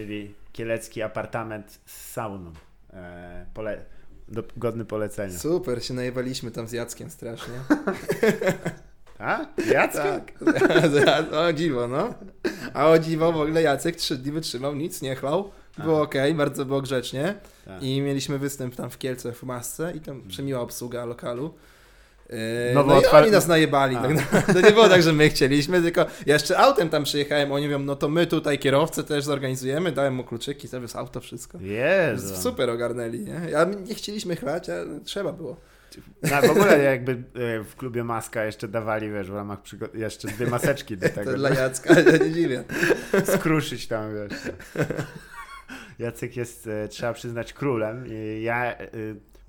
czyli kielecki apartament z sauną. E, pole, do, godny polecenia. Super, się najewaliśmy tam z Jackiem strasznie. A? Jacek? Tak. o dziwo, no. A o dziwo w ogóle Jacek trzy dni wytrzymał, nic nie chlał. Było ok, bardzo było grzecznie. Tak. I mieliśmy występ tam w Kielcach w masce i tam przemiła obsługa lokalu. Nowo no i otwar- oni nas najebali. Tak, no, to nie było tak, że my chcieliśmy, tylko ja jeszcze autem tam przyjechałem, oni mówią, no to my tutaj kierowcę też zorganizujemy, dałem mu kluczyki, zawiózł auto, wszystko. Jezu. Super ogarnęli, nie? A nie chcieliśmy chlać, a trzeba było. No, w ogóle jakby e, w klubie Maska jeszcze dawali, wiesz, w ramach przygo- jeszcze dwie maseczki do tego, To dla Jacka, ja nie dziwię. skruszyć tam, wiesz. Jacek jest, e, trzeba przyznać, królem. Ja e,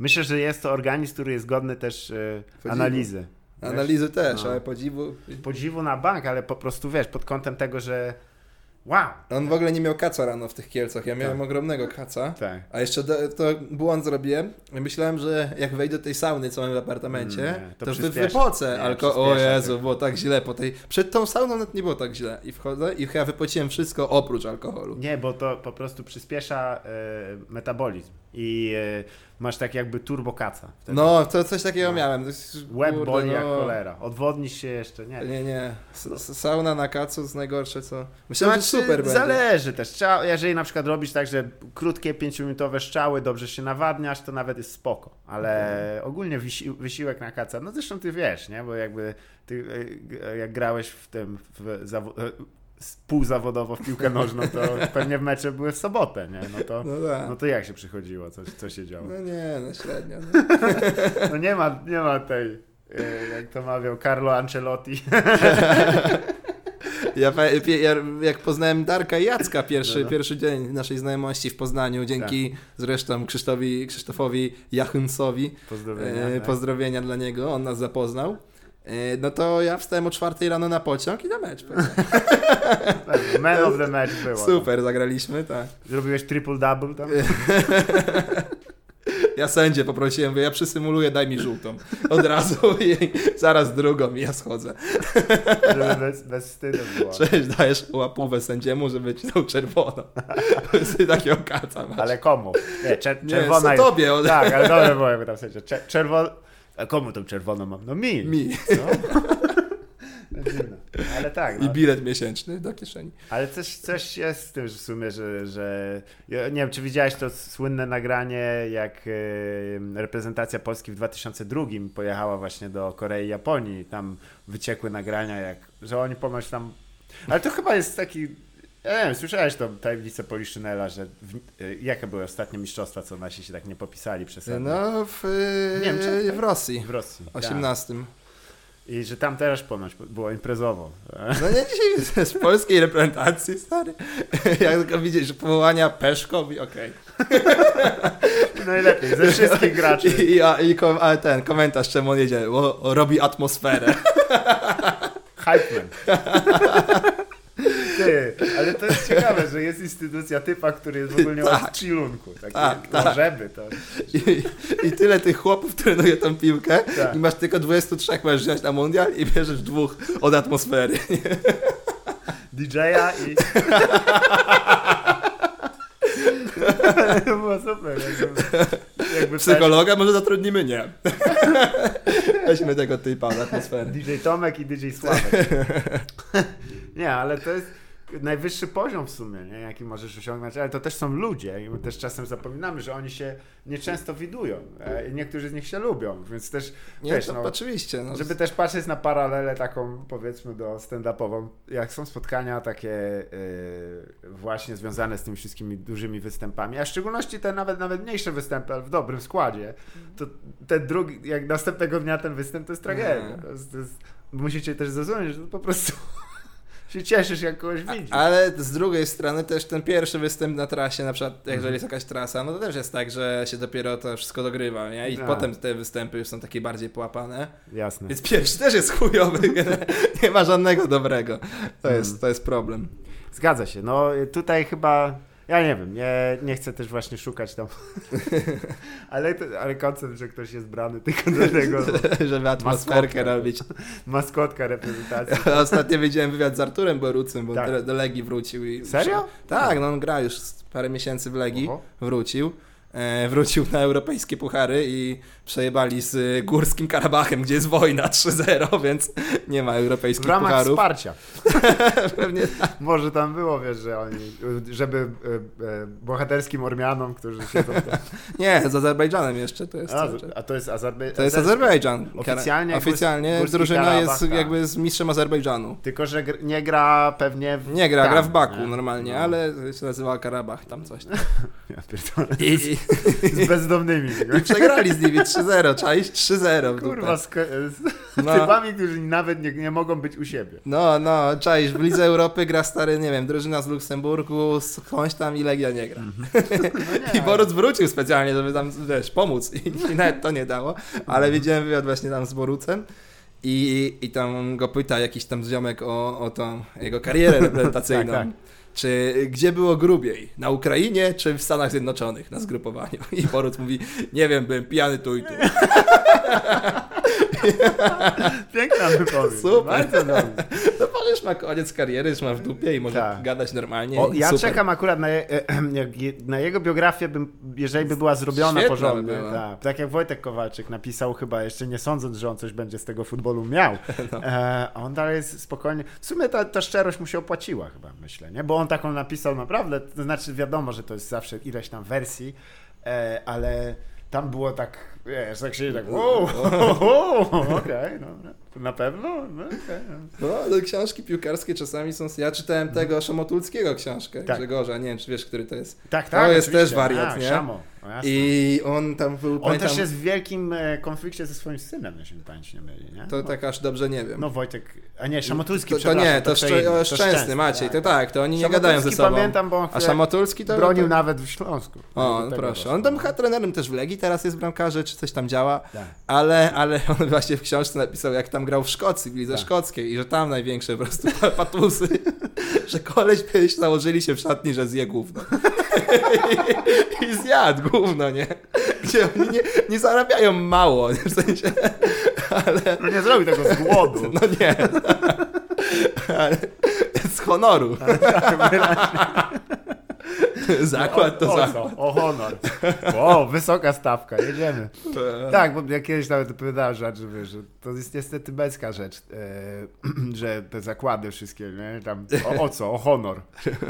myślę, że jest to organizm, który jest godny też e, Podziwu. analizy. Wiesz? Analizy też, No. ale podziwu. Podziwu na bank, ale po prostu, wiesz, pod kątem tego, że wow, On w ogóle nie miał kaca rano w tych Kielcach, ja miałem Tak. ogromnego kaca. tak. A jeszcze do, to błąd zrobiłem. Myślałem, że jak wejdę do tej sauny, co mam w apartamencie, Mm, nie, to to, wy, przyspiesza. wypocę. Nie, Alko... O przyspiesza Jezu, było tak źle po tej. Przed tą sauną nawet nie było tak źle. I wchodzę i chyba wypociłem wszystko oprócz alkoholu. Nie, bo to po prostu przyspiesza e, metabolizm i e, masz tak jakby turbokaca. wtedy. No, to coś takiego No. miałem. Łeb kurde, boli jak no. cholera. Odwodnisz się jeszcze, nie. Nie, nie. Sauna na kacu jest najgorsze, co. Myślałem, Znaczy, że super będzie. Zależy też. Trzeba, jeżeli na przykład robisz tak, że krótkie, pięciominutowe strzały, dobrze się nawadniasz, to nawet jest spoko. Ale ogólnie wysi wysiłek na kaca, no zresztą ty wiesz, nie? Bo jakby ty e, jak grałeś w tym w e, półzawodowo w piłkę nożną, to pewnie w mecze były w sobotę, nie? No to, No tak. no to jak się przychodziło? Co, co się działo? No nie, no średnio. No. No nie ma, nie ma tej, e, jak to mawiał, Carlo Ancelotti. Ja, ja, jak poznałem Darka i Jacka pierwszy, No, no. pierwszy dzień naszej znajomości w Poznaniu, dzięki zresztą Krzysztofowi, Krzysztofowi Jachunsowi, Pozdrowienia. e, tak. pozdrowienia dla niego, on nas zapoznał. E, no to ja wstałem o czwartej rano na pociąg i na mecz. Man of the match było. Super, zagraliśmy, tak. Zrobiłeś triple double tam? Ja sędzię poprosiłem, mówię, ja przysymuluję, daj mi żółtą. Od razu i zaraz drugą i ja schodzę. Żeby bez, bez wstydu było. Cześć, dajesz łapówę sędziemu, żeby ci dał czerwoną. Takiego kaca masz. Ale komu? Nie, czer Nie, czerwona jest. tobie, Tak, ale dobrze było, jakby tam sędzia. Czer czerwon... A komu tą czerwoną mam? No mi. Mi. Ale tak, I no. bilet miesięczny do kieszeni. ale coś, coś jest w tym że w sumie, że, że... Ja nie wiem, czy widziałeś to słynne nagranie, jak reprezentacja Polski w 2002 pojechała właśnie do Korei i Japonii. Tam wyciekły nagrania, jak, że oni ponoć tam... Ale to chyba jest taki... Ja nie wiem, słyszałeś tą tajemnicę Poliszynela, że w, e, jakie były ostatnie mistrzostwa, co nasi się tak nie popisali przesadnie? No, w, Niemczech, w Rosji. W Rosji. tak. 18. I że tam też ponoć było imprezowo. No nie dzisiaj z polskiej reprezentacji, stary. Jak tylko widzisz powołania Peszko i okej. Najlepiej, ze wszystkich graczy. I, i, a, i kom, a ten komentarz, czemu on jedzie, o, o, robi atmosferę. Hype man. Ty, ale to jest ciekawe, że jest instytucja typa, który jest w ogóle nie Tak. od chillunku. Taki, Tak, no, tak. żeby to. I, I tyle tych chłopów trenuje tą piłkę Tak. i masz tylko 23 możesz wziąć na mundial i bierzesz dwóch od atmosfery. DJ-a i... było super. Jakby, jakby Psychologa może zatrudnimy? Nie. Weźmy tego typa od atmosfery. DJ Tomek i DJ Sławek. nie, ale to jest najwyższy poziom w sumie, nie? jaki możesz osiągnąć, ale to też są ludzie i my też czasem zapominamy, że oni się nieczęsto widują. e, i Niektórzy z nich się lubią, więc też Nie, wiesz, to no, oczywiście. No. żeby też patrzeć na paralelę taką powiedzmy do stand-upową, jak są spotkania takie e, właśnie związane z tymi wszystkimi dużymi występami, a w szczególności te nawet, nawet mniejsze występy, ale w dobrym składzie, to ten drugi, jak następnego dnia ten występ, to jest tragedia. Nie. To jest, to jest, musicie też zrozumieć, że to po prostu się cieszysz, jak kogoś widzisz. Ale z drugiej strony też ten pierwszy występ na trasie, na przykład jeżeli Mhm. jest jakaś trasa, no to też jest tak, że się dopiero to wszystko dogrywa, nie? I Tak. potem te występy już są takie bardziej połapane. Jasne. Więc pierwszy też jest chujowy, nie ma żadnego dobrego. To Mm. jest, to jest problem. Zgadza się. No tutaj chyba. Ja nie wiem, nie, nie chcę też właśnie szukać tam. ale, to, ale koncept, że ktoś jest brany tylko do tego, no, Żeby atmosferkę Maskotka. robić. maskotka reprezentacji. Ostatnio widziałem wywiad z Arturem Borucym, bo Tak. do, do Legii wrócił. I Serio? Tak, no on gra już parę miesięcy w Legii. Oho. Wrócił. E, wrócił na europejskie puchary i przejebali z Górskim Karabachem, gdzie jest wojna 3-0, więc nie ma W europejskich ramach pucharów. wsparcia. Pewnie Może tam było, wiesz, że oni, żeby e, e, bohaterskim Ormianom, którzy siedzą tam. Nie, z Azerbejdżanem jeszcze to jest. A, a to jest Azerbejdżan. To jest Azerbejdżan. Oficjalnie Oficjalnie Górski drużyna Karabach, jest tak. jakby z mistrzem Azerbejdżanu. Tylko, że nie gra pewnie w... Nie gra, tam, gra w Baku nie? normalnie, No. ale się nazywa Karabach, tam coś. Tam. Ja pierdolę. I, Z bezdomnymi. I przegrali z nimi 3-0, czaić 3-0. w dupę. Kurwa, z, z No. typami, którzy nawet nie, nie mogą być u siebie. No, no, czaisz, w Lidze Europy gra stary, nie wiem, drużyna z Luksemburgu, skądś tam i Legia nie gra. No I Boruc wrócił specjalnie, żeby tam, wiesz, pomóc i, i nawet to nie dało, ale widziałem wywiad właśnie tam z Borucem i, i tam go pyta jakiś tam ziomek o, o tą jego karierę reprezentacyjną. Tak, tak. Czy gdzie było grubiej? Na Ukrainie czy w Stanach Zjednoczonych na zgrupowaniu? I Boruc mówi, nie wiem, byłem pijany tu i tu. Piękna wypowiedź. Super. Bardzo dobrze. No ma koniec kariery, już ma w dupie i może Tak. gadać normalnie. O, ja super. czekam akurat na, je, jak je- na jego biografię, bym, jeżeli by była zrobiona Świetna porządnie. by. Tak, tak jak Wojtek Kowalczyk napisał chyba, jeszcze nie sądząc, że on coś będzie z tego futbolu miał. No. E, on dalej jest spokojnie. W sumie ta, ta szczerość mu się opłaciła chyba, myślę, nie? Bo on taką napisał naprawdę, to znaczy wiadomo, że to jest zawsze ileś tam wersji, e, ale tam było tak, wiesz, tak się tak, wow, wow, okej, dobra. Na pewno? No, okej, no. No, ale książki piłkarskie czasami są... Ja czytałem tego Szamotulskiego książkę, Tak. Grzegorza, nie wiem, czy wiesz, który to jest. Tak, To tak. jest oczywiście. też wariat, A, nie? Szamo. No. I on tam był, On pamiętam, też jest w wielkim e, konflikcie ze swoim synem, jeśli mi pamięć nie myli, nie? to no, tak aż dobrze nie wiem. no Wojtek, a nie, Szamotulski, to, to nie, to, szczę, to Szczęsny, Maciej, to tak, to oni nie gadają ze sobą. pamiętam, bo on A Szamotulski to... bronił to... nawet w Śląsku. O, no proszę. On tam chyba trenerem też w Legii, teraz jest bramkarzy, czy coś tam działa, Tak. ale, ale on właśnie w książce napisał, jak tam grał w Szkocji, w Lidze Tak. Szkockiej i że tam największe po prostu patusy, że koleś kiedyś założyli się w szatni, że zje gówno. I, I zjadł gówno, nie? Gdzie oni nie, nie zarabiają mało, nie? w sensie, ale No nie zrobił tego z głodu. no nie. Ale z honoru. Zakład to o, zakład. O, co? o honor. O, wysoka stawka, jedziemy. Tak, bo ja kiedyś nawet opowiadałem rzecz, że, wiesz, że to jest niestety tybecka rzecz, e, że te zakłady wszystkie, nie? Tam, o, o co? O honor.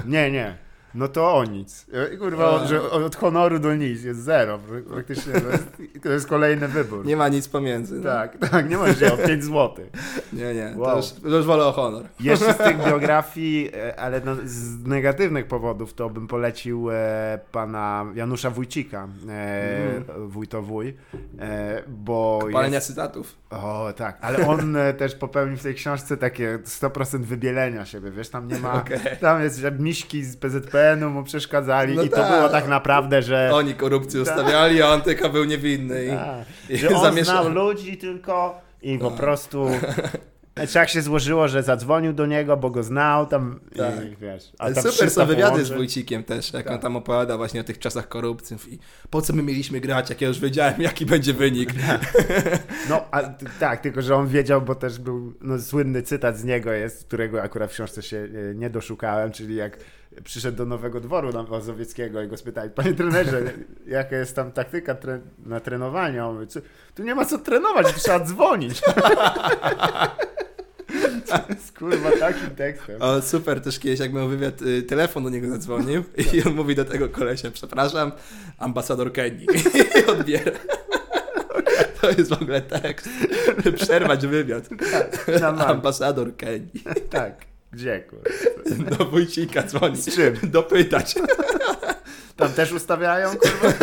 Nie, nie. No to o nic. Kurwa, A. że od honoru do nic jest zero. Praktycznie to jest, to jest kolejny wybór. Nie ma nic pomiędzy. No. Tak, tak, nie się o 5 zł. Nie, nie. Wow. To, już, to już wolę o honor. Jeszcze z tych biografii, e, ale no, z negatywnych powodów, to bym polecił e, pana Janusza Wójcika, e, wójtowój, e, bo Palenia jest... cytatów. O, tak, ale on e, też popełnił w tej książce takie 100% wybielenia siebie, wiesz, tam nie ma, Okej. tam jest, miśki z PZPN-u mu przeszkadzali No i to tak. było tak naprawdę, że... Oni korupcję ustawiali, a on tylko był niewinny. I... Tak, i że on zamiesza- znał ludzi tylko i po Tak. prostu... Czy jak się złożyło, że zadzwonił do niego, bo go znał tam Tak. i wiesz. Ale tam super 300 są wywiady z połączeń. Wójcikiem też, jak Tak. on tam opowiada właśnie o tych czasach korupcji i po co my mieliśmy grać, jak ja już wiedziałem, jaki będzie wynik. No, a, tak, tylko że on wiedział, bo też był no, słynny cytat z niego jest, którego akurat w książce się e, nie doszukałem, czyli jak przyszedł do Nowego Dworu na Mazowieckiego i go spytali, panie trenerze, jaka jest tam taktyka tre na trenowanie? On mówi, "Co- tu nie ma co trenować, trzeba dzwonić. Z kurwa takim tekstem. O, super też kiedyś, jak miał wywiad, y, telefon do niego zadzwonił i on mówi do tego kolesia, przepraszam, ambasador Kenii. I odbiera. To jest w ogóle tekst. Przerwać wywiad. Mark. Ambasador Kenii. Tak, gdzie kurwa? Do Wójcika dzwoni. Z czym? Dopytać. Tam też ustawiają, kurwa?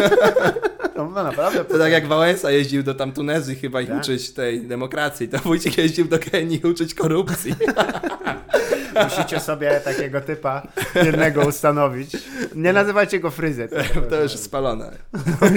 No, no naprawdę. To tak jak Wałęsa jeździł do tam Tunezji chyba i Tak. uczyć tej demokracji, to Wójcik jeździł do Kenii uczyć korupcji. Musicie sobie takiego typa jednego ustanowić. Nie nazywajcie go fryzet. To już spalone.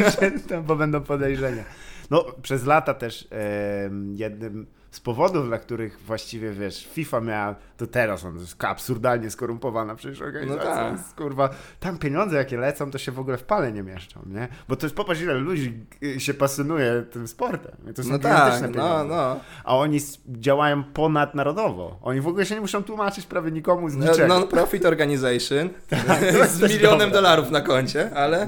bo będą podejrzenia. No, przez lata też em, jednym, z powodów, dla których właściwie, wiesz, FIFA miała, to teraz on jest absurdalnie skorumpowana przecież organizacja. No tak. Kurwa, tam pieniądze jakie lecą, to się w ogóle w pale nie mieszczą, nie? Bo to jest, popatrz ile ludzi y, się pasjonuje tym sportem. To są No tak, no, pieniądze. no. A oni działają ponadnarodowo. Oni w ogóle się nie muszą tłumaczyć prawie nikomu z No, niczego. Non-profit organization jest z milionem dobre. dolarów na koncie, ale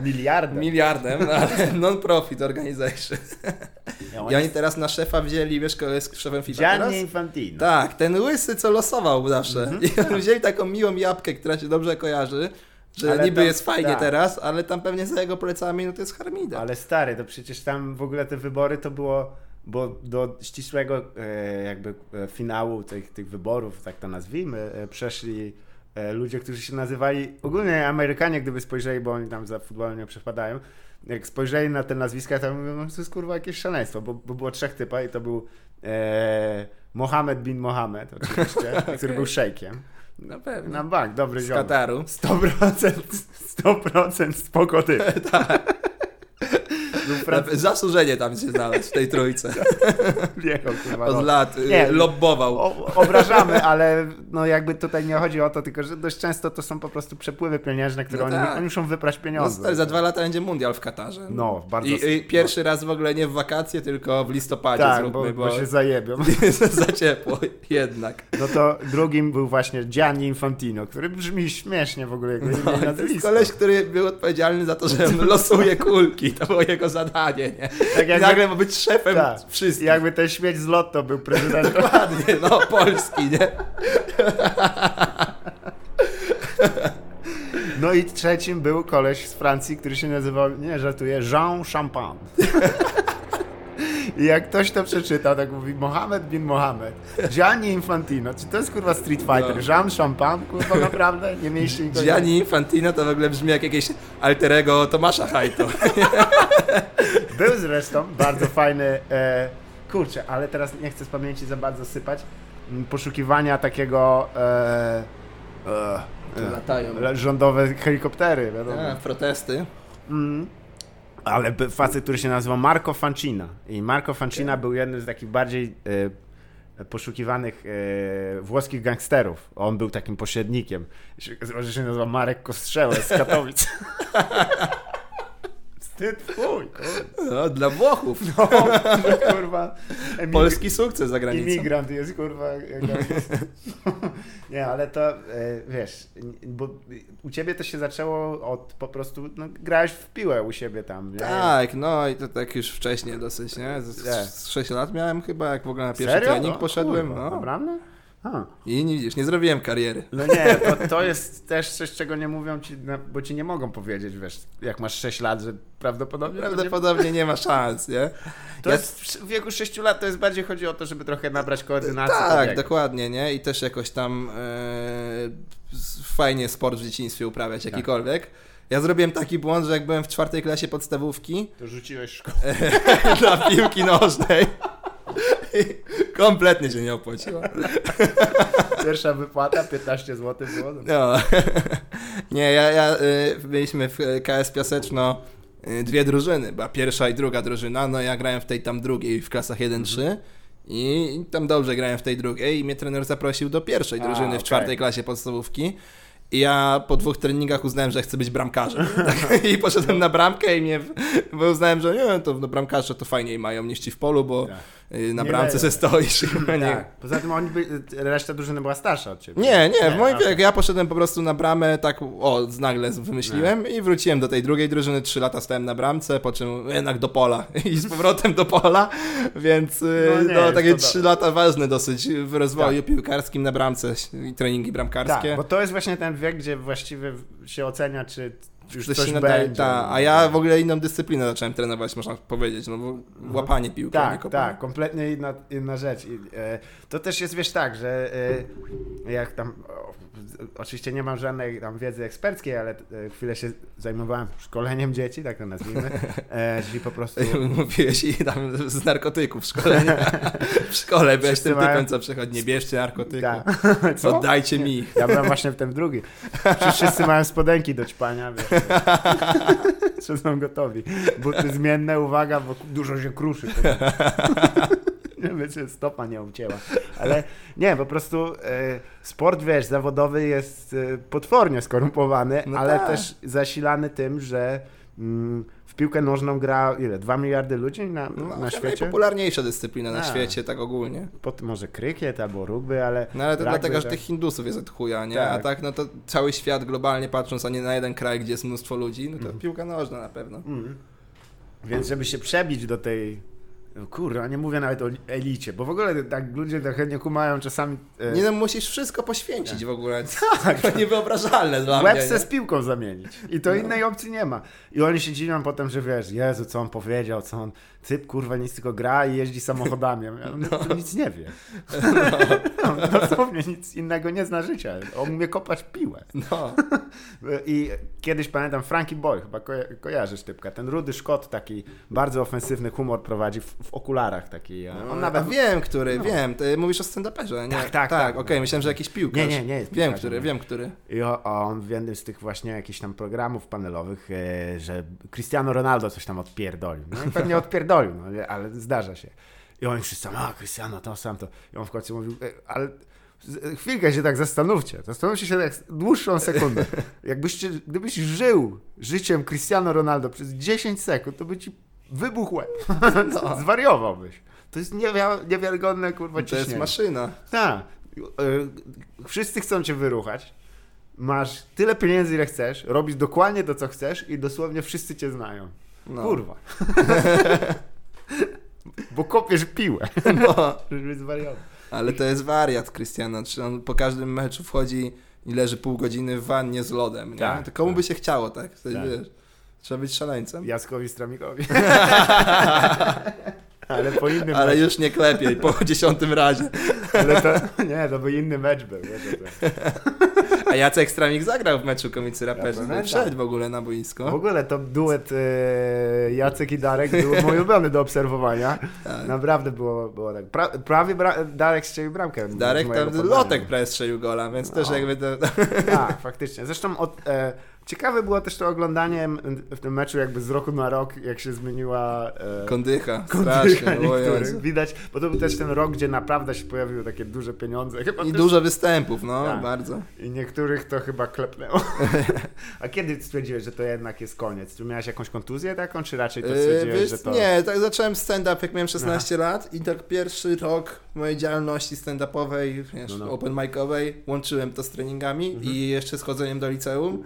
miliardem, no, ale non-profit organization. Ja, I oni teraz na szefa wzięli, wiesz, kto jest szefem FIFA? Gianni Infantino. Tak, ten łysy, co losował zawsze. Mhm. I oni wzięli taką miłą jabłkę, która się dobrze kojarzy, że Ale niby tam- jest fajnie tak. teraz, ale tam pewnie za jego plecami, no to jest harmida. Ale stary, to przecież tam w ogóle te wybory to było, bo do ścisłego e, jakby e, finału tych, tych wyborów, tak to nazwijmy, e, przeszli ludzie, którzy się nazywali, ogólnie Amerykanie, gdyby spojrzeli, bo oni tam za futbolem nie przepadają, jak spojrzeli na te nazwiska, to mówią, no to jest kurwa jakieś szaleństwo, bo, bo było trzech typa i to był Mohammed bin Mohammed oczywiście, który był szejkiem. No pewnie. Na bank, dobry Z ziom. Kataru. 100%, 100% spoko. Był Franc- Zasłużenie tam się znalazł w tej trójce. Wjechał, kurwa, Od no. lat y, Nie, lobbował. O, obrażamy, ale no jakby tutaj nie chodzi o to, tylko że dość często to są po prostu przepływy pieniężne, które No oni, tak. oni muszą wyprać No, pieniądze. stary, za dwa lata będzie mundial w Katarze. No, bardzo... I, I pierwszy raz w ogóle nie w wakacje, tylko w listopadzie tak, zróbmy, bo, bo, się zajebią. za ciepło jednak. No to drugim był właśnie Gianni Infantino, który brzmi śmiesznie w ogóle, i No, to jest nazwisko. koleś, który był odpowiedzialny za to, że losuje kulki. To było jego zadanie, nie? Tak jakby- nagle ma być szefem Tak. wszystkich. Jakby ten śmieć z lotto był prezydentem. Dokładnie, no, Polski, nie? No i trzecim był koleś z Francji, który się nazywał, nie żartuję, Jean Champagne. I jak ktoś to przeczyta, tak mówi Mohamed bin Mohamed, Gianni Infantino, czy to jest kurwa Street Fighter, No. Jean Champagne, kurwa naprawdę, nie mieści nikogo. Gianni Infantino to w ogóle brzmi jak jakieś alterego Tomasza Hajto. Był zresztą bardzo fajny, e, kurczę, ale teraz nie chcę z pamięci za bardzo sypać, poszukiwania takiego e, e, Latają. rządowe helikoptery, wiadomo. A, protesty. Mm. Ale facet, który się nazywał Marco Fancina. I Marco Fancina był jednym z takich bardziej e, poszukiwanych e, włoskich gangsterów. On był takim pośrednikiem. Się- Że się nazywa Marek Kostrzełę z Katowic. Wstyd kurwa. No, dla Włochów. No, że, kurwa. emigr- Polski sukces za granicą. Imigrant jest kurwa. Nie, ale to e, wiesz, bo u ciebie to się zaczęło od po prostu, no, grałeś w piłę u siebie tam, nie? Tak, no i to tak już wcześniej dosyć, nie? Z, z 6 lat miałem chyba, jak w ogóle na pierwszy Serio? trening No, poszedłem. kurwa, No. Naprawdę? A. I nie widzisz, nie zrobiłem kariery. No nie, to, to jest też coś, czego nie mówią ci, no, bo ci nie mogą powiedzieć, wiesz, jak masz 6 lat, że prawdopodobnie... to nie- Prawdopodobnie nie ma szans, nie? To Ja- jest, w wieku 6 lat to jest bardziej chodzi o to, żeby trochę nabrać koordynacji. Tak, dokładnie, nie? I też jakoś tam e, s- fajnie sport w dzieciństwie uprawiać, jakikolwiek. Ja zrobiłem taki błąd, że jak byłem w czwartej klasie podstawówki To rzuciłeś szkołę. dla piłki nożnej, kompletnie się nie opłaciło. Pierwsza wypłata, 15 zł było. No. Nie, ja, ja byliśmy w KS Piaseczno y, dwie drużyny, była pierwsza i druga drużyna, no ja grałem w tej tam drugiej w klasach 1-3 i tam dobrze grałem w tej drugiej i mnie trener zaprosił do pierwszej A, drużyny w okej. czwartej klasie podstawówki. I ja po dwóch treningach uznałem, że chcę być bramkarzem. I poszedłem na bramkę i mnie, bo uznałem, że nie, to no, bramkarze to fajniej mają niż ci w polu, bo Tak. Y, na Nie bramce se stoisz. nie, Tak. Poza tym oni by, reszta drużyny była starsza od ciebie. nie, nie, w moim wieku ja poszedłem po prostu na bramę, tak o, nagle wymyśliłem i wróciłem do tej drugiej drużyny, trzy lata stałem na bramce, po czym jednak do pola i z powrotem do pola, więc y, No nie, no, takie trzy dobre. lata ważne dosyć w rozwoju piłkarskim na bramce i treningi bramkarskie. Tak, bo to jest właśnie ten wiek, gdzie właściwie się ocenia, czy już Coś coś, się nadaje, będzie. ta, a ja w ogóle inną dyscyplinę zacząłem trenować, można powiedzieć, no bo łapanie piłki, Tak, tak, kompletnie inna, inna rzecz. I, e, to też jest, wiesz, tak, że e, jak tam, o, oczywiście nie mam żadnej tam wiedzy eksperckiej, ale e, chwilę się zajmowałem szkoleniem dzieci, tak to nazwijmy, e, czyli po prostu... Mówiłeś i tam z narkotyków w szkole. w szkole byłeś tym mają- typem, co przychodzi, nie bierzcie narkotyków. Tak. Co? Oddajcie mi. Ja byłem właśnie w ten drugi. Wszyscy mają spodenki do ćpania, wiesz. Że są gotowi. Buty zmienne, uwaga, bo dużo się kruszy. żeby się stopa nie ucięła. Ale nie, po prostu e, sport, wiesz, zawodowy jest e, potwornie skorumpowany, No ale tak. też zasilany tym, że mm, w piłkę nożną gra ile? 2 miliardy ludzi na, No, na świecie? Najpopularniejsza dyscyplina na Tak. świecie, tak ogólnie. Potem może krykiet albo rugby, ale... No ale to rugby, dlatego, że tak. tych Hindusów jest od chuja, nie? Tak. A tak, no to cały świat globalnie patrząc, a nie na jeden kraj, gdzie jest mnóstwo ludzi, no to Mhm. piłka nożna na pewno. Mm. Więc żeby się przebić do tej... Kurwa, nie mówię nawet o elicie, bo w ogóle tak ludzie trochę nie kumają czasami... e, Nie no, musisz wszystko poświęcić w ogóle. To niewyobrażalne dla Łeb mnie. nie? z piłką zamienić. I to No. innej opcji nie ma. I oni się dziwią potem, że wiesz, Jezu, co on powiedział, co on... Typ, kurwa, nic tylko gra i jeździ samochodami. Ja mówię, no. to nic nie wie. No. Dosłownie nic innego nie zna życia. On umie kopać piłę. No. I kiedyś pamiętam Frankie Boy, chyba koja- kojarzysz typka. Ten rudy Szkot taki bardzo ofensywny humor prowadzi w, w okularach taki. On nawet... A wiem, który, No. wiem. Ty mówisz o stand-uperze, nie? Tak, tak, tak. okej, myślałem, że jakiś piłkarz. Nie, nie, nie jest Wiem, który, wiem, który. I on w jednym z tych właśnie jakichś tam programów panelowych, e, że Cristiano Ronaldo coś tam odpierdolił. No i pewnie odpierdolił, no, ale- ale zdarza się. I oni wszyscy, a Cristiano to sam to. I on w końcu mówił, ale chwilkę się tak zastanówcie. Zastanówcie się tak dłuższą sekundę. Jakbyście, gdybyś żył życiem Cristiano Ronaldo przez 10 sekund, to by ci wybuchł łeb. No. Zwariowałbyś. To jest niewia- niewiarygodne, kurwa, To jest ciśnienie. maszyna. Tak. Y, Wszyscy chcą cię wyruchać. Masz tyle pieniędzy, ile chcesz, robisz dokładnie to, co chcesz i dosłownie wszyscy cię znają. No. Kurwa. Bo kopiesz piłę. No. Żeby zwariować. Ale to jest wariat Cristiano, czy on po każdym meczu wchodzi i leży pół godziny w wannie z lodem, nie? Tak, to komu tak. by się chciało, tak? To, Tak. Wiesz, trzeba być szaleńcem. Jaskowi Stramikowi. Ale po innym Ale meczu. już nie klepiej, po dziesiątym razie. Ale to, nie, to by inny mecz był. Wiesz, o co. A Jacek Stramik zagrał w meczu komicy raperzy. Ja wszedł w ogóle na W boisko. ogóle to duet e, Jacek i Darek był mój ulubiony do obserwowania. Tak. Naprawdę było, było tak. Pra, prawie bra, Darek strzelił bramkę. Darek tam podania. lotek prawie strzelił gola, więc też No. jakby to... Tak, faktycznie. Zresztą od, e, ciekawe było też to oglądanie w tym meczu jakby z roku na rok, jak się zmieniła e, Kondycha, kondycha strasznie. o niektórych. Jezu. Widać, bo to był też ten rok, gdzie naprawdę się pojawiły takie duże pieniądze. Chyba I też, dużo występów, no, Tak. bardzo. I niektórych to chyba klepnęło. A kiedy stwierdziłeś, że to jednak jest koniec? Czy miałeś jakąś kontuzję taką, czy raczej to Yy, stwierdziłeś, wiesz, że to... Nie, tak zacząłem stand-up jak miałem 16 lat i tak pierwszy rok mojej działalności stand-upowej, wiesz, No, no. open micowej, łączyłem to z treningami Mhm. i jeszcze z chodzeniem do liceum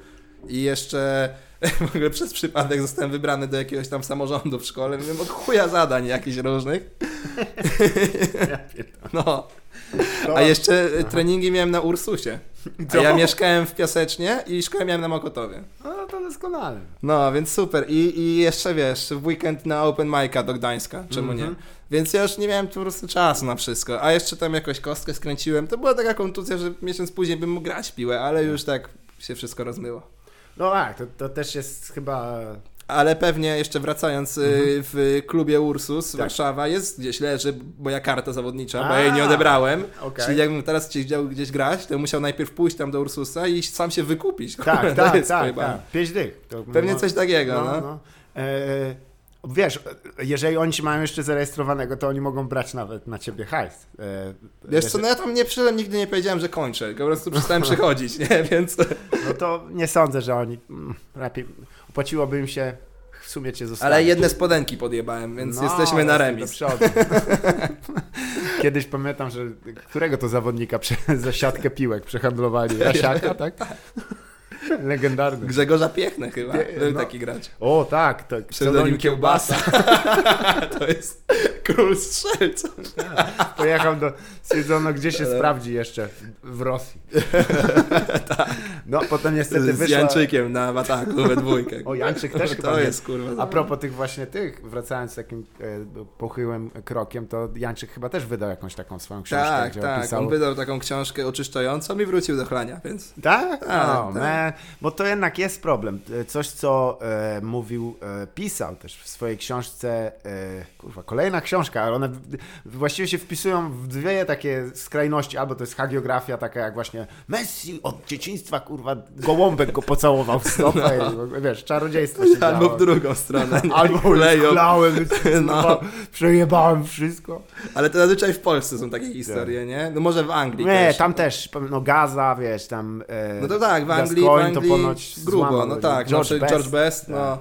i jeszcze w ogóle przez przypadek zostałem wybrany do jakiegoś tam samorządu w szkole, wiem, od chuja zadań jakichś różnych. No. A jeszcze treningi miałem na Ursusie. A ja mieszkałem w Piasecznie i szkołę miałem na Mokotowie. No to doskonale. No, więc super. I, I jeszcze wiesz, w weekend na Open Mic'a do Gdańska, czemu Mhm. nie? Więc ja już nie miałem po prostu czasu na wszystko. A jeszcze tam jakoś kostkę skręciłem. To była taka kontuzja, że miesiąc później bym mógł grać piłę, ale już tak się wszystko rozmyło. No tak, to, to też jest chyba... Ale pewnie jeszcze wracając, y, Mhm. w klubie Ursus Tak. Warszawa jest gdzieś leży moja karta zawodnicza, bo A, ja jej nie odebrałem. okej. Czyli jakbym teraz chciał gdzieś grać, to musiał najpierw pójść tam do Ursusa i sam się wykupić. Tak, tak, tak, tak. Pięć dych. To, Pewnie no, coś takiego, no. no, no. E, wiesz, jeżeli oni ci mają jeszcze zarejestrowanego, to oni mogą brać nawet na ciebie hajs. E, Wiesz co, no ja tam nie przyszedłem, nigdy nie powiedziałem, że kończę. Po prostu przestałem przychodzić, nie? Więc No to nie sądzę, że oni mm, lepiej opłaciłoby im się w sumie cię zostawić. Ale jedne spodenki podjebałem, więc No, jesteśmy na remis. do. Kiedyś pamiętam, że którego to zawodnika prze, za siatkę piłek przehandlowali? Rasiaka, tak? Legendarny. Grzegorza Piechnę chyba, Nie, był no. taki gracz. O tak, to Pseudonim Kiełbasa. to jest król strzelców. Pojechał do stwierdzono, gdzie się sprawdzi jeszcze w, Rosji. No, potem niestety Z wyszła... Janczykiem na ataku we dwójkę. O, Janczyk też chyba To jest kurwa. A propos tych właśnie tych, wracając takim e, pochyłym krokiem, to Janczyk chyba też wydał jakąś taką swoją książkę, Tak, gdzie tak. opisał... On wydał taką książkę oczyszczającą i wrócił do chlania, więc. Tak? Tak, No, tak. man, bo to jednak jest problem. E, Coś, co e, mówił, e, pisał też w swojej książce, e, kurwa, kolejna książka, ale one w- właściwie się wpisują w dwie takie skrajności, albo to jest hagiografia taka jak właśnie Messi od dzieciństwa, kurwa, gołąbek go pocałował w stopę i wiesz, czarodziejstwo się Albo działo. w drugą stronę. nie? Albo Kleją. klałem, No. no. przejebałem wszystko. Ale to zazwyczaj w Polsce są takie historie, nie? No może w Anglii Nie, też. tam też, no Gaza, wiesz, tam... E, No to tak, w Anglii, w Gascoigne Anglii to ponoć grubo, złamał, no tak. George, George, Best. George Best, no. Tak.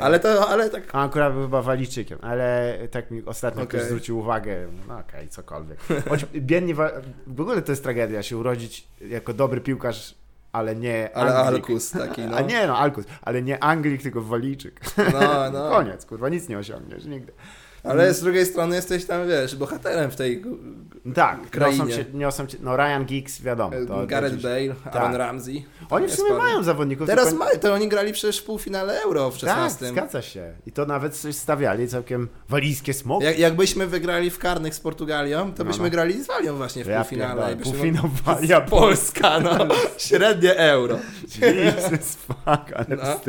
Ale to, ale tak... A akurat był chyba Walijczykiem, ale tak mi ostatnio Okej. ktoś zwrócił uwagę, no okej, cokolwiek. Choć biedni, wa- w ogóle to jest tragedia, się urodzić jako dobry piłkarz, ale nie Ale Anglik. Alkus taki, no. A nie no, Alkus, ale nie Anglik, tylko Walijczyk. No, no. Koniec, kurwa, nic nie osiągniesz, nigdy. Ale z drugiej strony jesteś tam, wiesz, bohaterem w tej Tak, Krainie. niosą cię, niosą cię, no Ryan Giggs, wiadomo. To, to Gareth gdzieś- Bale, Aaron Ramsey. Oni w sumie mają zawodników. Teraz tylko- ma, to oni grali przecież w półfinale Euro w Tak, 16. zgadza się. I to nawet coś stawiali, całkiem walijskie smoki. Jak, jakbyśmy wygrali w karnych z Portugalią, to No, byśmy no. grali z Walią właśnie w Ja półfinale. Półfinał Walia, Polska, no. Średnie euro. Jesus fuck, ale No.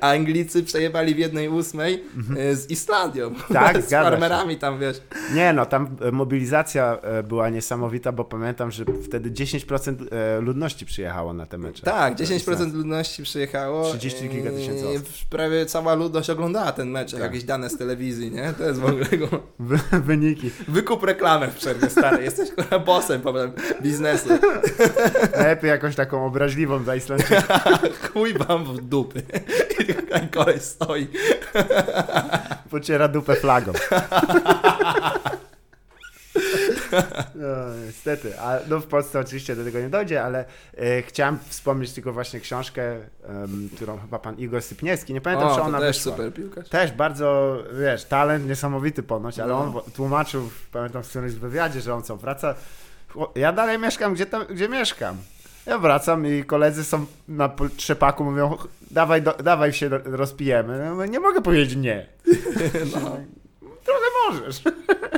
Anglicy przejebali w jednej ósmej e, z Islandią. Mhm. Tak, zgadza. Farmerami tam, wiesz. Nie no, tam e, mobilizacja e, była niesamowita, bo pamiętam, że wtedy 10% e, ludności przyjechało na te mecze. Tak, To 10% ludności przyjechało. 30 kilka tysięcy i osób. Prawie cała ludność oglądała ten mecz, Tak. jakieś dane z telewizji, nie? To jest w ogóle. Wy- Wyniki. Wykup reklamę w przerwie, stary. Jesteś bossem powiem, biznesu. Najlepiej jakąś taką obraźliwą dla Islandczyków. Chuj wam w dupy. I koleś stoi. Pociera dupę flagą. No, niestety. A, no w Polsce oczywiście do tego nie dojdzie, ale e, chciałem wspomnieć tylko właśnie książkę, em, którą chyba pan Igor Sypniewski, nie pamiętam, O, czy ona też wyszła. super piłkarz. Też bardzo, wiesz, talent niesamowity ponoć, ale No. on tłumaczył, pamiętam w którymś wywiadzie, że on co, wraca, "Chło- ja dalej mieszkam, gdzie, tam, gdzie mieszkam. Ja wracam i koledzy są na trzepaku, mówią, dawaj, do, dawaj się ro- rozpijemy. Ja mówię, nie mogę powiedzieć nie. No. Trochę możesz.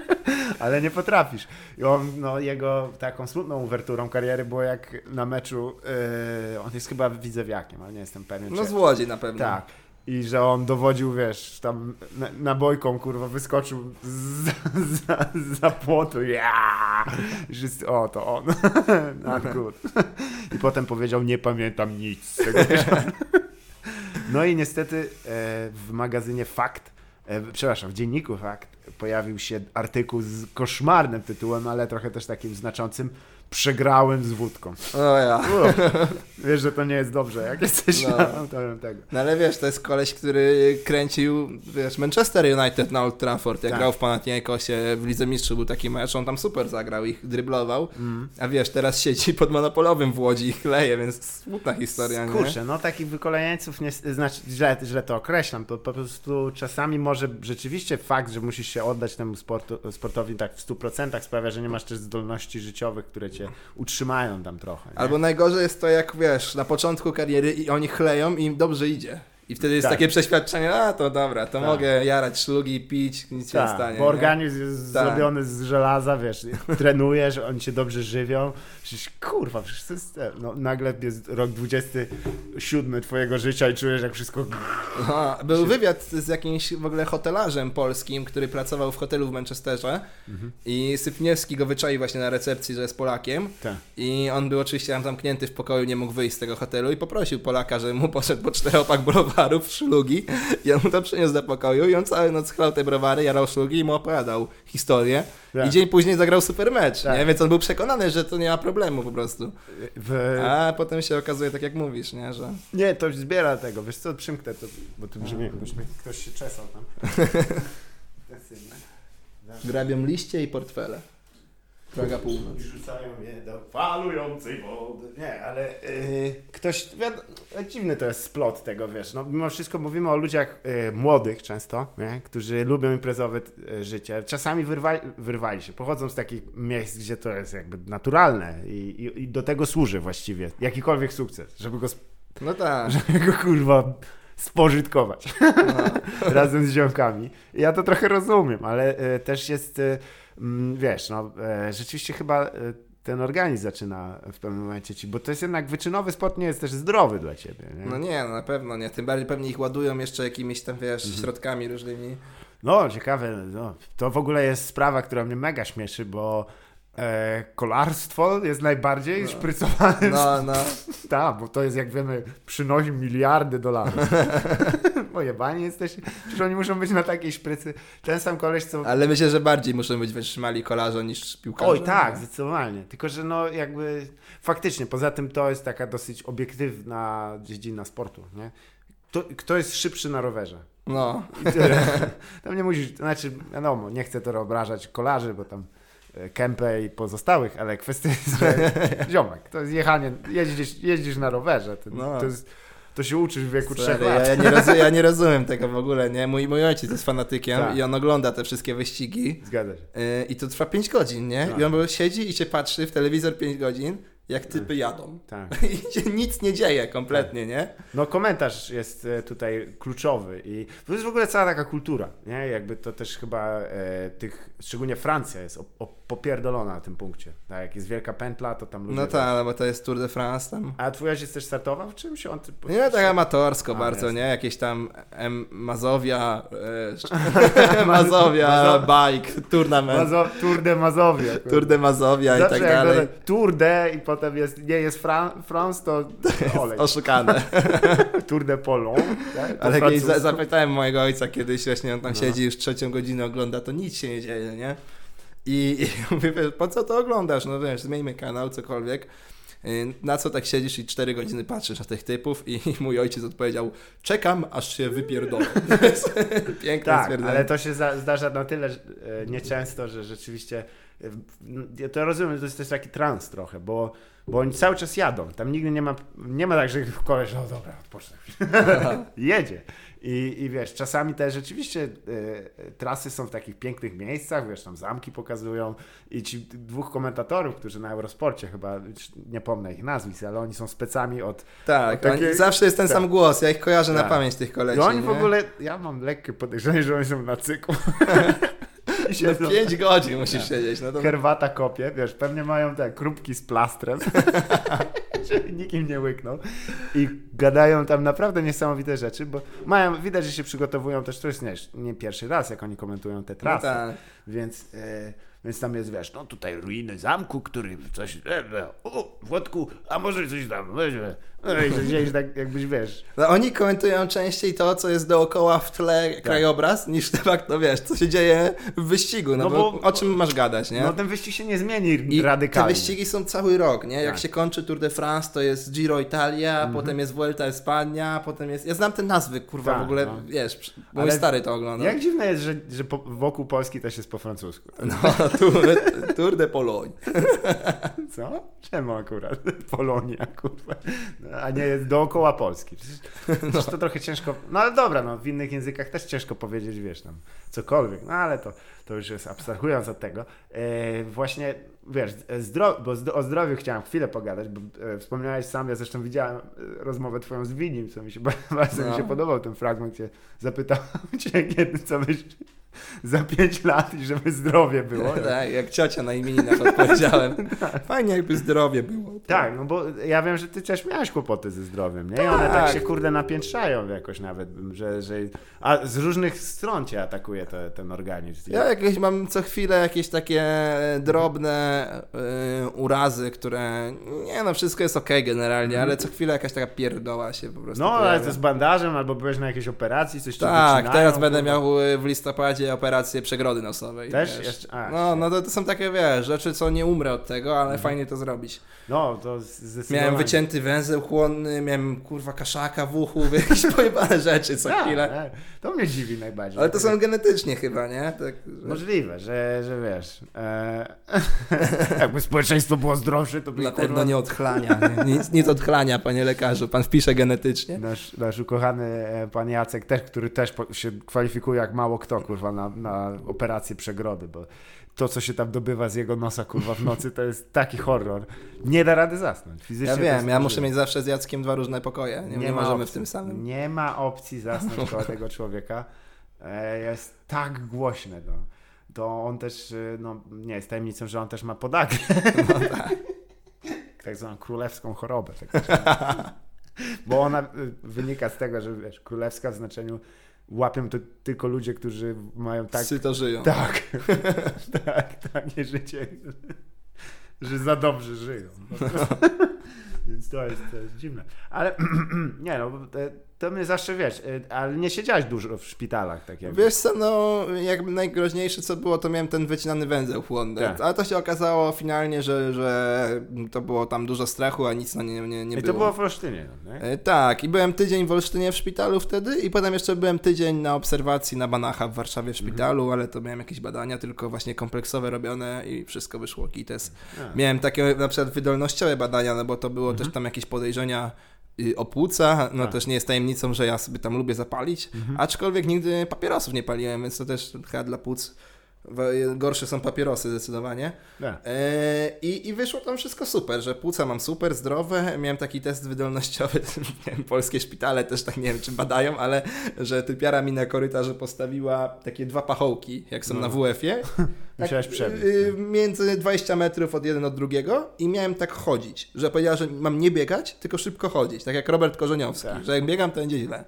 Ale nie potrafisz. I on, no, jego taką smutną uwerturą kariery było jak na meczu, yy, on jest chyba widzewiakiem, ale nie jestem pewien. No czy- z Łodzi na pewno. tak. I że on dowodził, wiesz, tam na, nabojką, kurwa, wyskoczył za, za, za płotu. Ja! O, to on. Not good. I potem powiedział, nie pamiętam nic z tego. No i niestety e, w magazynie Fakt, e, przepraszam, w dzienniku Fakt pojawił się artykuł z koszmarnym tytułem, ale trochę też takim znaczącym. Przegrałem z wódką. O ja. Wiesz, że to nie jest dobrze, jak jesteś No. autorem tego. No ale wiesz, to jest koleś, który kręcił, wiesz, Manchester United na Old Trafford, jak Tak. grał w Panathinaikosie, w Lidze Mistrzów był taki mecz, on tam super zagrał, ich dryblował, Mm. a wiesz, teraz siedzi pod monopolowym w Łodzi i chleje, więc smutna historia, nie? Kurczę, no takich wykolejeńców, nie, znaczy źle, źle to określam, to po prostu czasami może rzeczywiście fakt, że musisz się oddać temu sportu, sportowi tak w 100% sprawia, że nie masz też zdolności życiowych, które cię utrzymają tam trochę. Nie? Albo najgorzej jest to, jak wiesz, na początku kariery i oni chleją i im dobrze idzie. I wtedy jest Tak. takie przeświadczenie, a to dobra, to Tak. mogę jarać szlugi, pić, nic się nie tak, stanie. bo nie? organizm jest Tak. zrobiony z żelaza, wiesz, trenujesz, oni cię dobrze żywią, przecież kurwa, przecież to jest, no, nagle jest rok 27 twojego życia i czujesz jak wszystko Aha, był wywiad z jakimś w ogóle hotelarzem polskim, który pracował w hotelu w Manchesterze Mhm. i Sypniewski go wyczaił właśnie na recepcji, że jest Polakiem Tak. i on był oczywiście tam zamknięty w pokoju, nie mógł wyjść z tego hotelu i poprosił Polaka, że mu poszedł po czteropak browarów, szlugi on mu to przyniósł do pokoju i on całą noc chlał te browary, jarał szlugi i mu opowiadał historię Tak. i dzień później zagrał super mecz, Tak. nie? więc on był przekonany, że to nie ma problemu po prostu. W, A potem się okazuje tak jak mówisz, nie? że Nie, to zbiera tego. Wiesz co, przymknę to, bo to brzmi, jakbyśmy ktoś się czesał tam. Grabią liście i portfele. Praga Północ. I rzucają je do falującej wody. Nie, ale yy, ktoś, wiadomo, dziwny to jest splot tego, wiesz, no mimo wszystko mówimy o ludziach yy, młodych często, nie? którzy lubią imprezowe yy, życie. Czasami wyrwali, wyrwali się, pochodzą z takich miejsc, gdzie to jest jakby naturalne i, i, i do tego służy właściwie jakikolwiek sukces, żeby go, No tak. żeby go kurwa spożytkować. No. razem z ziomkami. Ja to trochę rozumiem, ale e, też jest, e, wiesz, no, e, rzeczywiście chyba e, ten organizm zaczyna w pewnym momencie ci, bo to jest jednak wyczynowy sport, nie jest też zdrowy dla ciebie. Nie? No nie, no na pewno nie. Tym bardziej pewnie ich ładują jeszcze jakimiś tam, wiesz, Mhm. środkami różnymi. No, ciekawe, no, to w ogóle jest sprawa, która mnie mega śmieszy, bo E, kolarstwo jest najbardziej no. szprycowane. No, no. Tak, bo to jest, jak wiemy, przynosi miliardy dolarów. Pojebani jesteście. Przecież oni muszą być na takiej szprycy. Ten sam koleś, co... Ale myślę, że bardziej muszą być wytrzymali kolarze niż piłkarze. Oj, tak, zdecydowanie. Tylko, że no jakby faktycznie, poza tym to jest taka dosyć obiektywna dziedzina sportu, nie? Kto, kto jest szybszy na rowerze? No. Tam nie musisz, znaczy wiadomo, nie chcę to obrażać kolarzy, bo tam Kempę i pozostałych, ale kwestia jest, że ziomek, to jest jechanie, jeździsz, jeździsz na rowerze, to, no. to, jest, to się uczysz w wieku trzech lat. Ja, ja, nie rozumiem, ja nie rozumiem tego w ogóle, nie? Mój, mój ojciec jest fanatykiem tak. i on ogląda te wszystkie wyścigi. Zgadza się. Yy, I to trwa 5 godzin, nie? Tak. I on siedzi i się patrzy w telewizor 5 godzin jak typy tak. jadą. Tak. I się nic nie dzieje kompletnie, tak. nie? No komentarz jest e, tutaj kluczowy i to jest w ogóle cała taka kultura, nie? Jakby to też chyba e, tych, szczególnie Francja jest o, o, popierdolona na tym punkcie. Tak, jak jest wielka pętla, to tam ludzie... No tak, no bo to jest Tour de France tam. A twój ojciec też startował w czymś? On typu... Nie, tak amatorsko A, bardzo, jest. nie? Jakieś tam M Mazowia, e, Mazowia, Mazo... bike, tournament. Mazo... Tour de Mazowia. Tour de Mazowia i tak dalej. Tour de i potem jest, nie jest Fran France, to olej. Oszukane. Tour de Polon. Tak? Ale kiedyś zapytałem mojego ojca kiedyś, właśnie on tam no. siedzi już trzecią godzinę ogląda, to nic się nie dzieje, nie? I, i mówię, po co to oglądasz? No wiesz, zmieńmy kanał, cokolwiek. Y, na co tak siedzisz i 4 godziny patrzysz na tych typów i mój ojciec odpowiedział, czekam aż się wypierdolę. Piękne tak, stwierdzenie. ale to się zdarza na tyle e, nieczęsto, że rzeczywiście ja to rozumiem, to jest też taki trans trochę, bo, bo oni cały czas jadą. Tam nigdy nie ma, nie ma tak, że koleś, o dobra, odpocznę. Jedzie. I, I wiesz, czasami też rzeczywiście y, trasy są w takich pięknych miejscach, wiesz, tam zamki pokazują i ci dwóch komentatorów, którzy na Eurosporcie chyba, nie pomnę ich nazwisk, ale oni są specami od... Tak, od takiej, zawsze jest ten tak. sam głos, ja ich kojarzę tak. na pamięć tych kolesi. I oni w ogóle, ja mam lekkie podejrzenie, że oni są na cyklu. No 5 godzin musisz tak. siedzieć. No to... Herwata kopie, wiesz, pewnie mają te krupki z plastrem, żeby nikim nie łyknął. I gadają tam naprawdę niesamowite rzeczy, bo mają, widać, że się przygotowują też, to jest nie, nie pierwszy raz, jak oni komentują te trasy. No tak. Więc... E, więc tam jest, wiesz, no tutaj ruiny zamku, który coś, e, e, o, Włodku, a może coś tam, weźmy. No i gdzieś tak jakbyś, wiesz. No, oni komentują częściej to, co jest dookoła w tle tak. krajobraz, niż de facto, wiesz, co się dzieje w wyścigu, no, no bo, bo, o czym masz gadać, nie? No ten wyścig się nie zmieni I radykalnie. te wyścigi są cały rok, nie? Jak tak. się kończy Tour de France, to jest Giro Italia, mm -hmm. potem jest Vuelta Espania, potem jest... Ja znam te nazwy, kurwa, tak, w ogóle, no. wiesz, mój Ale stary to ogląda. Jak dziwne jest, że, że po, wokół Polski też jest po francusku. No, Tour, tour de Pologne. Co? Czemu akurat Polonia, kurwa? A nie dookoła Polski. Przecież, przecież to trochę ciężko. No ale dobra, no w innych językach też ciężko powiedzieć, wiesz, tam cokolwiek. No ale to, to już jest abstrahując od tego. E, właśnie, wiesz, zdro, bo o zdrowiu chciałem chwilę pogadać, bo e, wspomniałeś sam, ja zresztą widziałem e, rozmowę twoją z Winim, co mi się bardzo no. mi się podobał ten fragment, gdzie zapytałem cię, kiedy, co byś za 5 lat i żeby zdrowie było. tak, jak ciocia na imieninach odpowiedziałem. tak. Fajnie jakby zdrowie było. Tak, no bo ja wiem, że ty też miałeś kłopoty ze zdrowiem, nie? I one tak, tak się kurde napiętrzają jakoś nawet, że, że... A z różnych stron cię atakuje te, ten organizm. Ja jakieś mam co chwilę jakieś takie drobne yy, urazy, które... Nie no, wszystko jest ok generalnie, ale co chwilę jakaś taka pierdoła się po prostu No, pojawia. ale to z bandażem, albo byłeś na jakiejś operacji, coś Tak, teraz będę miał w listopadzie operację przegrody nosowej. Też? Wiesz. Jeszcze? A, no, no to, to, są takie, wiesz, rzeczy, co nie umrę od tego, ale mhm. fajnie to zrobić. No, to zdecydowanie. Miałem wycięty węzeł chłonny, miałem, kurwa, kaszaka w uchu, jakieś pojebane rzeczy co tak, chwilę. Tak. To mnie dziwi najbardziej. Ale to są genetycznie chyba, nie? Tak, że... Możliwe, że, że wiesz, e... jakby społeczeństwo było zdrowsze, to by Na pewno nie odchlania. Nic, nic odchlania, panie lekarzu. Pan wpisze genetycznie. Nasz, nasz ukochany e, pan Jacek też, który też się kwalifikuje jak mało kto, kurwa, na, na operację przegrody, bo to, co się tam dobywa z jego nosa, kurwa, w nocy, to jest taki horror. Nie da rady zasnąć. Fizycznie ja wiem, ja muszę mieć zawsze z Jackiem dwa różne pokoje. Nie, nie, nie możemy opcji, w tym samym. Nie ma opcji zasnąć koło tego człowieka. E, jest tak głośny, no. To on też, e, no, nie jest tajemnicą, że on też ma podagę. No tak. tak zwaną królewską chorobę. Tak Bo ona e, wynika z tego, że wiesz, królewska w znaczeniu łapią to tylko ludzie, którzy mają tak... Syto żyją. Tak, tak, takie życie. że za dobrze żyją. Więc to jest, to jest dziwne. Ale nie no, to mnie zawsze wiesz, y, ale nie siedziałeś dużo w szpitalach, tak jak. Wiesz co, no jakby najgroźniejsze co było, to miałem ten wycinany węzeł chłonny. Tak. Ale to się okazało finalnie, że, że to było tam dużo strachu, a nic na nie, nie, nie I było. to było w Olsztynie, no, nie? E, Tak, i byłem tydzień w Olsztynie w szpitalu wtedy i potem jeszcze byłem tydzień na obserwacji na Banacha w Warszawie w szpitalu, Mhm. ale to miałem jakieś badania tylko właśnie kompleksowe robione i wszystko wyszło kites. Miałem takie na przykład wydolnościowe badania, no bo to było też tam jakieś podejrzenia y, o płuca, no Tak. też nie jest tajemnicą, że ja sobie tam lubię zapalić, aczkolwiek nigdy papierosów nie paliłem, więc to też chyba dla płuc gorsze są papierosy zdecydowanie. Tak. E, I, I wyszło tam wszystko super, że płuca mam super, zdrowe. Miałem taki test wydolnościowy, wiem, polskie szpitale też tak nie wiem, czy badają, ale że typiara mi na korytarzu postawiła takie dwa pachołki, jak są No. na WF-ie. Musiałeś przebiec. y, między 20 metrów od jeden od drugiego i miałem tak chodzić, że powiedziała, że mam nie biegać, tylko szybko chodzić, tak jak Robert Korzeniowski, Tak. że jak biegam, to będzie źle.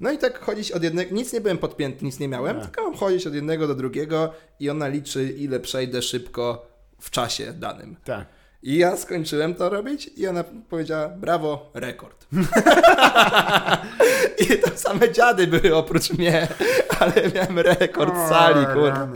No i tak chodzić od jednego, nic nie byłem podpięty, nic nie miałem, Tak. tylko mam chodzić od jednego do drugiego i ona liczy, ile przejdę szybko w czasie danym. Tak. I ja skończyłem to robić i ona powiedziała, brawo, rekord. I tam same dziady były oprócz mnie, ale miałem rekord sali, kurwa.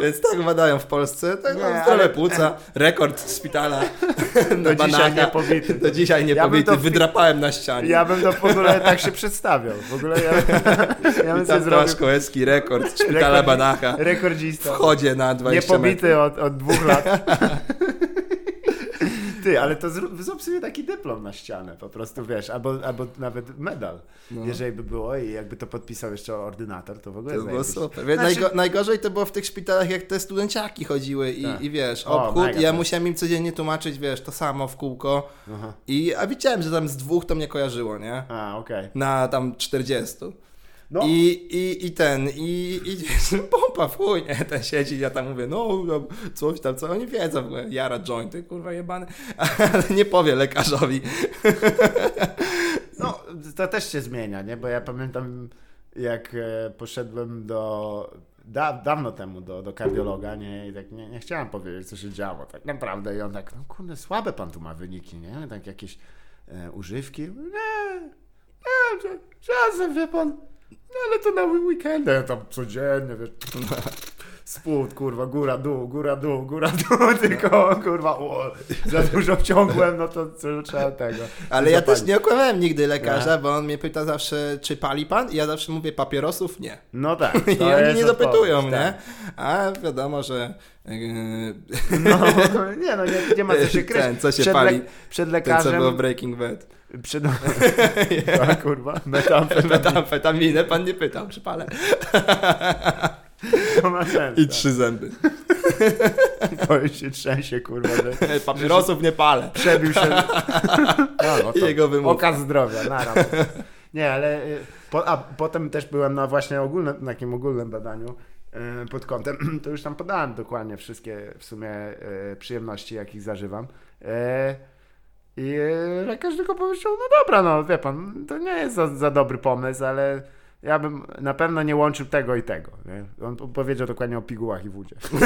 Więc tak badają w Polsce, tak Nie, no, ale- zdrowe płuca, rekord szpitala Do dzisiaj nie pobity. Do dzisiaj nie Ja pobity, to wydrapałem na ścianie. Ja bym to w ogóle tak się przedstawiał. W ogóle ja, ja bym sobie zrobił Kołecki, rekord szpitala Rekord- Banacha. rekordzista. W chodzie na 20 metrów. Niepobity od, od dwóch lat. Ty, ale to zrób, zrób sobie taki dyplom na ścianę po prostu, wiesz, albo, albo nawet medal, No. jeżeli by było i jakby to podpisał jeszcze ordynator, to w ogóle To było zajebiście. super. Wiesz, Znaczy- najgo, najgorzej to było w tych szpitalach, jak te studenciaki chodziły i, Tak. i wiesz, obchód. ja musiałem im codziennie tłumaczyć, wiesz, to samo w kółko. Aha. I, a widziałem, że tam z dwóch to mnie kojarzyło, nie? A, okej. Na tam 40. No. I, i, I ten, i, i pompa w chuj, nie? Ten siedzi, ja tam mówię, no coś tam, co oni wiedzą, jara jointy, kurwa jebany, ale nie powie lekarzowi. No, to też się zmienia, nie? Bo ja pamiętam, jak e, poszedłem do. Da, dawno temu do, do kardiologa, nie? I tak nie, nie chciałem powiedzieć, co się działo, tak naprawdę. I on tak, no kurde, słabe pan tu ma wyniki, nie? Tak jakieś e, używki. Nie, nie, czasem, wie pan. No ale to na weekendy, ja tam codziennie, wiesz. Spód, kurwa, góra, dół, góra, dół, góra, dół, tylko kurwa, o, za dużo wciągłem, no to co trzeba tego. Ale ja też nie okłamałem nigdy lekarza, bo on mnie pyta zawsze, czy pali pan? I ja zawsze mówię, papierosów nie. No tak. I oni nie dopytują, odpowiedź, nie? tak. A wiadomo, że yy, No, nie, no nie, nie ma co się kryć. ten, co się przed, pali, przed ten co lekarzem. było Breaking Bad. Przed... A, kurwa, metamfetamin. Metamfetaminę pan nie pytał, czy palę. To ma sens. I trzy zęby. Tak. To już się trzęsie, kurwa, że Papierosów nie palę. przebił się. No, no to jego wymówka. Okaz zdrowia, naraz. Nie, ale y, po, a potem też byłem na właśnie ogólnym, na takim ogólnym badaniu y, pod kątem, to już tam podałem dokładnie wszystkie w sumie y, przyjemności, jakich zażywam. I lekarz tylko powiedział, no dobra, no wie pan, to nie jest za, za dobry pomysł, ale ja bym na pewno nie łączył tego i tego. Nie? On powiedział dokładnie o pigułach i wódzie.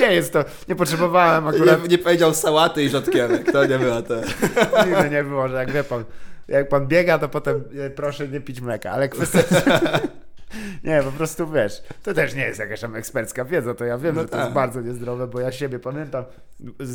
nie jest to, nie potrzebowałem akurat Nie, nie powiedział sałaty i rzodkiewek, to nie była to. Nigdy nie było, że jak wie pan, jak pan biega, to potem e, proszę nie pić mleka, ale kwestia... Nie, po prostu wiesz, to też nie jest jakaś tam ekspercka wiedza, to ja wiem, No że to jest tak. bardzo niezdrowe, bo ja siebie pamiętam z,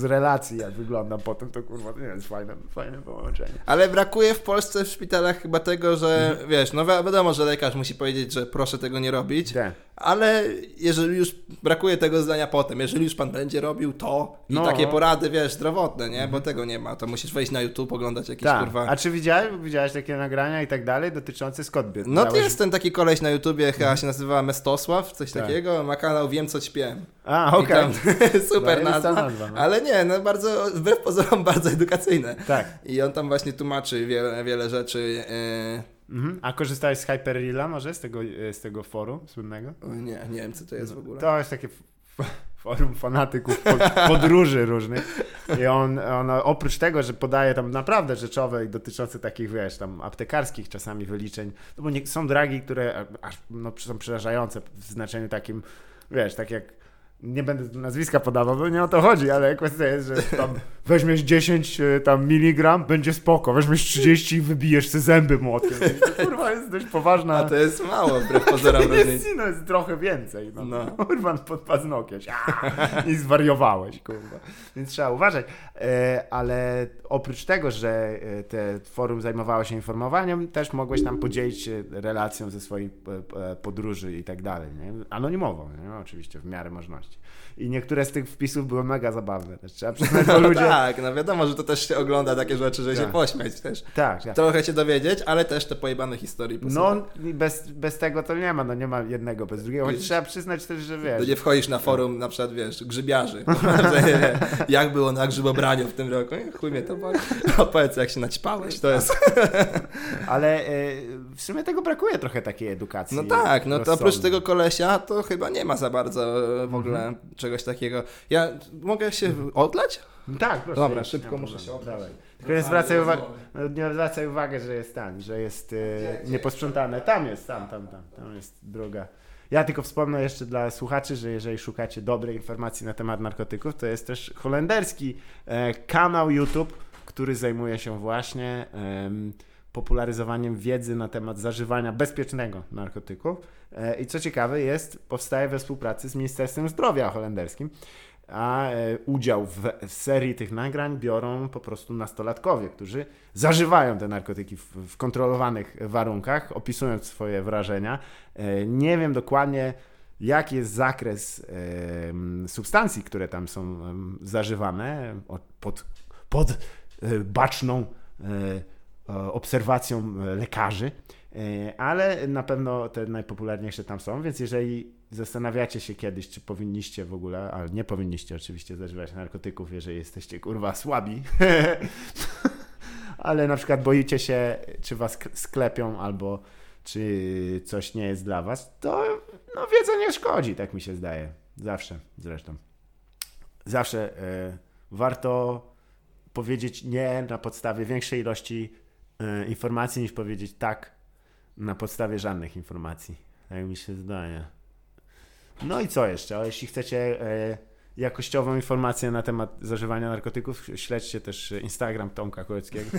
z relacji, jak wyglądam potem, to kurwa, to nie jest fajne, fajne połączenie. Ale brakuje w Polsce w szpitalach chyba tego, że wiesz, no wi- wiadomo, że lekarz musi powiedzieć, że proszę tego nie robić, Tak. ale jeżeli już brakuje tego zdania potem, jeżeli już pan będzie robił to i No. takie porady, wiesz, zdrowotne, nie? Bo tego nie ma, to musisz wejść na YouTube, oglądać jakieś Tak. kurwa... A czy widziałeś, widziałeś takie nagrania i tak dalej dotyczące skąd by? No to jest ten taki koleś na YouTubie, chyba się nazywa Mestosław, coś Tak. takiego, ma kanał Wiem co ćpiem. A, okej. tam super Zajebista nazwa, nazwa, no. ale nie, no bardzo, wbrew pozorom bardzo edukacyjne. Tak. I on tam właśnie tłumaczy wiele, wiele rzeczy. Yy... Mhm. A korzystałeś z Hyperreala może, z tego, e, z tego forum słynnego? Nie, nie wiem co to jest w ogóle. To jest takie forum fanatyków pod, podróży różnych. I on, on oprócz tego, że podaje tam naprawdę rzeczowe i dotyczące takich, wiesz, tam aptekarskich czasami wyliczeń, no bo nie, są dragi, które aż no, są przerażające w znaczeniu takim, wiesz, tak jak nie będę nazwiska podawał, bo nie o to chodzi, ale kwestia jest, że tam weźmiesz 10 e, tam miligram, będzie spoko, weźmiesz 30 i wybijesz te zęby młotkiem. To, kurwa, jest dość poważna... A to jest mało, wbrew pozorom różnic. jest, no, jest trochę więcej. No. No. Kurwa, pod paznokieć. I zwariowałeś, kurwa. Więc trzeba uważać. E, ale oprócz tego, że e, te forum zajmowało się informowaniem, też mogłeś tam podzielić się relacją ze swojej podróży i tak dalej. Nie? Anonimowo, nie? oczywiście, w miarę możliwości. I niektóre z tych wpisów były mega zabawne. Też trzeba przyznać, No ludzie... tak, no wiadomo, że to też się ogląda takie rzeczy, że się Tak. pośmiać też. tak, tak. Trochę się dowiedzieć, ale też te pojebane historii posłuchać. No, bez, bez tego to nie ma, no nie ma jednego bez drugiego, choć trzeba przyznać też, że wiesz... To nie wchodzisz na forum na przykład, wiesz, grzybiarzy. jak było na grzybobraniu w tym roku? Chuj mnie to boli. Opowiedz, jak się naćpałeś, to jest... Ale e, w sumie tego brakuje trochę takiej edukacji. No tak, no to oprócz tego kolesia, to chyba nie ma za bardzo w ogóle Mhm. czegoś takiego. Ja mogę się odlać? Tak, proszę. Dobra, idź, szybko muszę się oddać. Tylko nie zwracaj uwagi, nie zwracaj uwagi, że jest tam, że jest e, nieposprzątane. Tam jest, tam, tam, tam, tam jest droga. Ja tylko wspomnę jeszcze dla słuchaczy, że jeżeli szukacie dobrej informacji na temat narkotyków, to jest też holenderski e, kanał YouTube, który zajmuje się właśnie em, popularyzowaniem wiedzy na temat zażywania bezpiecznego narkotyków. E, I co ciekawe jest, powstaje we współpracy z Ministerstwem Zdrowia holenderskim, a e, udział w serii tych nagrań biorą po prostu nastolatkowie, którzy zażywają te narkotyki w, kontrolowanych warunkach, opisując swoje wrażenia. E, Nie wiem dokładnie, jaki jest zakres substancji, które tam są zażywane pod, pod baczną obserwacją e, lekarzy, e, ale na pewno te najpopularniejsze tam są, więc jeżeli zastanawiacie się kiedyś, czy powinniście w ogóle, ale nie powinniście oczywiście zażywać narkotyków, jeżeli jesteście kurwa słabi, ale na przykład boicie się, czy was sklepią albo czy coś nie jest dla was, to no wiedza nie szkodzi, tak mi się zdaje. Zawsze zresztą. Zawsze e, warto powiedzieć nie na podstawie większej ilości e, informacji niż powiedzieć tak na podstawie żadnych informacji. Tak mi się zdaje. No i co jeszcze? O, Jeśli chcecie e, jakościową informację na temat zażywania narkotyków, śledźcie też Instagram Tomka Koleckiego.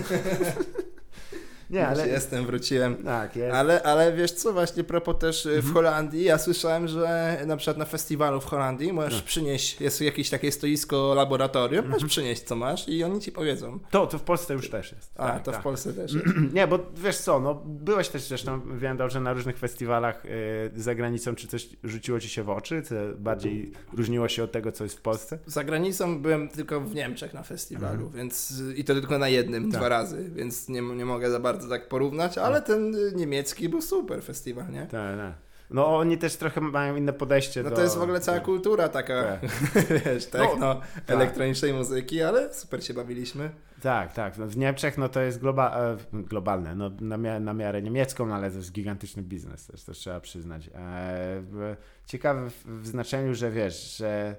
Nie, ale... Jestem, wróciłem. Tak, jest. Ale, ale wiesz co, właśnie propos też y, Mhm. w Holandii, ja słyszałem, że na przykład na festiwalu w Holandii możesz Tak. przynieść, jest jakieś takie stoisko laboratorium, Mhm. możesz przynieść co masz i oni ci powiedzą. To, to w Polsce już też jest. A, tak, to tak. w Polsce też jest. Nie, bo wiesz co, no byłeś też zresztą, wiem dobrze, na różnych festiwalach y, za granicą, czy coś rzuciło ci się w oczy, co bardziej różniło się od tego, co jest w Polsce? Za granicą byłem tylko w Niemczech na festiwalu, więc i to tylko na jednym, Mhm. Tak. dwa razy, więc nie, nie mogę za bardzo tak porównać, ale ten y, niemiecki był super festiwal, nie? Tak, tak. No oni też trochę mają inne podejście No do... to jest w ogóle cała kultura taka, Tak. wiesz, techno, tak. elektronicznej muzyki, ale super się bawiliśmy. Tak, tak. No w Niemczech no to jest globa, e, globalne, no, na, mia- na miarę niemiecką, no, ale to jest gigantyczny biznes też, to trzeba przyznać. E, ciekawe w, w znaczeniu, że wiesz, że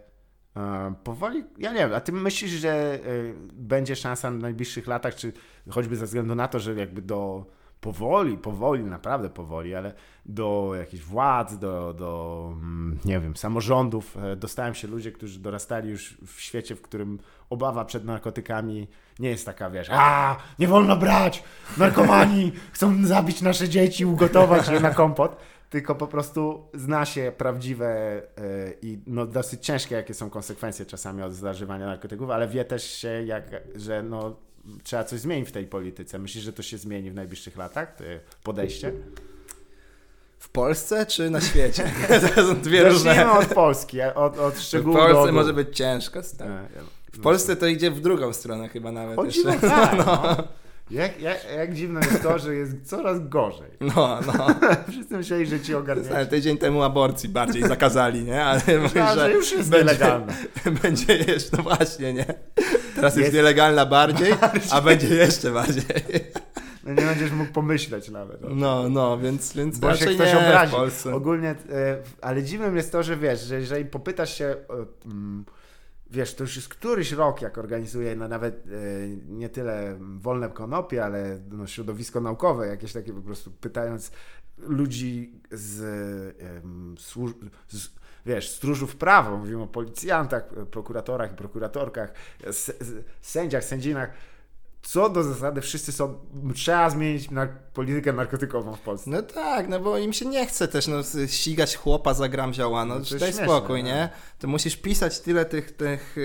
powoli, ja nie wiem, a ty myślisz, że e, będzie szansa w najbliższych latach, czy choćby ze względu na to, że jakby do powoli, powoli, naprawdę powoli, ale do jakichś władz, do, do mm, nie wiem, samorządów e, dostałem się ludzie, którzy dorastali już w świecie, w którym obawa przed narkotykami nie jest taka, wiesz, a nie wolno brać, narkomani chcą zabić nasze dzieci, ugotować je na kompot, tylko po prostu zna się prawdziwe e, i no, dosyć ciężkie, jakie są konsekwencje czasami od zażywania narkotyków, ale wie też się, jak, że no, trzeba coś zmienić w tej polityce. Myślisz, że to się zmieni w najbliższych latach, to podejście? W Polsce czy na świecie? to są dwie Zacznijmy różne... od Polski, od, od W szczegółów Polsce do ogółu. może być ciężko. stary. E, W Polsce to idzie w drugą stronę chyba nawet O jeszcze. tak, no. Jak, jak, jak dziwne jest to, że jest coraz gorzej. No, no. Wszyscy myśleli, że ci ogarniecie. Ale tydzień temu aborcji bardziej zakazali, nie? Ale A, że już jest nielegalne. Będzie jeszcze, no właśnie, nie? Teraz jest, Jest- nielegalna bardziej, a będzie jeszcze bardziej. No nie będziesz mógł pomyśleć nawet. No, no, więc, więc Bo się ktoś nie obrazi. w Polsce. Ogólnie, e, ale dziwnym jest to, że wiesz, że jeżeli popytasz się, mm, wiesz, to już jest któryś rok, jak organizuje no nawet e, nie tyle wolne konopie, ale no, środowisko naukowe, jakieś takie po prostu pytając ludzi z, służ- z wiesz, stróżów prawa, mówimy o policjantach, prokuratorach i prokuratorkach, s- sędziach, sędzinach. Co do zasady wszyscy są, trzeba zmienić na politykę narkotykową w Polsce. No tak, no bo im się nie chce też no, ścigać chłopa za gram zioła, no, No to daj spokój, no. nie? To musisz pisać tyle tych, tych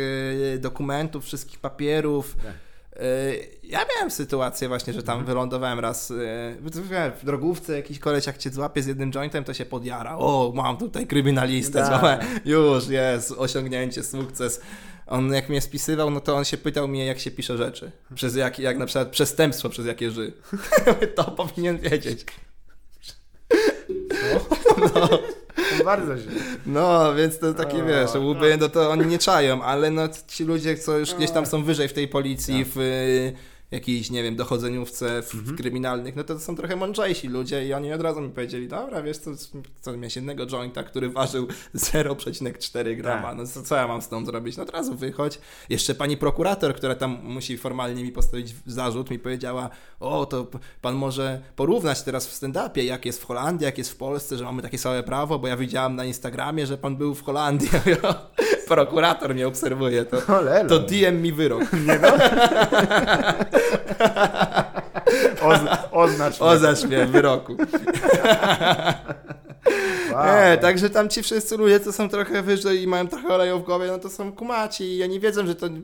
yy, dokumentów, wszystkich papierów. Tak. Yy, ja miałem sytuację właśnie, że tam Mhm. wylądowałem raz yy, w- drogówce, jakiś koleś jak cię złapie z jednym jointem, to się podjara. O, mam tutaj kryminalistę, Tak. złapałem. już jest, osiągnięcie, sukces. On jak mnie spisywał, no to on się pytał mnie, jak się pisze rzeczy. Przez jak, jak na przykład przestępstwo, przez jakie ży. to powinien wiedzieć. Bardzo źle. No, więc to takie, O, wiesz, no. łby, no to oni nie czają, ale no ci ludzie, co już gdzieś tam są wyżej w tej policji, Tak. w y, jakiejś, nie wiem, dochodzeniówce, w, Mhm. kryminalnych, no to, to są trochę mądrzejsi ludzie i oni od razu mi powiedzieli, dobra, wiesz, co, co miałeś jednego jointa, który ważył 0,4 grama, Tak. no co, co ja mam z tą zrobić? No od razu wychodź. Jeszcze pani prokurator, która tam musi formalnie mi postawić zarzut, mi powiedziała, o, to pan może porównać teraz w stand-upie, jak jest w Holandii, jak jest w Polsce, że mamy takie same prawo, bo ja widziałam na Instagramie, że pan był w Holandii. Prokurator mnie obserwuje, to, to DM mi wyrok. Oz, oznacz mnie. Oznacz mnie w wyroku. Wow. Nie, także tam ci wszyscy ludzie, co są trochę wyżej i mają trochę oleju w głowie, no to są kumaci i oni wiedzą, że to... nie-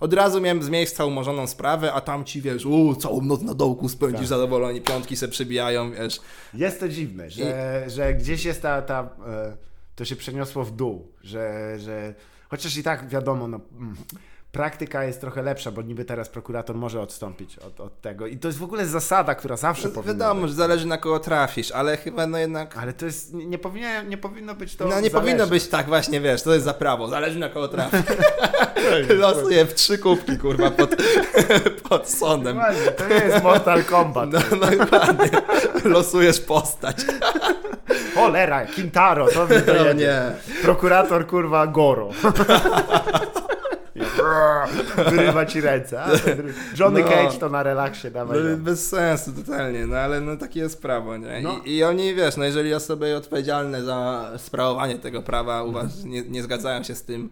Od razu miałem z miejsca umorzoną sprawę, a tam ci, wiesz, u, całą noc na dołku spędzisz Tak. zadowoleni, piątki se przybijają, wiesz. Jest to dziwne, że, że gdzieś jest ta, ta e, to się przeniosło w dół, że, że chociaż i tak wiadomo, no, mm, praktyka jest trochę lepsza, bo niby teraz prokurator może odstąpić od, od tego i to jest w ogóle zasada, która zawsze No, powinna wiadomo, być. że zależy na kogo trafisz, ale chyba no jednak... Ale to jest, nie, nie, powinno, nie powinno być to No nie powinno być tak właśnie, wiesz, to jest za prawo, zależy na kogo trafisz. Losuję w trzy kubki, kurwa, pod, pod sądem. Dokładnie, to nie jest Mortal Kombat. No, no dokładnie. Losujesz postać. Cholera, Kintaro, to to No nie. Prokurator, kurwa, Goro. Wyrywa ci ręce. Johnny No. Cage to na relaksie, dawaj. No, bez sensu totalnie, no ale no takie jest prawo, nie? No. I, I oni, wiesz, no jeżeli osoby odpowiedzialne za sprawowanie tego prawa uważ, nie, nie zgadzają się z tym,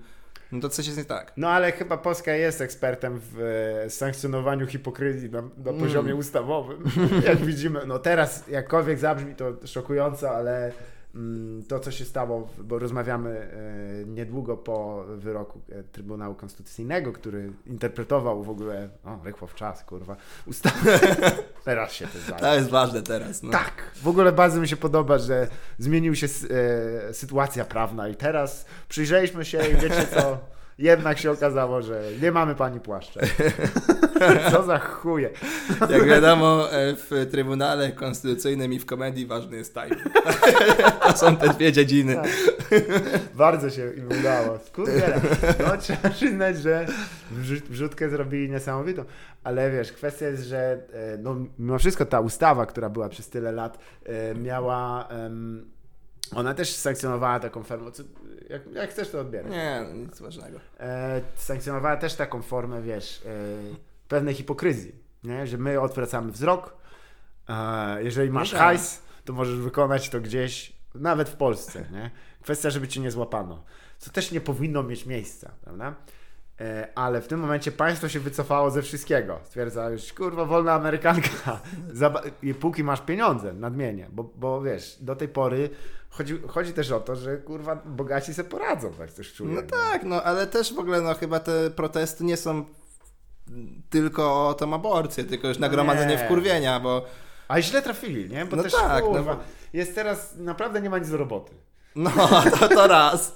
no to coś jest nie tak. No ale chyba Polska jest ekspertem w e, sankcjonowaniu hipokryzji na, na Mm. poziomie ustawowym. Jak widzimy, no teraz jakkolwiek zabrzmi to szokująco, ale mm, to co się stało, bo rozmawiamy e, niedługo po wyroku e, Trybunału Konstytucyjnego, który interpretował w ogóle, o rychło w czas, kurwa, ustawę. teraz się to zdaje. To jest ważne teraz, no. Tak, w ogóle bardzo mi się podoba, że zmienił się e, sytuacja prawna i teraz przyjrzeliśmy się i wiecie co, jednak się okazało, że nie mamy pani płaszcza. Co za chuje. Jak wiadomo, e, w Trybunale Konstytucyjnym i w komedii ważny jest timing. to są te dwie dziedziny. Tak. Bardzo się im udało. Kurde, no trzeba przyznać, że wrzu- wrzutkę zrobili niesamowitą. Ale wiesz, kwestia jest, że e, no, mimo wszystko ta ustawa, która była przez tyle lat, e, miała... em, ona też sankcjonowała taką formę. co- Jak, jak chcesz, to odbieraj. Nie, nic ważnego. e, sankcjonowała też taką formę, wiesz, e, pewnej hipokryzji, nie? że my odwracamy wzrok, e, jeżeli masz tak. hajs, to możesz wykonać to gdzieś, nawet w Polsce, nie? Kwestia, żeby cię nie złapano, co też nie powinno mieć miejsca, prawda? E, ale w tym momencie państwo się wycofało ze wszystkiego. Stwierdza już, kurwa, wolna amerykanka, i póki masz pieniądze, nadmienię, bo, bo wiesz, do tej pory chodzi, chodzi też o to, że kurwa, bogaci se poradzą, tak coś czuję. No tak, no ale też w ogóle no chyba te protesty nie są tylko o tą aborcję, tylko już nagromadzenie nie. wkurwienia, bo A źle trafili, nie? Bo No też tak, no kurwa, bo- jest teraz, naprawdę nie ma nic do roboty. no to, to raz.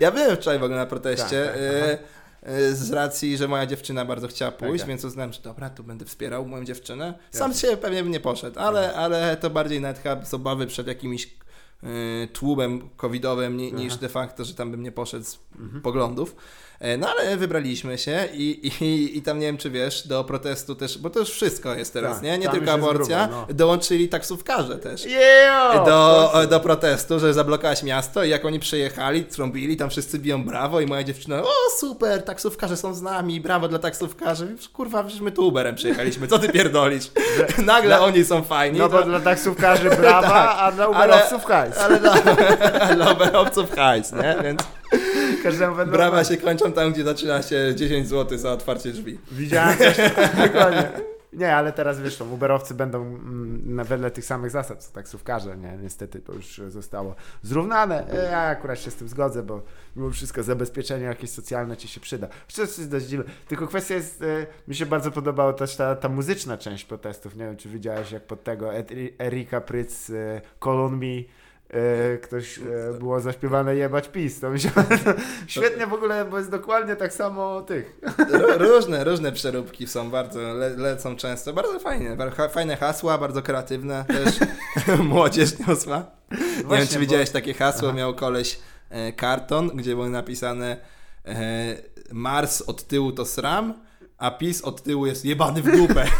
Ja byłem wczoraj w ogóle na proteście. Tak, tak, y, y, z racji, że moja dziewczyna bardzo chciała pójść, więc uznałem, że dobra, tu będę wspierał moją dziewczynę. Sam się pewnie bym nie poszedł, ale, ale to bardziej nawet chyba z obawy przed jakimiś tłumem covidowym ni, niż Aha. de facto, że tam bym nie poszedł z Mhm. poglądów. E, No ale wybraliśmy się i, i, i tam nie wiem, czy wiesz, do protestu też, bo to już wszystko jest teraz, Tak, nie? Nie tylko aborcja, no. dołączyli taksówkarze też. Jejo! Do, do protestu, że zablokowałeś miasto i jak oni przyjechali, trąbili, tam wszyscy biją brawo i moja dziewczyna, o super, taksówkarze są z nami, brawo dla taksówkarzy. Kurwa, przecież my tu Uberem przyjechaliśmy, co ty pierdolisz? Nagle Dla- oni są fajni. No bo to- dla taksówkarzy brawa, Tak, a dla uberowców hajs. Ale dla, dla Uberowców hajs, nie? Więc Każdemu będą brawa się kończą tam, gdzie zaczyna się 10 zł za otwarcie drzwi. Widziałem coś, dokładnie. Nie, ale teraz wiesz, to Uberowcy będą mm, na wedle tych samych zasad co taksówkarze, nie? Niestety to już zostało zrównane. E, Ja akurat się z tym zgodzę, bo mimo wszystko zabezpieczenie jakieś socjalne ci się przyda. Szczerze jest dość dziwne. Tylko kwestia jest, e, mi się bardzo podobała też ta, ta muzyczna część protestów. Nie wiem, czy widziałeś jak pod tego Eri- Erika Pryc, e, Me, e, ktoś e, było zaśpiewane jebać PiS. To mi się świetnie w ogóle, bo jest dokładnie tak samo tych. Ró- Różne, różne przeróbki są bardzo, le, lecą często. Bardzo fajnie, bar- fajne hasła, bardzo kreatywne też. Młodzież niosła. Nie wiem, Właśnie, czy bo- widziałeś takie hasło, Aha. miał koleś e, karton, gdzie było napisane e, Mars od tyłu to sram, a PiS od tyłu jest jebany w dupę.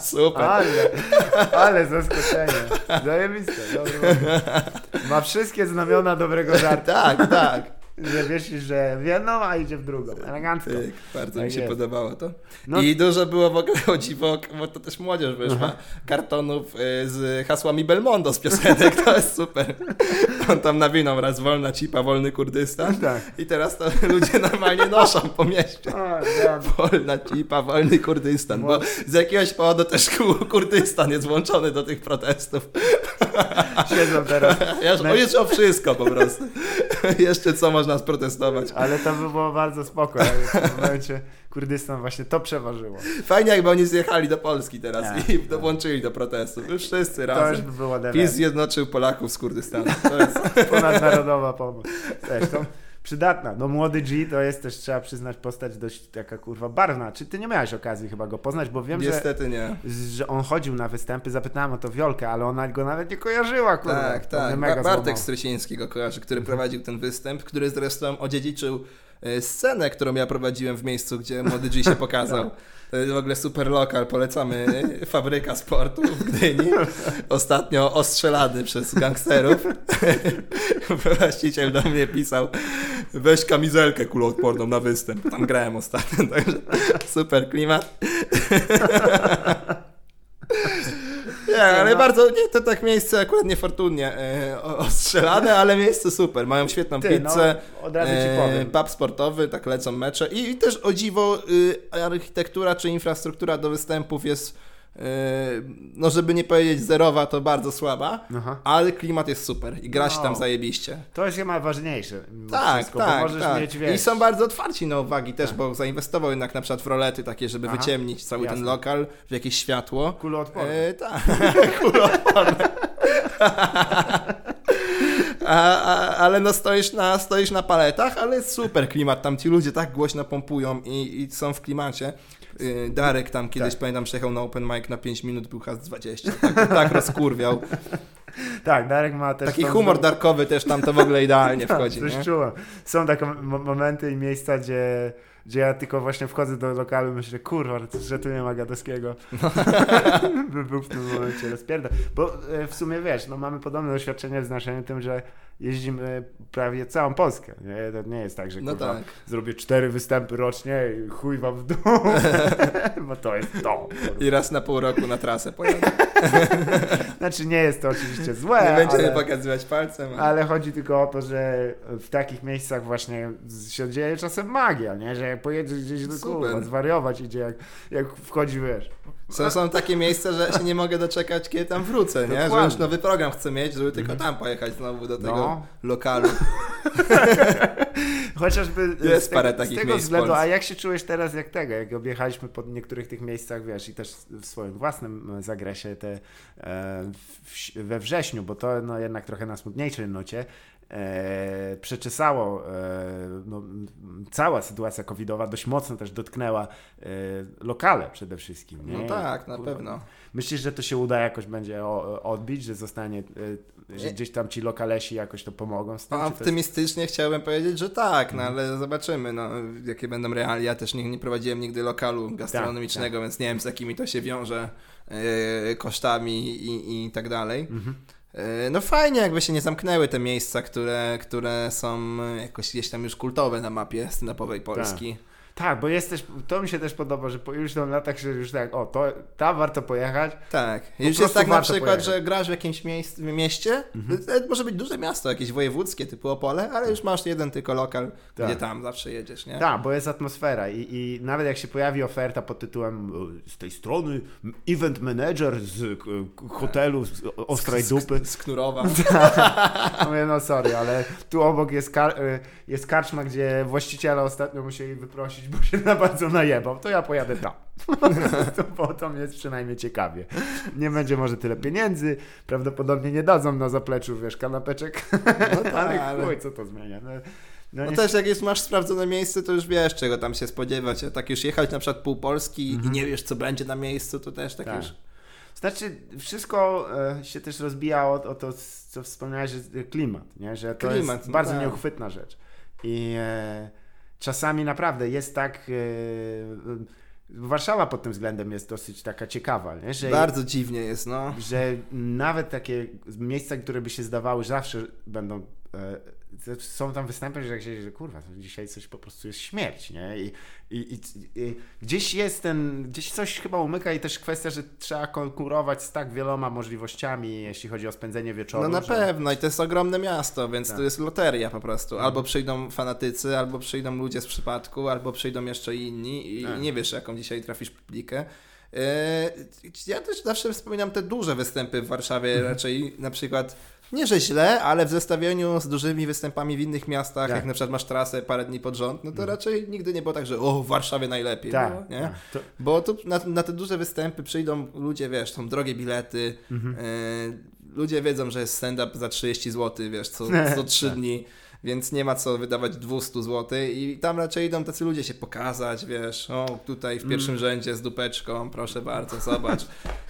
Super. Ale, ale zaskoczenie. Zajebiste. Dobry Ma wszystkie znamiona dobrego żartu. Tak, tak. Nie wiesz, że w jedną, a idzie w drugą. Elegancko. Tak, bardzo Tak mi się jest. podobało to. No- I dużo było w ogóle o dziwo, bo to też młodzież wyszła, Aha. kartonów y, z hasłami Belmondo z piosenek, to jest super. On tam nawinął raz wolna cipa, wolny Kurdystan Tak. i teraz to ludzie normalnie noszą po mieście. O, Wolna cipa, wolny Kurdystan, bo z jakiegoś powodu też Ku- Kurdystan jest włączony do tych protestów. Siedzą teraz. Ja, o, już o wszystko po prostu. Jeszcze co można sprotestować. Ale to by było bardzo spoko. W tym momencie Kurdystan właśnie to przeważyło. Fajnie jakby oni zjechali do Polski teraz Tak, i tak. dołączyli do protestów. Już wszyscy To już razem. by było PiS zjednoczył Polaków z Kurdystanu. To jest... Ponadnarodowa pomoc. Zresztą przydatna. No młody G to jest też, trzeba przyznać, postać dość taka kurwa barwna. Czy ty nie miałeś okazji chyba go poznać, bo wiem, że Niestety nie. że on chodził na występy, zapytałem o to Wiolkę, ale ona go nawet nie kojarzyła, kurwa. Tak, tak. Ba- Bartek. Strysiński go kojarzy, który prowadził ten występ, który zresztą odziedziczył e, scenę, którą ja prowadziłem w miejscu, gdzie młody G się pokazał. W ogóle super lokal, polecamy. Fabryka sportu w Gdyni. Ostatnio ostrzelany przez gangsterów. Właściciel do mnie pisał, weź kamizelkę kuloodporną na występ. Tam grałem ostatnio, także super klimat. Nie, ale No. bardzo, nie, to tak miejsce akurat niefortunnie e, ostrzelane, ale miejsce super. Mają świetną Ty, pizzę. no, od razu ci e, powiem. Pub sportowy, tak lecą mecze. I, i też o dziwo y, architektura czy infrastruktura do występów jest, no żeby nie powiedzieć zerowa, to bardzo słaba. Aha. Ale klimat jest super i gra się No. tam zajebiście. To jest chyba ważniejsze. Tak, wszystko, tak, możesz tak. mieć, wiesz, I są bardzo otwarci na uwagi też, Tak. bo zainwestował jednak na przykład w rolety takie, żeby Aha. wyciemnić cały ten Jasne. lokal w jakieś światło. kuloodporne. E, tak, kuloodporne. A, a, ale no stoisz na, stoisz na paletach, ale jest super klimat, tam ci ludzie tak głośno pompują i, i są w klimacie. Y, Darek tam kiedyś, Tak. pamiętam, przyjechał na open mic na 5 minut, był has 20. Tak, tak rozkurwiał. Tak, Darek ma też... Taki tą humor darkowy też tam to w ogóle idealnie wchodzi. Coś Nie? czułem. Są takie mo- momenty i miejsca, gdzie, gdzie ja tylko właśnie wchodzę do lokalu i myślę, kurwa, że tu nie ma Gadowskiego. by był w tym momencie rozpierda. Bo e, w sumie wiesz, no mamy podobne doświadczenie w znaczeniu tym, że jeździmy prawie całą Polskę. Nie? To nie jest tak, że No kurwa, tak. zrobię cztery występy rocznie i chuj wam w dół. Bo to jest to. I raz na pół roku na trasę pojadę. Znaczy nie jest to oczywiście złe, Nie będziemy ale... pokazywać palcem. ale- Ale chodzi tylko o to, że w takich miejscach właśnie się dzieje czasem magia, nie? Że jak pojedziesz gdzieś do kurwa, zwariować idzie, jak, jak wchodzi, wiesz. Są, są takie miejsca, że się nie mogę doczekać, kiedy tam wrócę, nie? Że już nowy program chcę mieć, żeby tylko tam pojechać znowu do tego No. lokalu. Chociażby Jest z, parę z takich tego miejsc w względu, a jak się czułeś teraz jak tego, jak objechaliśmy po niektórych tych miejscach, wiesz, i też w swoim własnym zagresie te e, we wrześniu, bo to no jednak trochę na smutniejszej nucie, e, przeczesało, e, no, cała sytuacja covidowa dość mocno też dotknęła e, lokale przede wszystkim. Nie? No tak, na pewno. Myślisz, że to się uda jakoś będzie o, odbić, że zostanie, e, że gdzieś tam ci lokalesi jakoś to pomogą z tym? No, optymistycznie chciałbym powiedzieć, że tak, no ale zobaczymy, no, jakie będą realia. Też nie, nie prowadziłem nigdy lokalu gastronomicznego, tak, tak. więc nie wiem z jakimi to się wiąże e, kosztami i, i tak dalej. Mhm. E, no fajnie, jakby się nie zamknęły te miejsca, które, które są jakoś gdzieś tam już kultowe na mapie stand-upowej Polski. Tak. Tak, bo jest też, to mi się też podoba, że po już na latach, że już tak, o, to, tam warto pojechać. Tak, już jest tak na przykład, pojechać. że grasz w jakimś mieście, mhm. może być duże miasto, jakieś wojewódzkie typu Opole, ale już masz jeden tylko lokal, tak. gdzie tam zawsze jedziesz, nie? Tak, bo jest atmosfera i, i nawet jak się pojawi oferta pod tytułem z tej strony event manager z hotelu z ostrej dupy. Z, z Knurowa. Mówię, no sorry, ale tu obok jest, kar jest karczma, gdzie właściciele ostatnio musieli wyprosić bo się na bardzo najebał, to ja pojadę tam. bo to jest przynajmniej ciekawie. Nie będzie może tyle pieniędzy, prawdopodobnie nie dadzą na zapleczu, wiesz, kanapeczek, no tak, ale chuj, co to zmienia. No, no, no też jak jest, masz sprawdzone miejsce, to już wiesz, czego tam się spodziewać. A tak już jechać na przykład pół Polski -hmm. i mhm. nie wiesz, co będzie na miejscu, to też tak, tak. już... Znaczy, wszystko e, się też rozbija o, to, co wspomniałeś, że klimat, nie? że to klimat, jest no bardzo tak. nieuchwytna rzecz. I... E, czasami naprawdę jest tak. Yy, Warszawa pod tym względem jest dosyć taka ciekawa. Nie? Że, Bardzo dziwnie jest, no. Że nawet takie miejsca, które by się zdawały, zawsze będą są tam występy, że jak się, że kurwa, dzisiaj coś po prostu jest śmierć, nie? I, i, i, I, gdzieś jest ten, gdzieś coś chyba umyka i też kwestia, że trzeba konkurować z tak wieloma możliwościami, jeśli chodzi o spędzenie wieczoru. No na że... pewno i to jest ogromne miasto, więc tak. to jest loteria po prostu. Albo przyjdą fanatycy, albo przyjdą ludzie z przypadku, albo przyjdą jeszcze inni i tak. nie wiesz, jaką dzisiaj trafisz publikę. E, ja też zawsze wspominam te duże występy w Warszawie, mhm. raczej na przykład nie, że źle, ale w zestawieniu z dużymi występami w innych miastach, tak. jak na przykład masz trasę parę dni pod rząd, no to mhm. raczej nigdy nie było tak, że o, w Warszawie najlepiej. Tak, było, nie? Tak. To... Bo tu na, na, te duże występy przyjdą ludzie, wiesz, są drogie bilety, mhm. y, ludzie wiedzą, że jest stand-up za 30 zł, wiesz, co, co 3 tak. dni więc nie ma co wydawać 200 zł i tam raczej idą tacy ludzie się pokazać, wiesz, o tutaj w pierwszym mm. rzędzie z dupeczką, proszę bardzo, zobacz.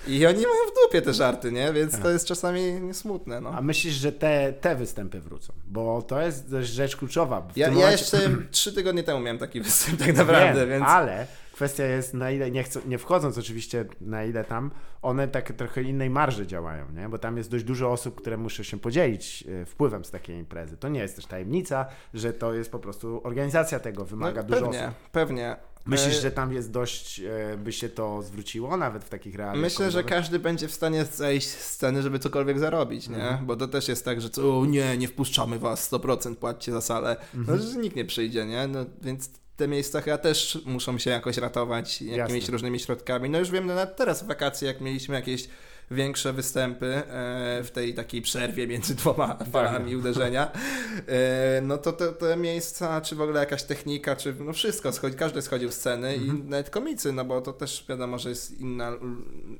I oni mają w dupie te żarty, nie? Więc to jest czasami smutne, no. A myślisz, że te, te występy wrócą? Bo to jest rzecz kluczowa. Ja, ja, jeszcze trzy tygodnie temu miałem taki występ tak naprawdę, Wiem, więc... ale Kwestia jest na ile, nie, chcą, nie wchodząc oczywiście na ile tam, one tak trochę innej marży działają, nie? bo tam jest dość dużo osób, które muszą się podzielić e, wpływem z takiej imprezy. To nie jest też tajemnica, że to jest po prostu organizacja tego, wymaga no, dużo pewnie, osób. Pewnie, Myślisz, e, że tam jest dość, e, by się to zwróciło nawet w takich realiach? Myślę, że każdy będzie w stanie zejść z sceny, żeby cokolwiek zarobić, nie? Mhm. Bo to też jest tak, że co, nie, nie wpuszczamy was, 100% płaccie za salę. No, mhm. Że nikt nie przyjdzie, nie? No, więc te miejsca chyba też muszą się jakoś ratować jakimiś Jasne. różnymi środkami. No już wiem, no nawet teraz w wakacje, jak mieliśmy jakieś większe występy e, w tej takiej przerwie między dwoma falami uderzenia, e, no to te, te, miejsca, czy w ogóle jakaś technika, czy no wszystko, schodzi, każdy schodził z sceny mhm. i nawet komicy, no bo to też wiadomo, że jest inna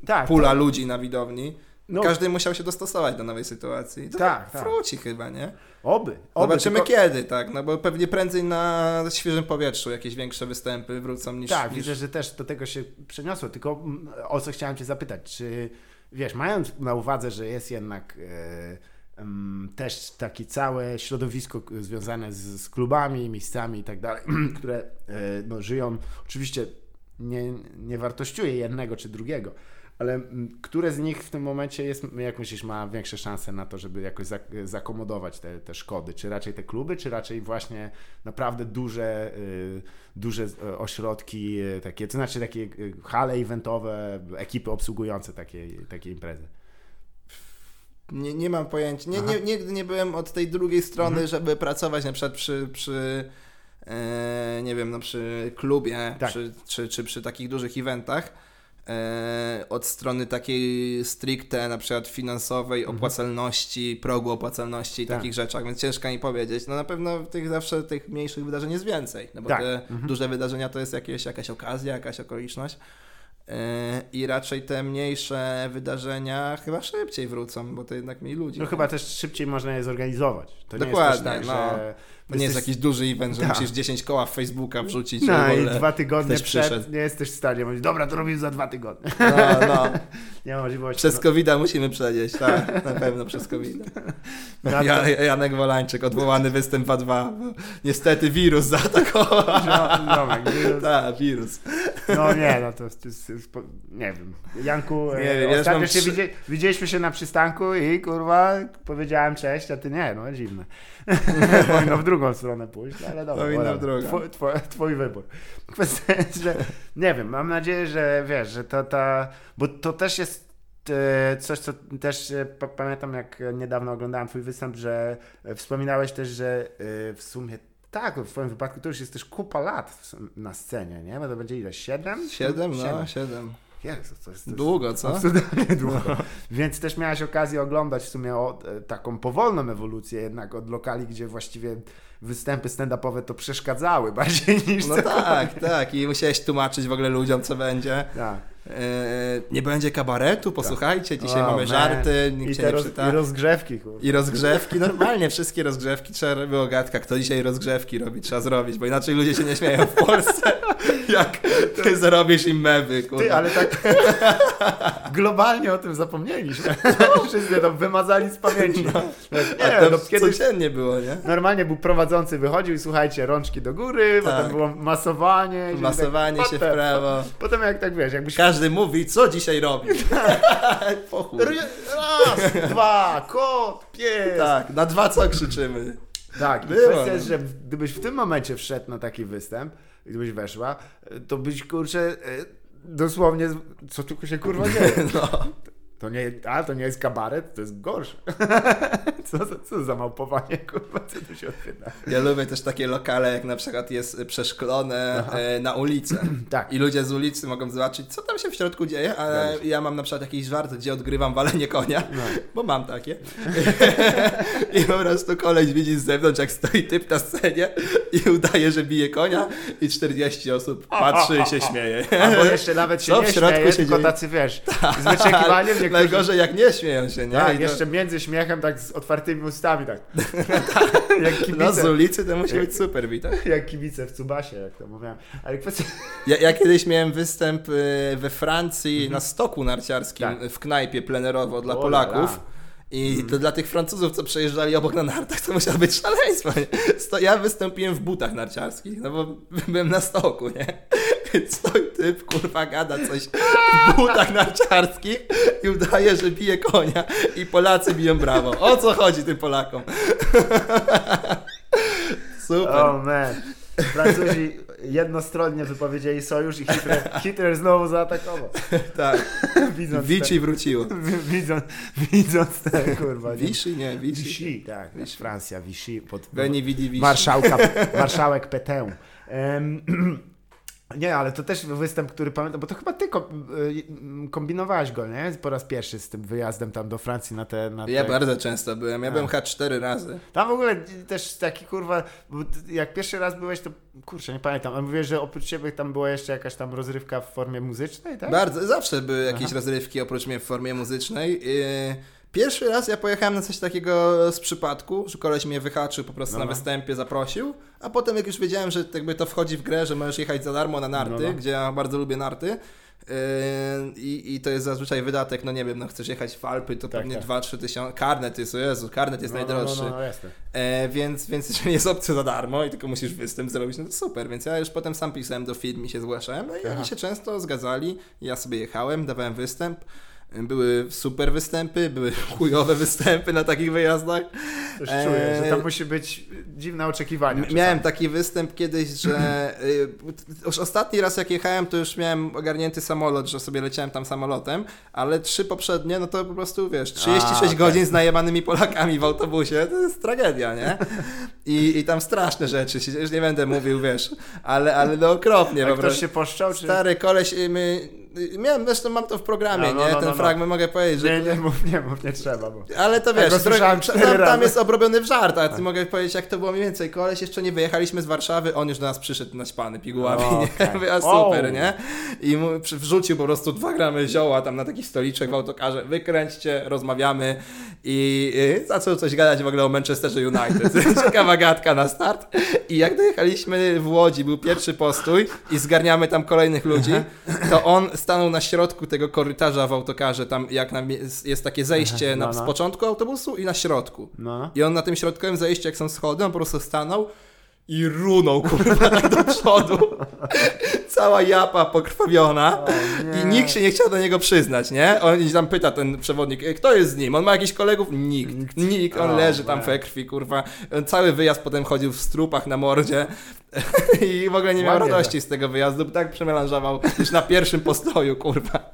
tak, pula to... ludzi na widowni. No. Każdy musiał się dostosować do nowej sytuacji. To tak, tak. wróci chyba, nie? Oby. oby Zobaczymy tylko... kiedy, tak, no bo pewnie prędzej na świeżym powietrzu jakieś większe występy wrócą niż... Tak, niż... widzę, że też do tego się przeniosło, tylko o co chciałem cię zapytać, czy wiesz, mając na uwadze, że jest jednak... Yy też takie całe środowisko związane z, z klubami, miejscami i tak dalej, które e, no, żyją, oczywiście nie, nie wartościuje jednego czy drugiego, ale mm, które z nich w tym momencie jest, jak myślisz, ma większe szanse na to, żeby jakoś zakomodować te, te szkody? Czy raczej te kluby, czy raczej właśnie naprawdę duże, y, duże y, ośrodki, y, takie, to znaczy takie hale eventowe, ekipy obsługujące takie, takie imprezy? Nie, nie mam pojęcia. Nie, nie, nigdy nie byłem od tej drugiej strony, mhm. żeby pracować na przykład przy, przy e, nie wiem, no przy klubie, tak. przy, czy, czy przy takich dużych eventach E, od strony takiej stricte na przykład finansowej, mhm. opłacalności, progu opłacalności i tak. takich rzeczach, więc ciężko mi powiedzieć. No na pewno tych zawsze tych mniejszych wydarzeń jest więcej, no bo tak. te mhm. duże wydarzenia to jest jakieś, jakaś okazja, jakaś okoliczność. I raczej te mniejsze wydarzenia chyba szybciej wrócą, bo to jednak mniej ludzi. No chyba też szybciej można je zorganizować. To Dokładnie, nie jest też tak, no. że To nie jest jakiś duży event, że Tak. musisz 10 koła w Facebooka wrzucić. No żeby w i dwa tygodnie przed przyszedł. nie jesteś w stanie mówić, dobra, to robimy za dwa tygodnie. No, no. Nie ma możliwości. Przez covid musimy przenieść, tak, na pewno przez covid No, Ja, Janek Wolańczyk, odwołany występ A2. bo Niestety wirus zaatakował. No, Romek, wirus. Tak, wirus. No nie, no to, to jest, nie wiem. Janku, Nie wiem, już ostatnio się widzie, widzieliśmy się na przystanku i kurwa powiedziałem cześć, a ty nie, no dziwne. Powinno w drugą stronę pójść, no, ale dobra. Powinno w drugą. Twój, twój, twój wybór. Kwestia jest, że nie wiem, mam nadzieję, że wiesz, że to ta, bo to też jest e, coś, co też e, pa- pamiętam, jak niedawno oglądałem twój występ, że e, wspominałeś też, że w sumie tak, w twoim wypadku to już jest też kupa lat na scenie, nie? Bo to będzie ile? Siedem? Siedem, no, Siedem. siedem. Jezu, to jest, to jest Długo, co? absurdalnie długo. Więc też miałeś okazję oglądać w sumie o, e, taką powolną ewolucję jednak od lokali, gdzie właściwie występy stand-upowe to przeszkadzały bardziej niż No tak, tak. I musiałeś tłumaczyć w ogóle ludziom, co będzie. tak. Eee, nie będzie kabaretu, posłuchajcie, dzisiaj O, mamy man. żarty, nikt I się nie roz, przyta. i rozgrzewki, kurwa. I rozgrzewki, normalnie wszystkie rozgrzewki trzeba było gadka, kto dzisiaj rozgrzewki robi, trzeba zrobić, bo inaczej ludzie się nie śmieją w Polsce, jak ty zarobisz im mewy, kurwa. Ty, ale tak globalnie o tym zapomnieliśmy. Wszyscy to wymazali z pamięci. A Nie, to no, kiedyś codziennie było, nie? normalnie był prowadzący, wychodził i słuchajcie, rączki do góry, Tak. potem było masowanie. Masowanie tak, się w potem- prawo. Potem jak tak wiesz, jakbyś Każdy mówi, co dzisiaj robi. Raz, dwa, kot, pies. Tak, na dwa co krzyczymy. Tak, i Było, kwestia no. jest, że gdybyś w tym momencie wszedł na taki występ, i gdybyś weszła, to byś kurczę e, dosłownie, co tu się kurwa dzieje? No. To nie, a to nie jest kabaret, to jest gorsze. Co, co, co za małpowanie, kurwa, co tu się odbywa? Ja lubię też takie lokale, jak na przykład jest przeszklone e, na ulicę. Tak. I ludzie z ulicy mogą zobaczyć, co tam się w środku dzieje, ale ja mam na przykład jakiś żart, gdzie odgrywam walenie konia, No. bo mam takie. I po prostu koleś widzi z zewnątrz, jak stoi typ na scenie i udaje, że bije konia i 40 osób patrzy i się śmieje. Albo jeszcze nawet się Co w nie środku śmieje, się tylko dzieje? tacy, wiesz, z wyczekiwaniem niektórzy... Najgorzej jak nie śmieją się, nie? Tak, I to- jeszcze między śmiechem tak z otwartymi ustami, tak. jak No kibice, z ulicy to musi być super, witaj. jak kibice w Cubasie, jak to mówiłem. Ale kwestia... Ja, ja kiedyś miałem występ y, we Francji na stoku narciarskim Tak. w knajpie plenerowo dla O, Polaków. la, la. I to dla tych Francuzów, co przejeżdżali obok na nartach, to musiało być szaleństwo. Nie? Ja wystąpiłem w butach narciarskich, no bo byłem na stoku, nie? Stoi typ, kurwa, gada coś w butach narciarskich i udaje, że bije konia i Polacy biją brawo. O co chodzi tym Polakom? Super. Oh man. Francuzi jednostronnie wypowiedzieli sojusz i Hitler, Hitler znowu zaatakował. Tak. Widząc Vichy wróciło. widząc, widząc te, kurwa. nie? Nie. Vichy, tak. Francja, Vichy. Pod, Veni vidi marszałka, marszałek Petę. Em, nie, ale to też występ, który pamiętam, bo to chyba ty kom, y, kombinowałeś go, nie? Po raz pierwszy z tym wyjazdem tam do Francji na te... Na te... Ja bardzo często byłem. Ja byłem chyba cztery razy. Tam w ogóle też taki kurwa, jak pierwszy raz byłeś, to kurczę, nie pamiętam, ale mówię, że oprócz ciebie tam była jeszcze jakaś tam rozrywka w formie muzycznej, tak? Bardzo, zawsze były jakieś Aha. rozrywki oprócz mnie w formie muzycznej. Yy, Pierwszy raz ja pojechałem na coś takiego z przypadku, że koleś mnie wyhaczył po prostu No, na no. występie, zaprosił, a potem jak już wiedziałem, że jakby to wchodzi w grę, że możesz jechać za darmo na narty, No, no. gdzie ja bardzo lubię narty, yy, i, i to jest zazwyczaj wydatek, no nie wiem, no chcesz jechać w Alpy, to Tak, pewnie tak. 2-3 tysiące, karnet jest, o Jezu, karnet jest no, najdroższy. No, no, no, jasne. E, więc, więc jeżeli jest opcja za darmo i tylko musisz występ zrobić, no to super. Więc ja już potem sam pisałem do firm i się zgłaszałem. No i Aha. oni się często zgadzali. Ja sobie jechałem, dawałem występ. Były super występy, były chujowe występy na takich wyjazdach. Eee, czuję, że tam musi być dziwne czasami. Miałem taki występ kiedyś, że y, już ostatni raz jak jechałem, to już miałem ogarnięty samolot, że sobie leciałem tam samolotem, ale trzy poprzednie, no to po prostu wiesz, 36 okej. godzin z najebanymi Polakami w autobusie, to jest tragedia, nie? I, i tam straszne rzeczy, już nie będę mówił, wiesz, ale, ale no okropnie A ktoś się poszczał, czy... Stary koleś, y, my miałem, zresztą mam to w programie, No, no, nie? no, Ten no, no. fragment mogę powiedzieć, że... Nie, nie mów, nie mów, nie trzeba, bo... Ale to wiesz, cztery tam, tam. Tak. jest obrobiony w żart, a ty mogę powiedzieć, jak to było mniej więcej. Koleś jeszcze nie wyjechaliśmy z Warszawy, on już do nas przyszedł naćpany pigułami, O, nie? okej. Mówię, a super, O. nie? I mu wrzucił po prostu dwa gramy zioła tam na taki stoliczek w autokarze, wykręćcie, rozmawiamy i y, zaczął coś gadać w ogóle o Manchesterze United. Ciekawa gadka na start. I jak dojechaliśmy w Łodzi, był pierwszy postój i zgarniamy tam kolejnych ludzi, to on stanął na środku tego korytarza w autokarze, tam jak nam jest, jest takie zejście na, no, z no. początku autobusu i na środku. No. I on na tym środkowym zejściu, jak są schody, on po prostu stanął i runął, kurwa, tak do przodu. Cała japa pokrwawiona. O. I nikt się nie chciał do niego przyznać, nie? On tam pyta ten przewodnik, "E, kto jest z nim? On ma jakichś kolegów? Nikt. Nikt. On O, leży tam we krwi, kurwa. Cały wyjazd potem chodził w strupach na mordzie i w ogóle nie miał radości z tego wyjazdu, bo tak przemelanżował już na pierwszym postoju, kurwa.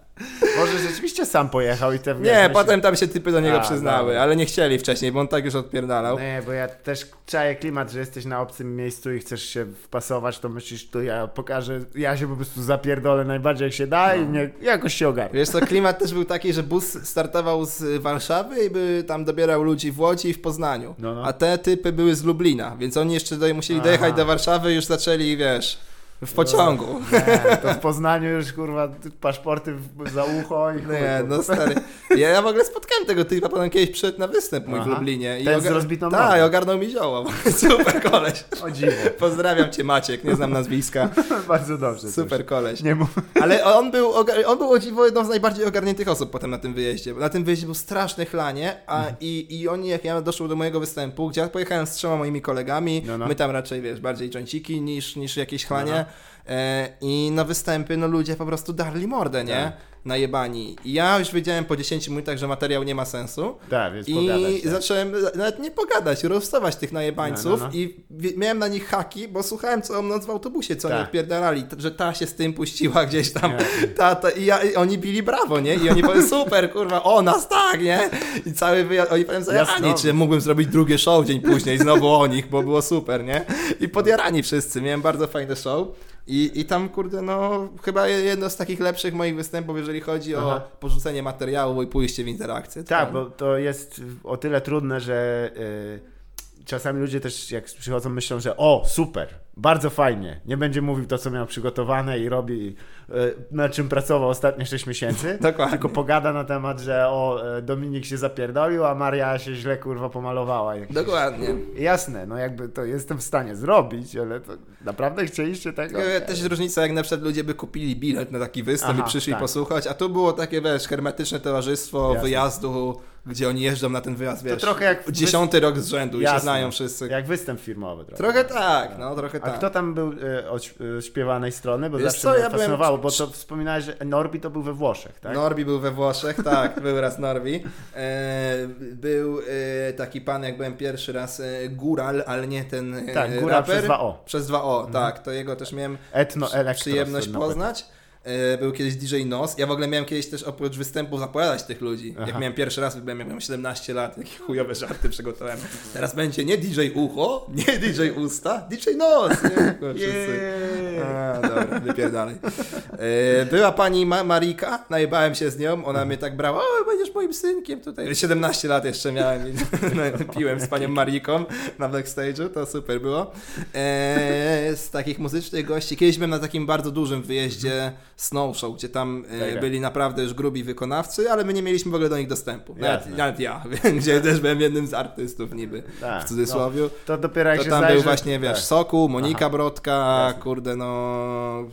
Może rzeczywiście sam pojechał i te... Nie, potem tam się typy do niego A, przyznały, dobra. ale nie chcieli wcześniej, bo on tak już odpierdalał. Nie, bo ja też czaję klimat, że jesteś na obcym miejscu i chcesz się wpasować, to myślisz, to ja pokażę, ja się po prostu zapierdolę najbardziej jak się da i nie, jakoś się ogarnę. Wiesz co, klimat też był taki, że bus startował z Warszawy i by tam dobierał ludzi w Łodzi i w Poznaniu. No, no. A te typy były z Lublina, więc oni jeszcze do, musieli Aha. dojechać do Warszawy i już zaczęli, wiesz, w pociągu. Nie, to w Poznaniu już kurwa paszporty w- za ucho i chuj, Nie, no stary. Ja, ja w ogóle spotkałem tego typa, potem kiedyś przyszedł na występ mój w Aha. Lublinie. Ten z rozbitą Tak, i ogarnął mi zioło. Super koleś. O dziwo. Pozdrawiam cię Maciek, nie znam nazwiska. Bardzo dobrze. Super koleś. Nie mów. Ale on był, ogar- on był o dziwo jedną z najbardziej ogarniętych osób potem na tym wyjeździe. Na tym wyjeździe był straszny chlanie, a Mhm. i, i oni, jak ja doszło do mojego występu, gdzie ja pojechałem z trzema moimi kolegami, No, no. my tam raczej, wiesz, bardziej joinciki niż, niż jakieś chlanie. E, I na występy, no ludzie po prostu darli mordę, nie? Najebani. I ja już wiedziałem po 10 minutach, że materiał nie ma sensu. Tak, więc pogadać. I tak. zacząłem nawet nie pogadać, rozstawać tych najebańców No, no, no. i miałem na nich haki, bo słuchałem całą noc w autobusie, co oni Tak. odpierdalali, t- że ta się z tym puściła gdzieś tam, Nie. ta, ta, i, ja, i oni bili brawo, nie? I oni powiedzą, super, kurwa, o, nas tak, nie? I cały wyjazd, oni powiem, zajarani, czy mógłbym zrobić drugie show dzień później, znowu o nich, bo było super, nie? I podjarani wszyscy, miałem bardzo fajne show. I, I tam, kurde, no, chyba jedno z takich lepszych moich występów, jeżeli chodzi Aha. o porzucenie materiału i pójście w interakcję. Tak, bo to jest o tyle trudne, że y, czasami ludzie też jak przychodzą myślą, że o, super, bardzo fajnie, nie będzie mówił to, co miał przygotowane i robi, y, na czym pracował ostatnie 6 miesięcy, Dokładnie. tylko pogada na temat, że o, y, Dominik się zapierdolił, a Maria się źle kurwa pomalowała. Dokładnie. Jasne, no jakby to jestem w stanie zrobić, ale to naprawdę chcieliście tego? Tylko Też jest różnica, jak na przykład ludzie by kupili bilet na taki występ Aha, i przyszli tak. posłuchać, a tu było takie, wiesz, hermetyczne towarzystwo Jasne. wyjazdu, gdzie oni jeżdżą na ten wyjazd, wiesz, trochę jak dziesiąty rok z rzędu i się Jasne. znają wszyscy. Jak występ firmowy. Trochę, Trochę tak, no trochę A tak. kto tam był y, od y, śpiewanej strony? Bo Wiesz zawsze co, mnie ja byłem- fascynowało, bo to wspominałeś, że Norbi to był we Włoszech, tak? Norbi był we Włoszech, tak, był raz Norbi. E, był e, taki pan, jak byłem pierwszy raz, e, Góral, ale nie ten e, Tak, Góral raper. przez dwa O. Przez dwa O, tak, to jego też miałem Etno przyjemność na poznać. E, Był kiedyś DJ Nos. Ja w ogóle miałem kiedyś też oprócz występu zapowiadać tych ludzi. Jak Aha. miałem pierwszy raz, byłem, jak miałem 17 lat, jakie chujowe żarty przygotowałem. Teraz będzie nie DJ Ucho, nie DJ Usta, DJ Nos. Nie? Jej. A, dobra, wypierdalaj. E, Była pani Ma Marika, najebałem się z nią, ona mnie tak brała, o, będziesz moim synkiem tutaj. 17 lat jeszcze miałem i piłem z panią Mariką na backstage'u, to super było. E, z takich muzycznych gości, kiedyś byłem na takim bardzo dużym wyjeździe Snow Show, gdzie tam e, Tak. byli naprawdę już grubi wykonawcy, ale my nie mieliśmy w ogóle do nich dostępu. Nawet, nawet ja, gdzie też byłem jednym z artystów niby, Tak, w cudzysłowie. To dopiero jak To się tam zajrzy... był właśnie, wiesz, tak. Soku, Monika Aha. Brodka, Jasne. kurde no...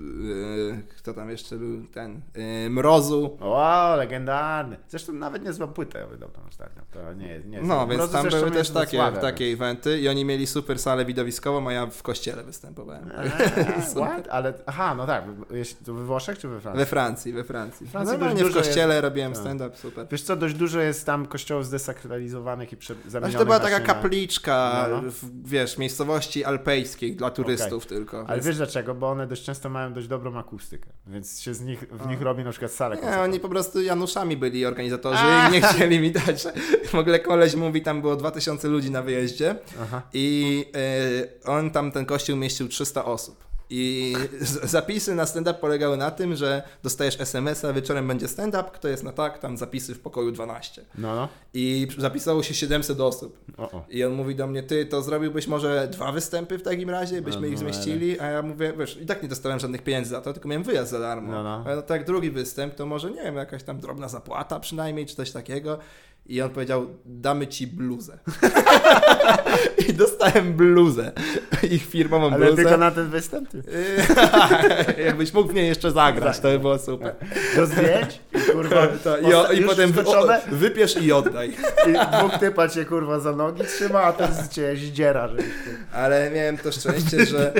Yy, kto tam jeszcze był? Ten... Yy, Mrozu. Wow, legendarny. Zresztą nawet nie złą płytę wydał tam ostatnio. To nie. Nie No, więc Mrozu tam były też takie, Wrocławia, takie eventy i oni mieli super salę widowiskową, a ja w kościele występowałem. Eee? Ale, aha, no tak. We Włoszech czy we Francji? We Francji, we Francji. Francji Normalnie dość w kościele jest- robiłem tak. stand-up, super. Wiesz co, dość dużo jest tam kościołów zdesakralizowanych i Znaczy zamienionych to była taka kapliczka, No, no. w, wiesz, miejscowości alpejskiej dla turystów tylko. Ale więc- wiesz dlaczego? Bo one dość często mają dość dobrą akustykę, więc się z nich, w nich robi na przykład salę Nie, oni po prostu Januszami byli organizatorzy i nie chcieli mi dać. W ogóle koleś mówi, tam było 2000 ludzi na wyjeździe Aha. i e, on tam, ten kościół mieścił 300 osób. I zapisy na stand-up polegały na tym, że dostajesz SMS-a, wieczorem będzie stand-up, kto jest na tak, tam zapisy w pokoju 12. No, no. I zapisało się 700 osób. O, o. I on mówi do mnie, ty to zrobiłbyś może dwa występy w takim razie, byśmy No, ich no, zmieścili, a ja mówię, wiesz, i tak nie dostałem żadnych pieniędzy za to, tylko miałem wyjazd za darmo. No, no. Ale no tak, drugi występ, to może, nie wiem, jakaś tam drobna zapłata przynajmniej, czy coś takiego. I on powiedział, damy ci bluzę. I dostałem bluzę. Ich firmową Ale bluzę. tylko na ten występ? Jakbyś mógł w niej jeszcze zagrać, to by było super. I kurwa... To, i, o, I potem wy, o, skoczone? wypierz i oddaj. I dwóch typa cię kurwa za nogi trzyma, a ten z ciebie zdziera, żebyś. Ale miałem to szczęście, że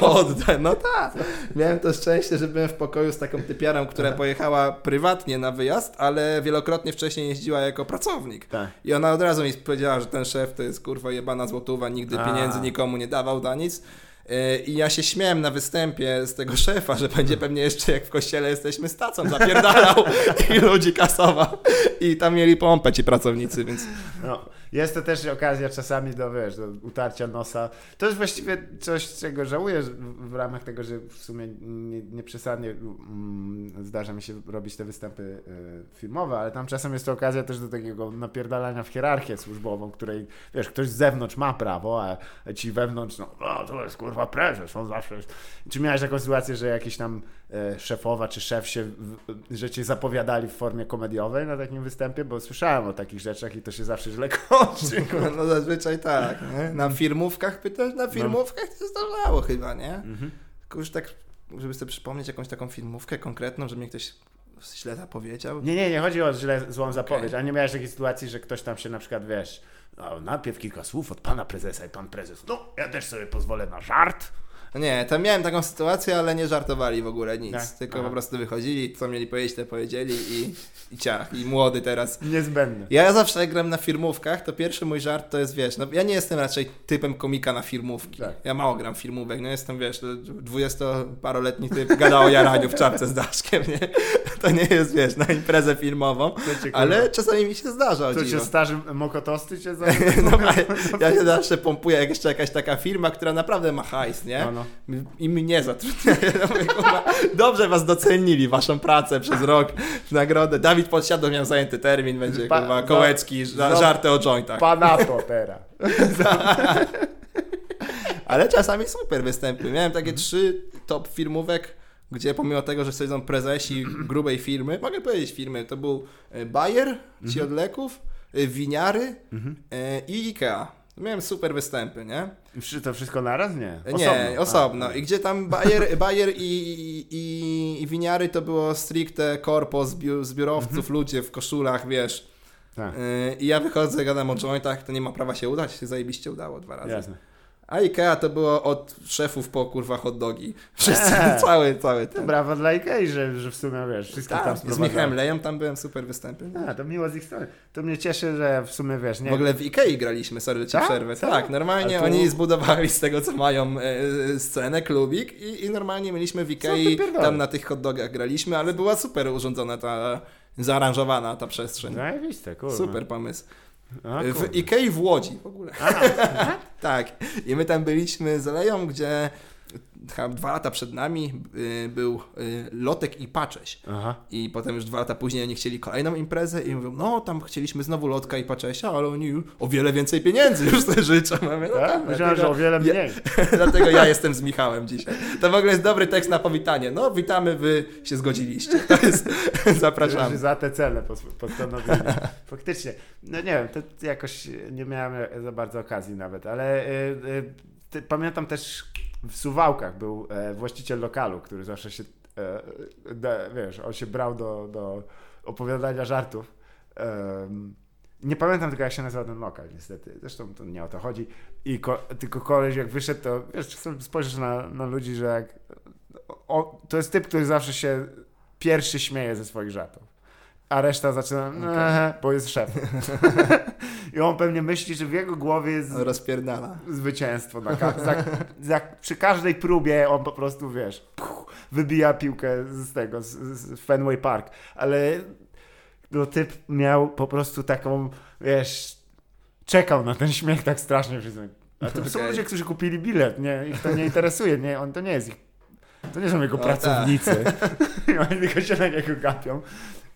oddaj. No tak. Miałem to szczęście, że byłem w pokoju z taką typiarą, która pojechała prywatnie na wyjazd, ale wielokrotnie wcześniej jeździła jako pracownik. Tak. I ona od razu mi powiedziała, że ten szef to jest kurwa jebana złotówa, nigdy A. pieniędzy nikomu nie dawał za nic. Yy, I ja się śmiałem na występie z tego szefa, że będzie pewnie jeszcze jak w kościele jesteśmy stacją, zapierdalał i ludzi kasował. I tam mieli pompę ci pracownicy, więc No, jest to też okazja czasami do, wiesz, do utarcia nosa. To jest właściwie coś, czego żałuję w, ramach tego, że w sumie nie, nie przesadnie mm, zdarza mi się robić te występy y, filmowe, ale tam czasem jest to okazja też do takiego napierdalania w hierarchię służbową, której, wiesz, ktoś z zewnątrz ma prawo, a ci wewnątrz, no, no to jest kurwa prezes, on zawsze jest... Czy miałeś taką sytuację, że jakiś tam e, szefowa czy szef się, że cię zapowiadali w formie komediowej na takim występie? Bo słyszałem o takich rzeczach i to się zawsze źle kończy. No, no zazwyczaj tak. Nie? Na firmówkach pytasz? Na firmówkach to się zdarzało chyba, nie? Mhm. Tylko już tak, żeby sobie przypomnieć jakąś taką filmówkę konkretną, że mnie ktoś źle zapowiedział. Nie, nie, nie chodzi o źle, złą zapowiedź, a nie miałeś takiej sytuacji, że ktoś tam się na przykład, wiesz, no, najpierw kilka słów od pana prezesa i pan prezes, no, ja też sobie pozwolę na żart. Nie, tam miałem taką sytuację, ale nie żartowali w ogóle nic. Tak? Tylko Aha. po prostu wychodzili, co mieli powiedzieć, to powiedzieli i, i ciach. I młody teraz. Niezbędne. Ja zawsze jak gram na firmówkach, to pierwszy mój żart to jest, wiesz, no ja nie jestem raczej typem komika na firmówki. Tak. Ja mało gram firmówek, no jestem, wiesz, dwudziestoparoletni typ gada o jaraniu w czapce z daszkiem, nie? To nie jest, wiesz, na imprezę filmową, ale czasami mi się zdarza, To dziwo. starzy mokotosty cię. No, ja się zawsze pompuję, jak jeszcze jakaś taka firma, która naprawdę ma hajs, nie? No, no. I mnie zatrudniają. Kurwa, Dobrze was docenili, waszą pracę przez rok, w nagrodę. Dawid Podsiadło miał zajęty termin, będzie Pa- kurwa kołecki, za- żarty o jointach. Pana to teraz. Ale czasami super występy. Miałem takie trzy top firmówek, gdzie pomimo tego, że siedzą prezesi grubej firmy, mogę powiedzieć firmy, to był e, Bayer, ci od leków, e, Winiary e, i Ikea. Miałem super występy, nie? To wszystko naraz? Nie. Nie, osobno. A, I gdzie tam Bayer, Bayer i, i, i, winiary to było stricte korpo z, biu, z biurowców, ludzie w koszulach, wiesz. Tak, Yy, I ja wychodzę, gadam o jointach, to nie ma prawa się udać, się zajebiście udało dwa razy. jasne. A Ikea to było od szefów po kurwa hot dogi. Wszyscy, Eee. cały, cały ten. Brawo dla Ikei, że, że w sumie, wiesz, wszystko tam Tak, z sprowadzali. Michałem Lejem tam byłem, super występy. A, to miło z ich strony. To mnie cieszy, że w sumie, wiesz, nie... W ogóle w Ikei graliśmy, sorry, ci Tak? przerwę. Tak, normalnie tu- oni zbudowali z tego, co mają e, scenę, klubik i, i normalnie mieliśmy w Ikei, tam na tych hot dogach graliśmy, ale była super urządzona ta, zaaranżowana ta przestrzeń. Zajebiste, kurwa. Super pomysł. A, W. Ikei w Łodzi w ogóle. tak. I my tam byliśmy z Leją, gdzie dwa lata przed nami y, był y, Lotek i Pacześ. Aha. I potem już dwa lata później oni chcieli kolejną imprezę i mówią, no tam chcieliśmy znowu Lotka i Paczesia, ale oni o wiele więcej pieniędzy już sobie życzą. Ja mówię, no Tak? tak, Myślałem, że o wiele Ja- mniej. dlatego ja jestem z Michałem dzisiaj. To w ogóle jest dobry tekst na powitanie. No witamy, wy się zgodziliście. To jest, zapraszamy. za te cele pos- postanowili. Faktycznie. No nie wiem, to jakoś nie miałem za bardzo okazji nawet, ale y, pamiętam też w Suwałkach był e, właściciel lokalu, który zawsze się, e, da, wiesz, on się brał do, do opowiadania żartów. Em, nie pamiętam tylko jak się nazywa ten lokal niestety, zresztą to nie o to chodzi. I ko- tylko koleś jak wyszedł, to wiesz, spojrzysz na, na ludzi, że jak o, to jest typ, który zawsze się pierwszy śmieje ze swoich żartów. A reszta zaczyna, okay. bo jest szef. I on pewnie myśli, że w jego głowie jest Rozpierdala. zwycięstwo. Na ka- za, za, przy każdej próbie on po prostu, wiesz, puch, wybija piłkę z tego, z, z Fenway Park. Ale no, typ miał po prostu taką, wiesz, czekał na ten śmiech tak strasznie. A to są Okej. ludzie, którzy kupili bilet, nie? Ich to nie interesuje, nie? On to nie jest ich To nie są jego O, pracownicy. I oni tylko się na niego gapią.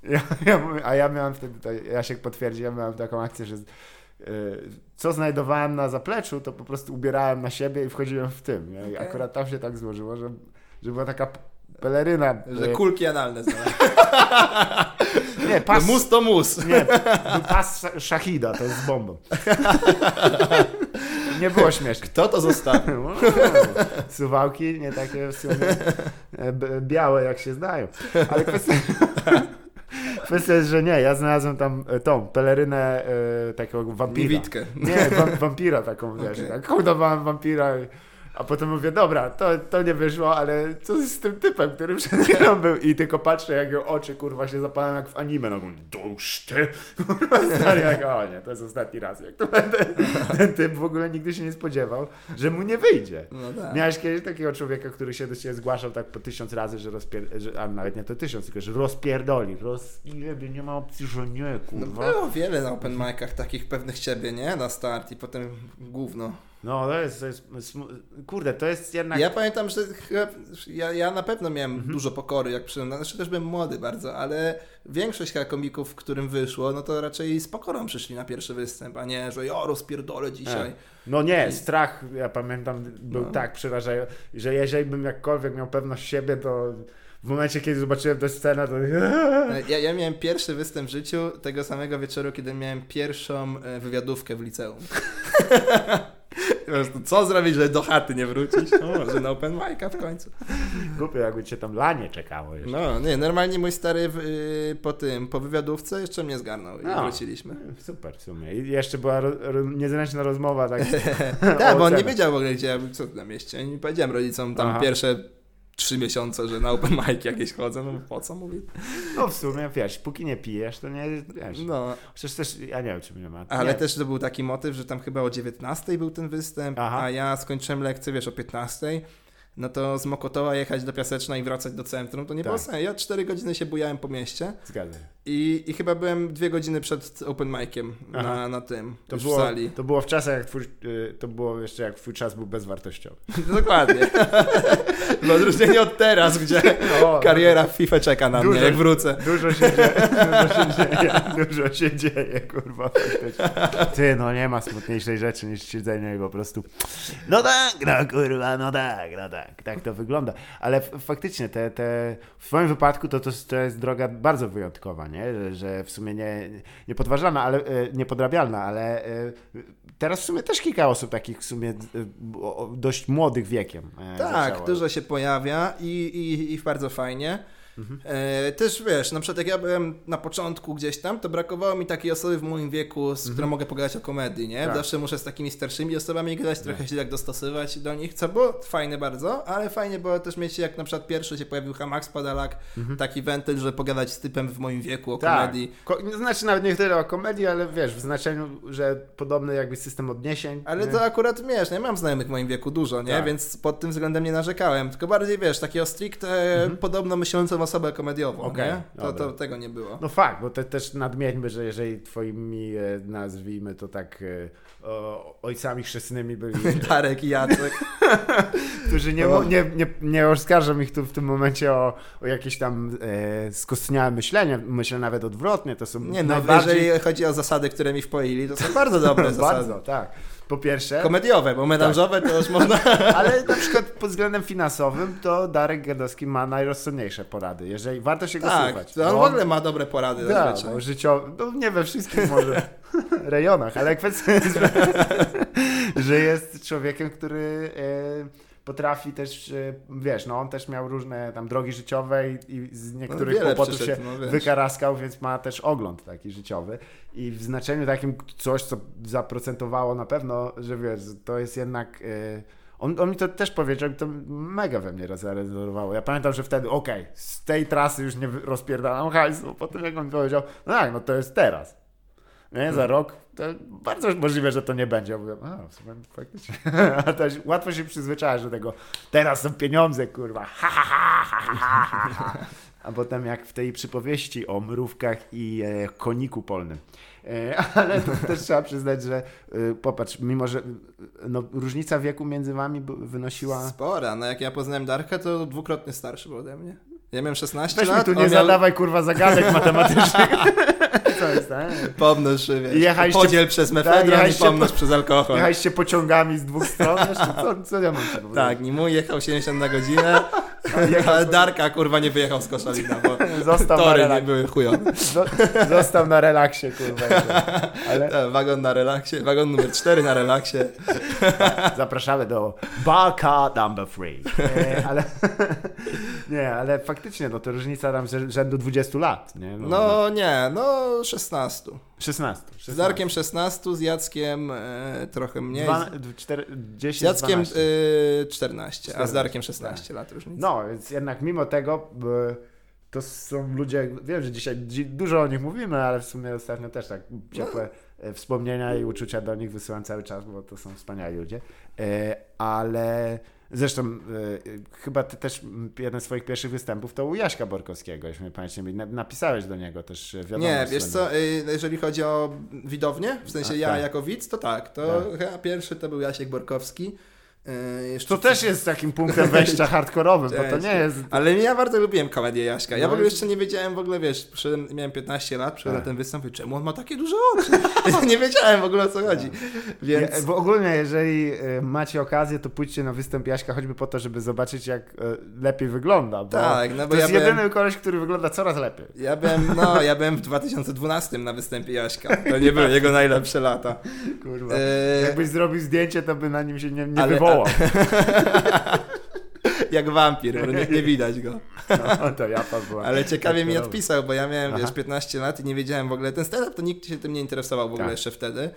Ja, ja, a ja miałem wtedy, to Jasiek potwierdzi, ja miałem taką akcję, że y, co znajdowałem na zapleczu, to po prostu ubierałem na siebie i wchodziłem w tym. nie? I. Akurat tam się tak złożyło, że, że była taka peleryna. Że y, kulki analne znalazłem. nie, pas, Mus to mus. nie, pas sza- szachida, to jest z bombą. Nie było śmieszne. Kto to zostawił? Uuu, Suwałki nie takie w sumie e, białe jak się zdają. Ale kwestia, kwestia jest, że nie, ja znalazłem tam e, tą pelerynę e, takiego wampira. Niewidkę. Nie, wam, wampira taką, wiesz, Okej. tak wampira. A potem mówię, dobra, to, to nie wyszło, ale co z tym typem, który przed chwilą był i tylko patrzę, jak jego oczy, kurwa, się zapalają jak w anime, no mówię, dusz ty, kurwa, stary, jak, o nie, to jest ostatni raz, jak to będę, ten typ w ogóle nigdy się nie spodziewał, że mu nie wyjdzie. No tak. Miałeś kiedyś takiego człowieka, który się do ciebie zgłaszał tak po tysiąc razy, że rozpier... Że, a nawet nie to tysiąc, tylko że rozpierdoli. Roz... Nie, nie ma opcji, że nie, No kurwa. było wiele na open micach takich pewnych ciebie, nie? Na start i potem gówno. No, to jest, to jest kurde, to jest jednak... Ja pamiętam, że ja, ja na pewno miałem Mhm. dużo pokory, jak przyszedłem, znaczy też byłem młody bardzo, ale większość komików, którym wyszło, no to raczej z pokorą przyszli na pierwszy występ, a nie, że ja rozpierdolę dzisiaj. No nie, strach, ja pamiętam, był No. tak przerażający, że jeżeli bym jakkolwiek miał pewność siebie, to w momencie, kiedy zobaczyłem tę scenę, to... Ja, ja miałem pierwszy występ w życiu tego samego wieczoru, kiedy miałem pierwszą e, wywiadówkę w liceum. Po prostu, co zrobić, żeby do chaty nie wrócić? No, może na open mic'a w końcu. Głupio, jakby cię tam lanie czekało jeszcze. No, nie, normalnie mój stary w, y, po tym, po wywiadówce jeszcze mnie zgarnął i No. wróciliśmy. Super w sumie. I jeszcze była ro, ro, niezręczna rozmowa, tak... Tak, bo on nie wiedział w ogóle, gdzie ja co na mieście. Nie powiedziałem rodzicom tam Aha. pierwsze trzy miesiące, że na open mic jakieś chodzę, no po co mówi? No w sumie, wiesz, póki nie pijesz, to nie, wiesz. No, Przecież też, ja nie wiem, czy mnie ma. ale nie. też to był taki motyw, że tam chyba o 19 był ten występ, Aha. a ja skończyłem lekcję, wiesz, o 15. No to z Mokotowa jechać do Piaseczna i wracać do centrum, to nie było Tak. sensu. Ja 4 godziny się bujałem po mieście Zgadzam się. I, i chyba byłem dwie godziny przed open miciem Aha. na, na tym, To było, w sali. to było w czasach, jak twój, y, to było jeszcze jak twój czas był bezwartościowy. Dokładnie. w odróżnieniu od teraz, gdzie O, kariera w FIFA czeka na Dużo- mnie, jak wrócę. Dużo się dzieje, dużo się dzieje, dużo się dzieje, kurwa. Ty, no nie ma smutniejszej rzeczy niż siedzenie i po prostu no tak, no kurwa, no tak, no tak, tak to wygląda. Ale faktycznie te, te, w swoim wypadku to, to, to jest droga bardzo wyjątkowa, nie? Że, że w sumie nie, niepodważalna, ale e, niepodrabialna, ale e, teraz w sumie też kilka osób takich w sumie dość młodych wiekiem e, Tak, zaczęło. dużo się pojawia i, i, i bardzo fajnie. E, też wiesz, na przykład jak ja byłem na początku gdzieś tam, to brakowało mi takiej osoby w moim wieku, z którą mogę pogadać o komedii, nie? Tak. Zawsze muszę z takimi starszymi osobami gadać, trochę się tak dostosować do nich, co było fajne bardzo, ale fajnie było też mieć, jak na przykład pierwszy się pojawił Hamax Padalak, taki wentyl, że pogadać z typem w moim wieku o Tak. komedii. Ko- znaczy nawet nie tyle o komedii, ale wiesz, w znaczeniu, że podobny jakby system odniesień. Ale nie? to akurat, wiesz, nie mam znajomych w moim wieku dużo, nie? Tak. Więc pod tym względem nie narzekałem. Tylko bardziej, wiesz, takiego stricte podobno myślącą osobę komediową. Okej, nie? To, to tego nie było. No fakt, bo te, też nadmieńmy, że jeżeli twoimi, e, nazwijmy to tak, e, o, ojcami chrzestnymi byli, Darek i Jacek. którzy nie, nie, nie, nie oskarżam ich tu w tym momencie o, o jakieś tam e, skostniałe myślenie, myślę nawet odwrotnie, to są Nie no, najbardziej... jeżeli chodzi o zasady, które mi wpoili, to są bardzo dobre zasady. Bardzo, tak. Po pierwsze, Komediowe, bo melanżowe to już można... ale na przykład pod względem finansowym to Darek Gadowski ma najrozsądniejsze porady. Jeżeli warto się go tak, słuchać. to on bo w ogóle ma dobre porady Tak, zazwyczaj. no, życiowy, no nie we wszystkich może rejonach, ale kwestia jest, że, jest człowiekiem, który e, potrafi też, e, wiesz, no on też miał różne tam drogi życiowe i, i z niektórych wiele kłopotów się no wykaraskał, więc ma też ogląd taki życiowy i w znaczeniu takim coś, co zaprocentowało na pewno, że wiesz, to jest jednak... E, on, on mi to też powiedział i to mega we mnie zarezonowało. Ja pamiętam, że wtedy, okej, z tej trasy już nie rozpierdalam hajsu. Potem jak on powiedział, no tak, no to jest teraz. Nie, za rok to bardzo możliwe, że to nie będzie. Ja mówię, a w sumie faktycznie. A też łatwo się przyzwyczaić do tego. Teraz są pieniądze, kurwa. Ha, ha, ha, ha, ha, a potem jak w tej przypowieści o mrówkach i e, koniku polnym. E, ale też trzeba przyznać, że e, popatrz, mimo że e, no, różnica wieku między wami wynosiła... Spora, no jak ja poznałem Darka, to dwukrotnie starszy był ode mnie. Ja miałem 16 Weź lat, tu nie miał... zadawaj kurwa zagadek matematycznych. Co jest, tak? Pomnóż, wiesz, jechaliście- podziel przez tak, mefedron i pomnóż po- przez alkohol. Jechaliście pociągami z dwóch stron jeszcze? Co, co ja mam powiedzieć? Tak, i mój jechał 70 na godzinę, ale Darka kurwa nie wyjechał z Koszalina, bo Został na tory nie były chujowe. Zo- Został na relaksie, kurwa. Ale Tak, wagon na relaksie, wagon numer 4 na relaksie. zapraszamy do Baka number three. Nie, ale, nie, ale faktycznie, no to różnica tam rzędu 20 lat, nie? No nie, no 16. 16. 16. Z Darkiem 16, z Jackiem e, trochę mniej. Dwa, cztery, 10, Z Jackiem 12. e, 14, a z Darkiem 16 lat różnicy. No, więc jednak mimo tego e, to są ludzie, wiem, że dzisiaj dzi- dużo o nich mówimy, ale w sumie ostatnio też tak ciepłe e, wspomnienia i uczucia do nich wysyłam cały czas, bo to są wspaniali ludzie. E, Ale zresztą e, chyba ty też jeden z swoich pierwszych występów to u Jaśka Borkowskiego, jeśli pamięć nie Napisałeś do niego też e, wiadomość. Nie, wiesz co, y, jeżeli chodzi o widownię, w sensie A, ja tak. jako widz, to tak, to Tak. pierwszy to był Jasiek Borkowski. Y, Jeszcze To też jest takim punktem wejścia hardkorowym, bo to nie jest... Ale ja bardzo lubiłem komedię Jaśka. Ja No w ogóle jeszcze nie wiedziałem, w ogóle wiesz, miałem 15 lat, przyszedłem Tak. na ten występ i czemu on ma takie duże oczy? nie wiedziałem w ogóle o co chodzi. Więc Ja, bo ogólnie, jeżeli e, macie okazję, to pójdźcie na występ Jaśka choćby po to, żeby zobaczyć, jak e, lepiej wygląda. Tak, no bo to jest ja byłem- jedyny koleś, który wygląda coraz lepiej. ja byłem, no, ja byłem w 2012 na występie Jaśka. To nie były jego najlepsze lata. Kurwa. Eee, Jakbyś zrobił zdjęcie, to by na nim się nie, nie Ale- wywołał. jak wampir, bo nie, nie widać go. No, to ja była. Ale ciekawie mi hardkorowa. odpisał, bo ja miałem, Aha. wiesz, 15 lat i nie wiedziałem w ogóle, ten stand-up to nikt się tym nie interesował w ogóle Tak. jeszcze wtedy.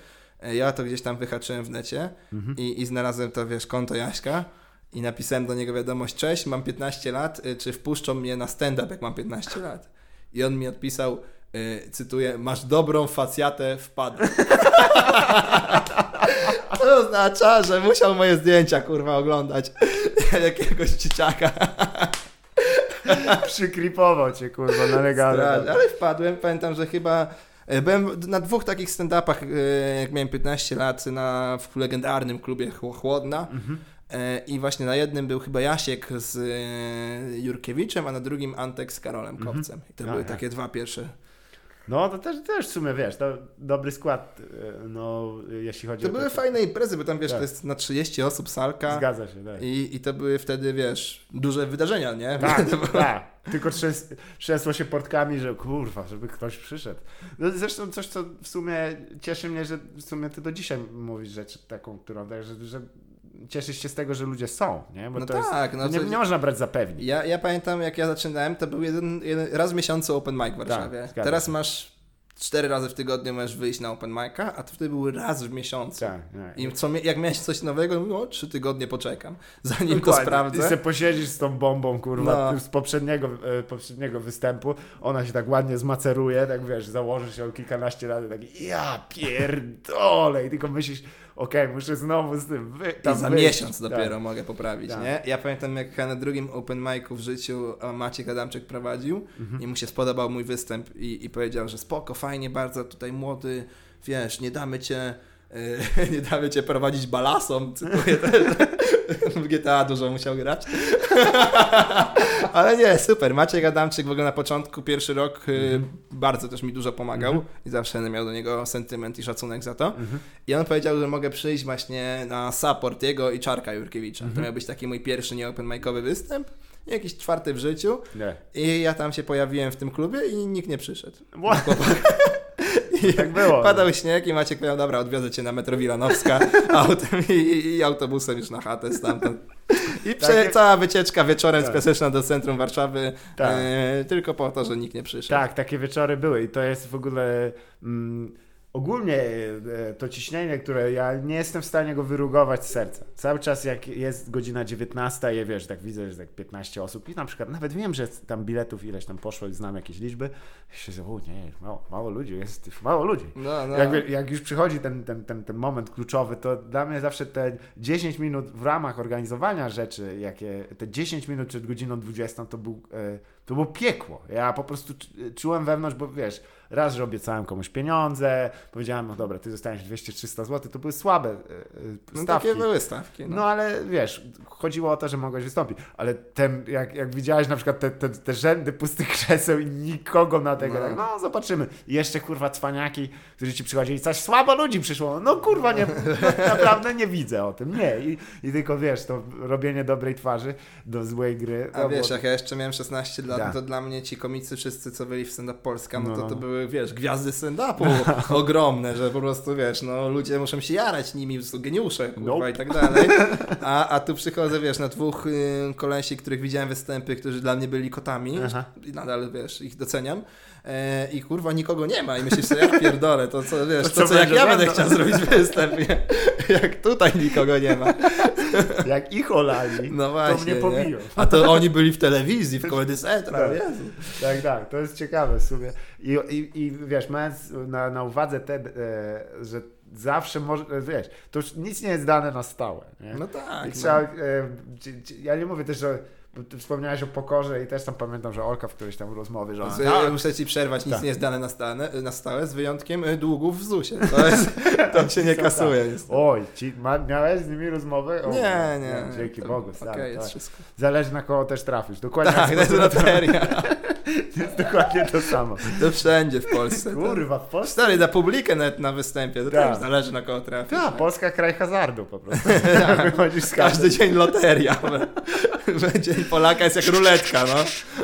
E, Ja to gdzieś tam wyhaczyłem w necie Mhm. i, i znalazłem to, wiesz, konto Jaśka i napisałem do niego wiadomość, cześć, mam 15 lat, y, czy wpuszczą mnie na stand-up, jak mam 15 lat? I on mi odpisał, y, cytuję, masz dobrą facjatę, wpadł. Oznacza, że musiał moje zdjęcia, kurwa, oglądać jakiegoś dzieciaka. Przykripował cię, kurwa, na. Strasznie, ale wpadłem, pamiętam, że chyba e, byłem na dwóch takich stand-upach, e, jak miałem 15 lat, na, w legendarnym klubie Chł- Chłodna. Mhm. E, I właśnie na jednym był chyba Jasiek z Jurkiewiczem, a na drugim Antek z Karolem Mhm. Kopcem. I to były ja. takie dwa pierwsze. No, to też, też w sumie, wiesz, to dobry skład, e, no, jeśli chodzi To o... były takie- fajne imprezy, bo tam wiesz, Tak. to jest na 30 osób salka. Zgadza się, tak. I, I to były wtedy, wiesz, duże wydarzenia, nie? Tak, tak. Tylko trzęs, trzęsło się portkami, że kurwa, żeby ktoś przyszedł. No, zresztą coś, co w sumie cieszy mnie, że w sumie ty do dzisiaj mówisz rzecz taką, którą, tak, że, że cieszysz się z tego, że ludzie są, nie? Bo No to jest, tak, no nie, to- nie można brać za pewni. Ja, ja pamiętam, jak ja zaczynałem, to był jeden, jeden raz w miesiącu open mic w Warszawie. Tak, Teraz masz cztery razy w tygodniu możesz wyjść na open mic'a, a to wtedy był raz w miesiącu. Tak, tak. I co, jak miałeś coś nowego, no trzy tygodnie poczekam, zanim to Dokładnie. I sprawdzę. se posiedzisz z tą bombą, kurwa, No. z poprzedniego, e, poprzedniego występu, ona się tak ładnie zmaceruje, tak wiesz, założysz ją kilkanaście razy, tak ja pierdolę i tylko myślisz, okej, muszę znowu z tym wy, I za wyjść. miesiąc Tak. dopiero mogę poprawić, Tak. nie? Ja pamiętam, jak na drugim open micu w życiu a Maciek Adamczyk prowadził Mhm. i mu się spodobał mój występ i, i powiedział, że spoko, fajnie, bardzo tutaj młody, wiesz, nie damy cię e, nie damy cię prowadzić balasom, cytuję też, w GTA dużo musiał grać. Ale nie, super. Maciek Adamczyk w ogóle na początku, pierwszy rok e, Mhm. bardzo też mi dużo pomagał i zawsze miał do niego sentyment i szacunek za to. Mhm. I on powiedział, że mogę przyjść właśnie na support jego i Czarka Jurkiewicza. Mhm. To miał być taki mój pierwszy nie-open micowy występ. Jakiś czwarty w życiu. Nie. I ja tam się pojawiłem w tym klubie i nikt nie przyszedł. I Tak było. Padał śnieg i Maciek powiedział, dobra, odwiozę cię na metro Wilanowska autem i, i, i autobusem już na chatę stamtąd. I prze, Takie- cała wycieczka wieczorem Tak. z Piaseczna do centrum Warszawy Tak. e, tylko po to, że nikt nie przyszedł. Tak, takie wieczory były i to jest w ogóle mm, ogólnie e, to ciśnienie, które ja nie jestem w stanie go wyrugować z serca. Cały czas jak jest godzina 19, ja wiesz, tak widzę, że tak 15 osób i na przykład nawet wiem, że tam biletów ileś tam poszło i znam jakieś liczby. I się o nie, mało, mało ludzi, jest mało ludzi. No, no. Jak, jak już przychodzi ten, ten, ten, ten moment kluczowy, to dla mnie zawsze te 10 minut w ramach organizowania rzeczy, jakie te 10 minut przed godziną 20 to był, e, To było piekło. Ja po prostu czu- czułem wewnątrz, bo wiesz, raz, że obiecałem komuś pieniądze, powiedziałem, no dobra, ty dostaniesz 200-300 zł, to były słabe e, e, No stawki. takie były stawki. No. No ale wiesz, chodziło o to, że mogłeś wystąpić. Ale ten, jak, jak widziałeś na przykład te, te, te rzędy pustych krzeseł i nikogo na tego, No. tak, no zobaczymy. I jeszcze kurwa cwaniaki, którzy ci przychodzili, coś słabo ludzi przyszło. No kurwa, nie, no, naprawdę nie widzę o tym. Nie. I, I tylko wiesz, to robienie dobrej twarzy do złej gry. A wiesz, jak ja jeszcze miałem 16 lat, Da. to dla mnie ci komicy wszyscy, co byli w stand-up Polska, no, No, to no. to były, wiesz, gwiazdy stand-upu ogromne, że po prostu, wiesz, no ludzie muszą się jarać nimi, są geniusze, kurwa, Nope. i tak dalej. A, a tu przychodzę, wiesz, na dwóch y, kolesi, których widziałem występy, którzy dla mnie byli kotami Aha. i nadal, wiesz, ich doceniam. E, I kurwa nikogo nie ma i myślisz sobie, ja pierdolę, to co, wiesz, To to, co co, jak ja będę chciał zrobić występ, nie? jak tutaj nikogo nie ma. Jak ich olali, No to właśnie, mnie nie? pobiją. A to oni byli w telewizji, w Comedy Central, Tak. Jezu. Tak, tak, to jest ciekawe w sumie. I, i, i wiesz, mając na, na uwadze te, e, że zawsze może, e, wiesz, to już nic nie jest dane na stałe. Nie? No tak. I no. trzeba, e, ci- ci- ja nie mówię też, że ty wspomniałeś o pokorze i też tam pamiętam, że Olka w którejś tam rozmowie, że ona, Z- tak, Muszę ci przerwać, nic Tak. nie jest dane na, stane, na stałe, z wyjątkiem y, długów w ZUS-ie. To, jest, to się nie kasuje. tak. Oj, ci, ma, miałeś z nimi rozmowę? O, Nie, nie. Dzięki to- Bogu, Okej, stary, jest tak. wszystko. Zależy na kogo też trafisz. Dokładnie, Tak, to jest loteria. to jest dokładnie to samo. To wszędzie w Polsce. Kurwa, w Polsce Stary, na publikę nawet na występie, to Tak. też zależy na kogo trafisz. Ta, nie? Polska kraj hazardu po prostu. Wychodzisz z Każdy dzień loteria. Dzień Polaka jest jak ruletka, no.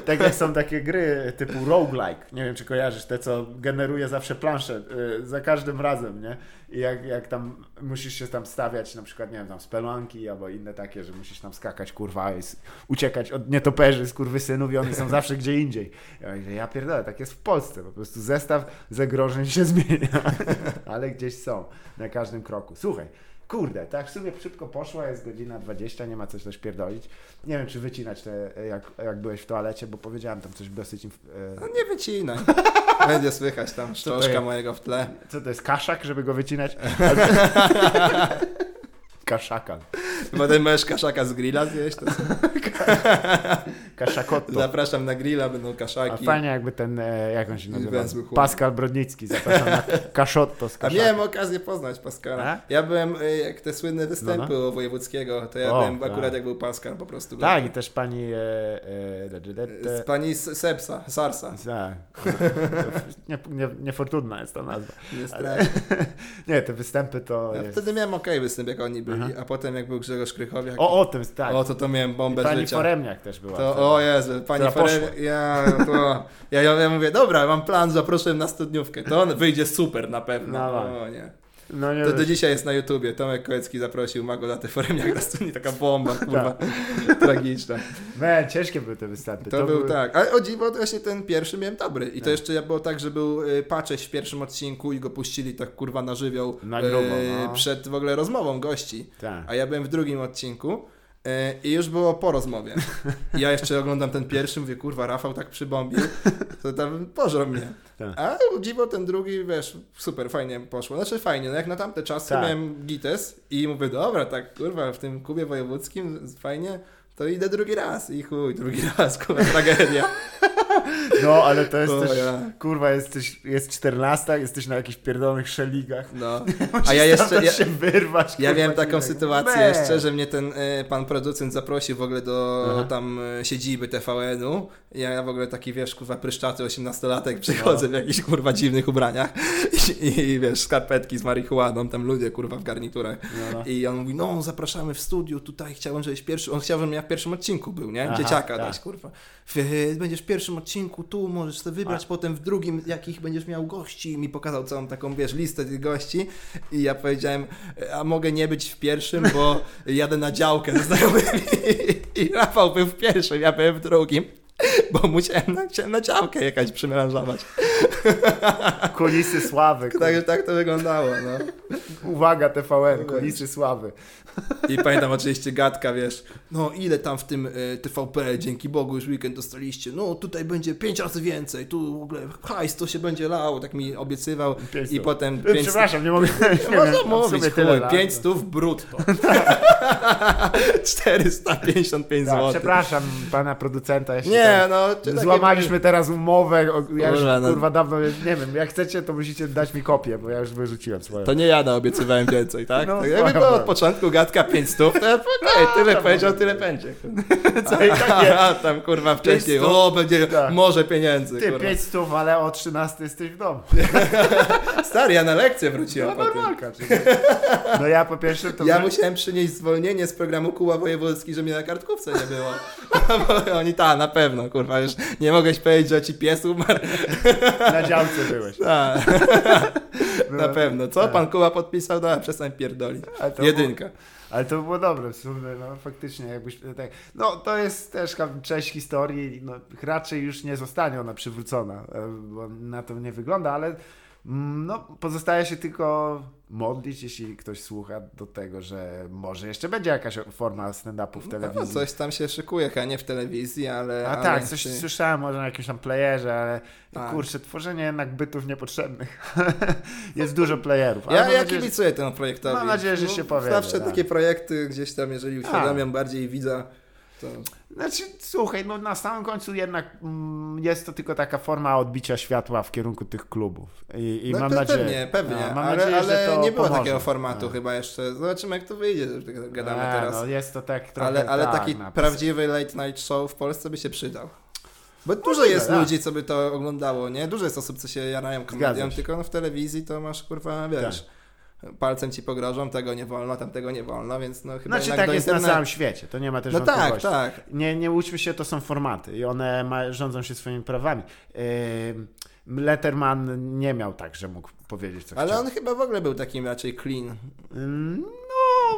Tak jak są takie gry typu roguelike, nie wiem czy kojarzysz, te co generuje zawsze planszę y, za każdym razem, nie? I jak, jak tam musisz się tam stawiać, na przykład, nie wiem, tam spelanki albo inne takie, że musisz tam skakać, kurwa, i uciekać od nietoperzy, skurwysynów i oni są zawsze gdzie indziej. Ja mówię, ja pierdolę, tak jest w Polsce, po prostu zestaw zagrożeń się zmienia, ale gdzieś są, na każdym kroku. Słuchaj, Kurde, tak w sumie szybko poszło, jest godzina 20, nie ma coś też pierdolić. Nie wiem, czy wycinać te, jak, jak byłeś w toalecie, bo powiedziałem tam coś dosyć... inf- No E, nie wycinaj. Będzie słychać tam szczoszka mojego w tle. co to jest, kaszak, żeby go wycinać? Kaszaka. Potem możesz kaszaka z grilla zjeść. To Kaszakotto. zapraszam na grilla, będą A kaszaki. fajnie jakby ten, e, jak on się nazywa? Pascal Brodnicki, zapraszam na kaszotto z A miałem okazję poznać Pascala. A? Ja byłem, y, jak te słynne występy No, u Wojewódzkiego, to ja O, byłem tak. akurat jak był Pascal po prostu. Tak, i też pani... E, e, pani Sepsa, Sarsa. tak. Nie, nie, niefortunna jest ta nazwa. Nie, Ale, nie, te występy to ja jest... wtedy miałem okej występ, jak oni byli, Aha. a potem jak był Grzegorz Krychowiak, O, o tym, tak. o to to miałem I bombę pani życia. Foremniak też była. wtedy. To, o Jezu, pani Foremniak, ja, to, ja, ja, ja mówię, dobra, mam plan, zaproszę na studniówkę, to on wyjdzie super na pewno. No, no. o nie. No nie To do dzisiaj jest na YouTubie, Tomek Koecki zaprosił Magodatę Foremniak na studni, taka bomba, kurwa, Tak. tragiczna. Man, ciężkie były te występy. To, był były- tak. Ale o dziwo, to właśnie ten pierwszy miałem dobry. I to Tak. jeszcze było tak, że był y, Pacześ w pierwszym odcinku i go puścili tak kurwa na żywioł Na grubo, y, no. przed w ogóle rozmową gości. Tak. A ja byłem w drugim odcinku i już było po rozmowie. I ja jeszcze oglądam ten pierwszy, mówię, kurwa, Rafał tak przybombił, to tam pożrą mnie. Tak. A dziwo ten drugi, wiesz, super, fajnie poszło. Znaczy fajnie, no jak na tamte czasy Tak. miałem gites i mówię, dobra, tak kurwa, w tym kubie wojewódzkim fajnie, to idę drugi raz i chuj, drugi raz, kurwa, tragedia. No, ale to jest O też, ja. kurwa, jesteś, jest 14, jesteś na jakichś pierdolonych szeligach. No. A ja jeszcze, ja, się wyrwać. ja kurwa, miałem taką tak- sytuację Me. jeszcze, że mnie ten e, pan producent zaprosił w ogóle do Aha. tam e, siedziby TVN-u. Ja, ja w ogóle taki, wiesz, kurwa, pryszczaty 18-latek przychodzę No. w jakichś, kurwa, dziwnych ubraniach i, i wiesz, skarpetki z marihuaną, tam ludzie, kurwa, w garniturach. No, no. I on mówi, no zapraszamy w studiu, tutaj chciałem, żebyś pierwszy, on chciał, żebym ja w pierwszym odcinku był, nie? Aha, Dzieciaka tak. dać, kurwa. W- Będziesz w pierwszym odcinku, tu możesz sobie wybrać, A. potem w drugim, jakich będziesz miał gości. I mi pokazał całą taką, wiesz, listę tych gości i ja powiedziałem, a mogę nie być w pierwszym, bo jadę na działkę ze znajomymi. I Rafał był w pierwszym, ja byłem w drugim. Bo musiałem na, chciałem na działkę jechać. Kulisy sławy. Tak, tak to wyglądało, no. Uwaga TVN, kulisy sławy. I pamiętam oczywiście gadka, wiesz, no ile tam w tym y, TVP, dzięki Bogu już weekend dostaliście, no tutaj będzie pięć razy więcej, tu w ogóle hajs to się będzie lało, tak mi obiecywał Pięć i potem E, pięć Przepraszam, nie mogę. Nie Można wiem, mówić, chuj. 5 stów brutto. 455 Tak, zł. przepraszam pana producenta, jeśli Nie, no. złamaliśmy teraz umowę. Ja już Kurwa, no. kurwa dawno nie wiem, jak chcecie, to musicie dać mi kopię, bo ja już wyrzuciłem swoją. To nie ja naobiecywałem więcej, tak? No, tak jakby od początku gadka 5 stów, to ja okej, tyle powiedział, tyle będzie. Co i tak nie. A tam kurwa wcześniej, stów. o będzie Tak. może pieniędzy. Ty, kurwa. 5 stów, ale o 13 jesteś w domu. Stary, ja na lekcję wróciłem No po normalka. No ja po pierwsze to... Ja musiałem przynieść zwolnienie z programu Kuła Wojewódzki, że mnie na kartkówce nie było. Bo oni, ta, na pewno, kurwa, już nie mogłeś powiedzieć, że ci pies umarł. Na działce byłeś. Na Było- pewno. Co tak. pan Kuła podpisał? Dobra, przestań pierdolić. Jedynka. Ale to było dobre w sumie, no faktycznie jakbyś tak. No to jest też część historii, no raczej już nie zostanie ona przywrócona, e, bo na to nie wygląda, ale mm, no pozostaje się tylko modlić, jeśli ktoś słucha do tego, że może jeszcze będzie jakaś forma stand-upu w No, telewizji. coś tam się szykuje, chyba nie w telewizji, ale... A ale tak, coś czy- słyszałem może na jakimś tam playerze, ale Tak. kurczę, tworzenie jednak bytów niepotrzebnych. jest dużo playerów. Ja, ja nadzieję, że- kibicuję temu projektowi. Mam nadzieję, że No, się powiedzie, Zawsze tak. takie projekty gdzieś tam, jeżeli uświadamiam bardziej widza, to... Znaczy, słuchaj, no na samym końcu jednak mm, jest to tylko taka forma odbicia światła w kierunku tych klubów. I, i no, mam pe- nadzieję. Pewnie, pewnie, no, mam ale, nadzieję, ale nie było pomoże. takiego formatu No. chyba jeszcze. Zobaczymy jak to wyjdzie, że tak gadamy teraz. No, jest to tak trochę ale ale tak, taki napis- prawdziwy late night show w Polsce by się przydał. Bo dużo Możliwe, jest tak. ludzi, co by to oglądało, nie? Dużo jest osób, co się jarają komedią, tylko no w telewizji to masz kurwa, wiesz, palcem ci pogrożą, tego nie wolno, tamtego nie wolno, więc no chyba Znaczy tak jest na internetu. całym świecie, to nie ma też No tak, tak. Nie, nie łudźmy się, to są formaty i one ma, rządzą się swoimi prawami. Yy, Letterman nie miał tak, że mógł powiedzieć co Ale chciał. on chyba w ogóle był takim raczej clean Mm,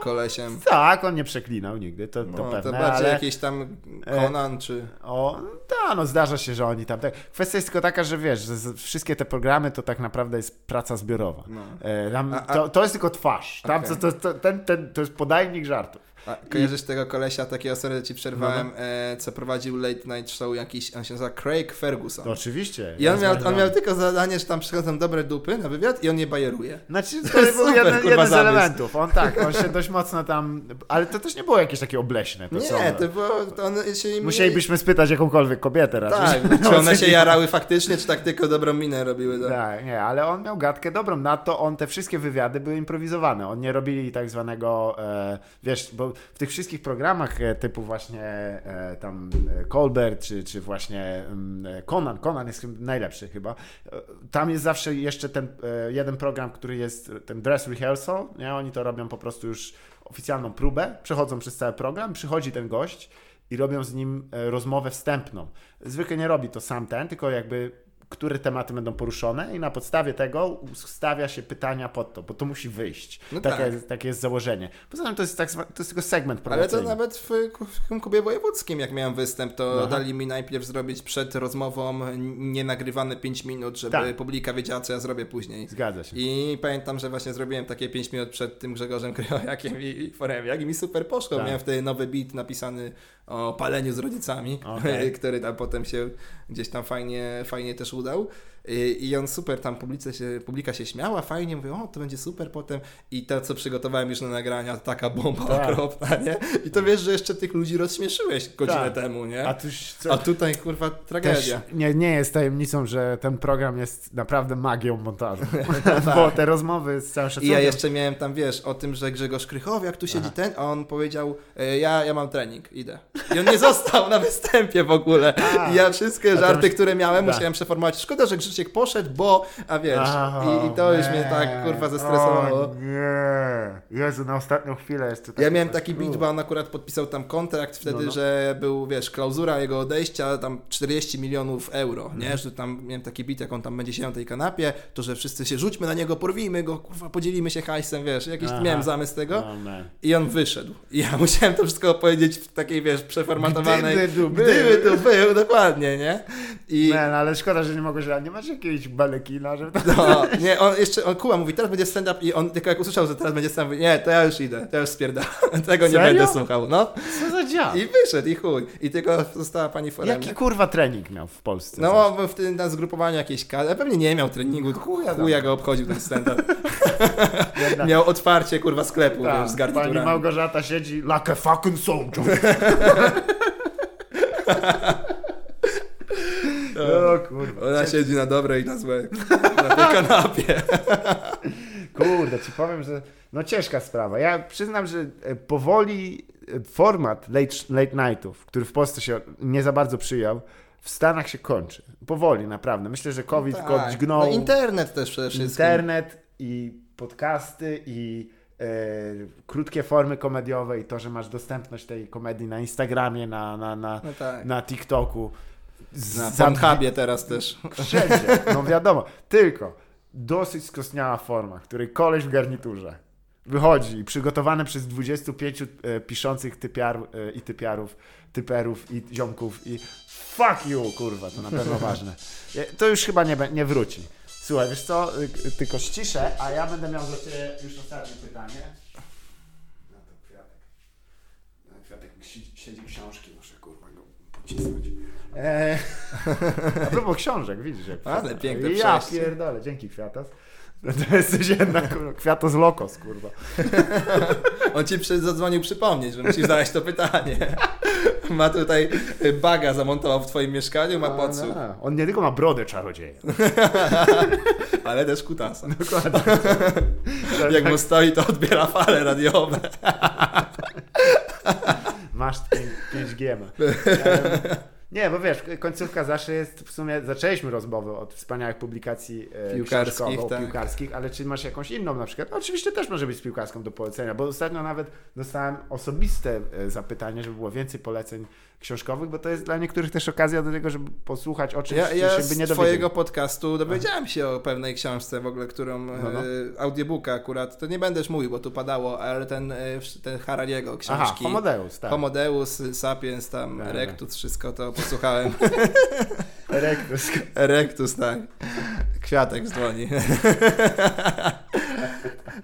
kolesiem. tak, on nie przeklinał nigdy, to, to No, pewne, to bardziej ale... jakiś tam Conan czy... O, tak, no zdarza się, że oni tam. Tak. Kwestia jest tylko taka, że wiesz, że wszystkie te programy to tak naprawdę jest praca zbiorowa. No. E, tam, A- a- to, to jest tylko twarz. Tam, to, to, to, ten, ten, to jest podajnik żartów. A kojarzysz tego kolesia, takiego, sorry, ci przerwałem, No, e, co prowadził Late Night Show jakiś, on się nazywa Craig Ferguson. To oczywiście. I on miał, on miał tylko zadanie, że tam przychodzą dobre dupy na wywiad i on je bajeruje. Znaczy, To to jest był super, jeden, kurwa, jeden z elementów. On tak, on się dość mocno tam. Ale to też nie było jakieś takie obleśne. To Nie, to było, to on się. Musielibyśmy spytać jakąkolwiek kobietę raz. Tak, czy one się jarały faktycznie, czy tak tylko dobrą minę robiły. To... Tak, nie, ale on miał gadkę dobrą. Na to on te wszystkie wywiady były improwizowane. On nie robili tak zwanego, e, wiesz, bo w tych wszystkich programach e, typu właśnie e, tam e, Colbert, czy, czy właśnie mm, Conan, Conan jest najlepszy chyba. Tam jest zawsze jeszcze ten jeden program, który jest ten dress rehearsal, nie? Oni to robią po prostu już oficjalną próbę, przechodzą przez cały program, przychodzi ten gość i robią z nim rozmowę wstępną. Zwykle nie robi to sam ten, tylko jakby które tematy będą poruszone i na podstawie tego ustawia się pytania pod to, bo to musi wyjść. No takie, tak. jest, takie jest założenie. Poza tym to jest, tak, to jest tylko segment Ale promocyjny. to nawet w, w Kubie Wojewódzkim, jak miałem występ, to Aha. dali mi najpierw zrobić przed rozmową nienagrywane 5 minut, żeby Tak. publika wiedziała, co ja zrobię później. Zgadza się. I pamiętam, że właśnie zrobiłem takie 5 minut przed tym Grzegorzem Kryjojakiem i, i Foremiak i mi super poszło. Tak. Miałem wtedy nowy beat napisany o paleniu z rodzicami, Okej. który tam potem się gdzieś tam fajnie, fajnie też udał. I, I on super, tam publice się, publika się śmiała, fajnie, mówię, o, to będzie super potem. I to, co przygotowałem już na nagrania, to taka bomba Tak. okropna, nie? I to wiesz, że jeszcze tych ludzi rozśmieszyłeś godzinę Tak. temu, nie? A A, tuż, co, tutaj, kurwa, też tragedia. nie, nie jest tajemnicą, że ten program jest naprawdę magią montażu. Tak. Bo te rozmowy z całym I szacunkiem... ja jeszcze miałem tam, wiesz, o tym, że Grzegorz Krychowiak tu siedzi Aha. ten, a on powiedział, e, ja, ja mam trening, idę. I on nie został na występie w ogóle. A. I ja wszystkie A żarty, które miałem, musiałem przeformować. Szkoda, że Grzesiek poszedł, bo, a wiesz, i, i to już mnie tak, kurwa, zestresowało. O nie. Jezu, na ostatnią chwilę jeszcze tak Ja miałem taki beat, bo on akurat podpisał tam kontrakt wtedy, No, no. że był, wiesz, klauzura jego odejścia, tam 40 milionów euro, Mhm. nie? Że tam miałem taki beat, jak on tam będzie siedział na tej kanapie, to że wszyscy się rzućmy na niego, porwijmy go, kurwa, podzielimy się hajsem, wiesz, jakiś Aha. miałem zamysł tego. Man. I on wyszedł. I ja musiałem to wszystko opowiedzieć w takiej, wiesz, przeformatowanej... Gdyby tu był. Gdyby tu był, dokładnie, nie? I... Man, ale szkoda, że nie mogłeś, nie masz masz jakiegoś balekina, że No, nie, on jeszcze, on Kuba mówi, teraz będzie stand-up i on tylko jak usłyszał, że teraz będzie stand-up, mówi, nie, to ja już idę, to ja już spierdalam, tego nie Serio? będę słuchał, no. Co za dziad? I wyszedł, i chuj. I tylko została pani Foremniak. Jaki kurwa trening miał w Polsce? No, w tym na zgrupowaniu jakieś kady, pewnie nie miał treningu, chuja, chuja go obchodził ten stand-up. Miał otwarcie, kurwa, sklepu, Tak, wiesz, z Pani garniturami. Małgorzata siedzi like a fucking soldier. o kurwa. Ona siedzi na dobre i na złe, na tej kanapie. Kurde, ci powiem, że no ciężka sprawa. Ja przyznam, że e, powoli e, format late, late nightów, który w Polsce się nie za bardzo przyjął, w Stanach się kończy. Powoli, naprawdę. Myślę, że COVID go Tak. dźgnął. No internet też przede wszystkim. Internet i podcasty i e, krótkie formy komediowe i to, że masz dostępność tej komedii na Instagramie, na, na, na, No tak. na TikToku. Na Pornhubie teraz też. Wszędzie, no wiadomo. Tylko dosyć skostniała forma, której koleś w garniturze wychodzi przygotowany przez 25 e, piszących typiar, e, i typiarów, typerów i ziomków i fuck you, kurwa, to na pewno ważne. E, To już chyba nie, nie wróci. Słuchaj, wiesz co, y, tylko ściszę, a ja będę miał do Ciebie już ostatnie pytanie. No to kwiatek. Kwiatek si- siedzi książki, muszę kurwa go pocisnąć. E, a propos książek, widzisz jak Ale piękne Ja przejście. pierdolę, dzięki Kwiatos. To jesteś jednak Kwiatos Lokos, kurwa. On ci zadzwonił przypomnieć, że musisz zadać to pytanie. Ma tutaj baga zamontował w twoim mieszkaniu, ma podsłuch, A, On nie tylko ma brodę czarodzieja. ale też kutasa. Dokładnie. Jak mu stoi, to odbiera fale radiowe. Masz 5G. ma. Nie, bo wiesz, końcówka zawsze jest, w sumie zaczęliśmy rozmowę od wspaniałych publikacji e, Piłkarskich, tak. piłkarskich, ale czy masz jakąś inną na przykład? No, oczywiście też może być z piłkarską do polecenia, bo ostatnio nawet dostałem osobiste e, zapytanie, żeby było więcej poleceń książkowych, bo to jest dla niektórych też okazja do tego, żeby posłuchać o czymś, Ja, ja się by z nie twojego dowiedzieli. podcastu dowiedziałem się o pewnej książce w ogóle, którą, No, no. e, audiobooka akurat, to nie już mówił, bo tu padało, ale ten, e, ten Harariego książki. Aha, Homo Deus, tak. Homo Deus, Sapiens, tam, Tak, Erectus, wszystko to posłuchałem. Erectus. Erectus, tak. Kwiatek z dłoni.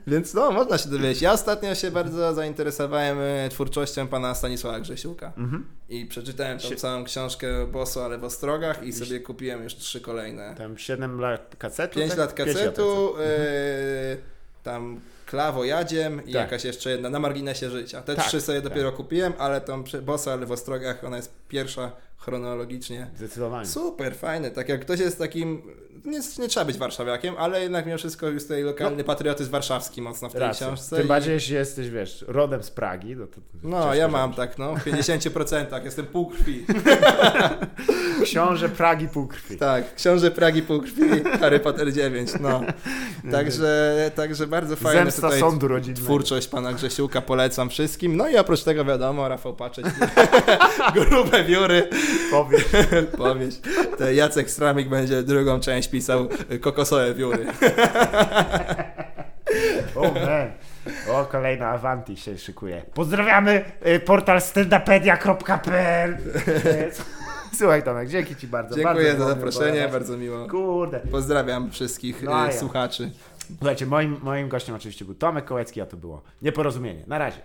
Więc no, można się dowiedzieć. Ja ostatnio się bardzo zainteresowałem e, twórczością pana Stanisława Grzesiuka. Mhm. I przeczytałem tą całą książkę Boso, ale w Ostrogach i sobie kupiłem już trzy kolejne. Tam 7 lat kacetu? 5 tak? lat Pięć kacetu, Mhm. tam klawo jadziem i Tak. jakaś jeszcze jedna na marginesie życia. Te Tak, trzy sobie tak. dopiero kupiłem, ale tą Boso, ale w Ostrogach ona jest pierwsza chronologicznie. Zdecydowanie. Super, fajne. Tak jak ktoś jest takim. Nie, nie trzeba być warszawiakiem, ale jednak mimo wszystko jest tutaj lokalny patriotyzm warszawski mocno w tej Racja. książce. Tym i- bardziej, jeśli jesteś, wiesz, rodem z Pragi, no to... No, ja mam tak, no, w 50% jestem pół krwi. Książę Pragi pół krwi. tak, książę Pragi pół krwi, Harry Potter 9, no. Także, także bardzo fajne Zemsta tutaj sądu rodzinnego. twórczość pana Grzesiuka polecam wszystkim. No i oprócz tego wiadomo, Rafał Paczeć, grube wióry, Powiedz. powieść. To Jacek Stramik będzie drugą część pisał, kokosowe wióry. O man. O, kolejna Avanti się szykuje. Pozdrawiamy y, portal standupedia.pl Y, Słuchaj Tomek, dzięki Ci bardzo. Dziękuję bardzo za zaproszenie, opowiadać. bardzo miło. Kurde. Pozdrawiam wszystkich No, y, ja. słuchaczy. Słuchajcie, moim, moim gościem oczywiście był Tomek Kołecki, a to było nieporozumienie. Na razie.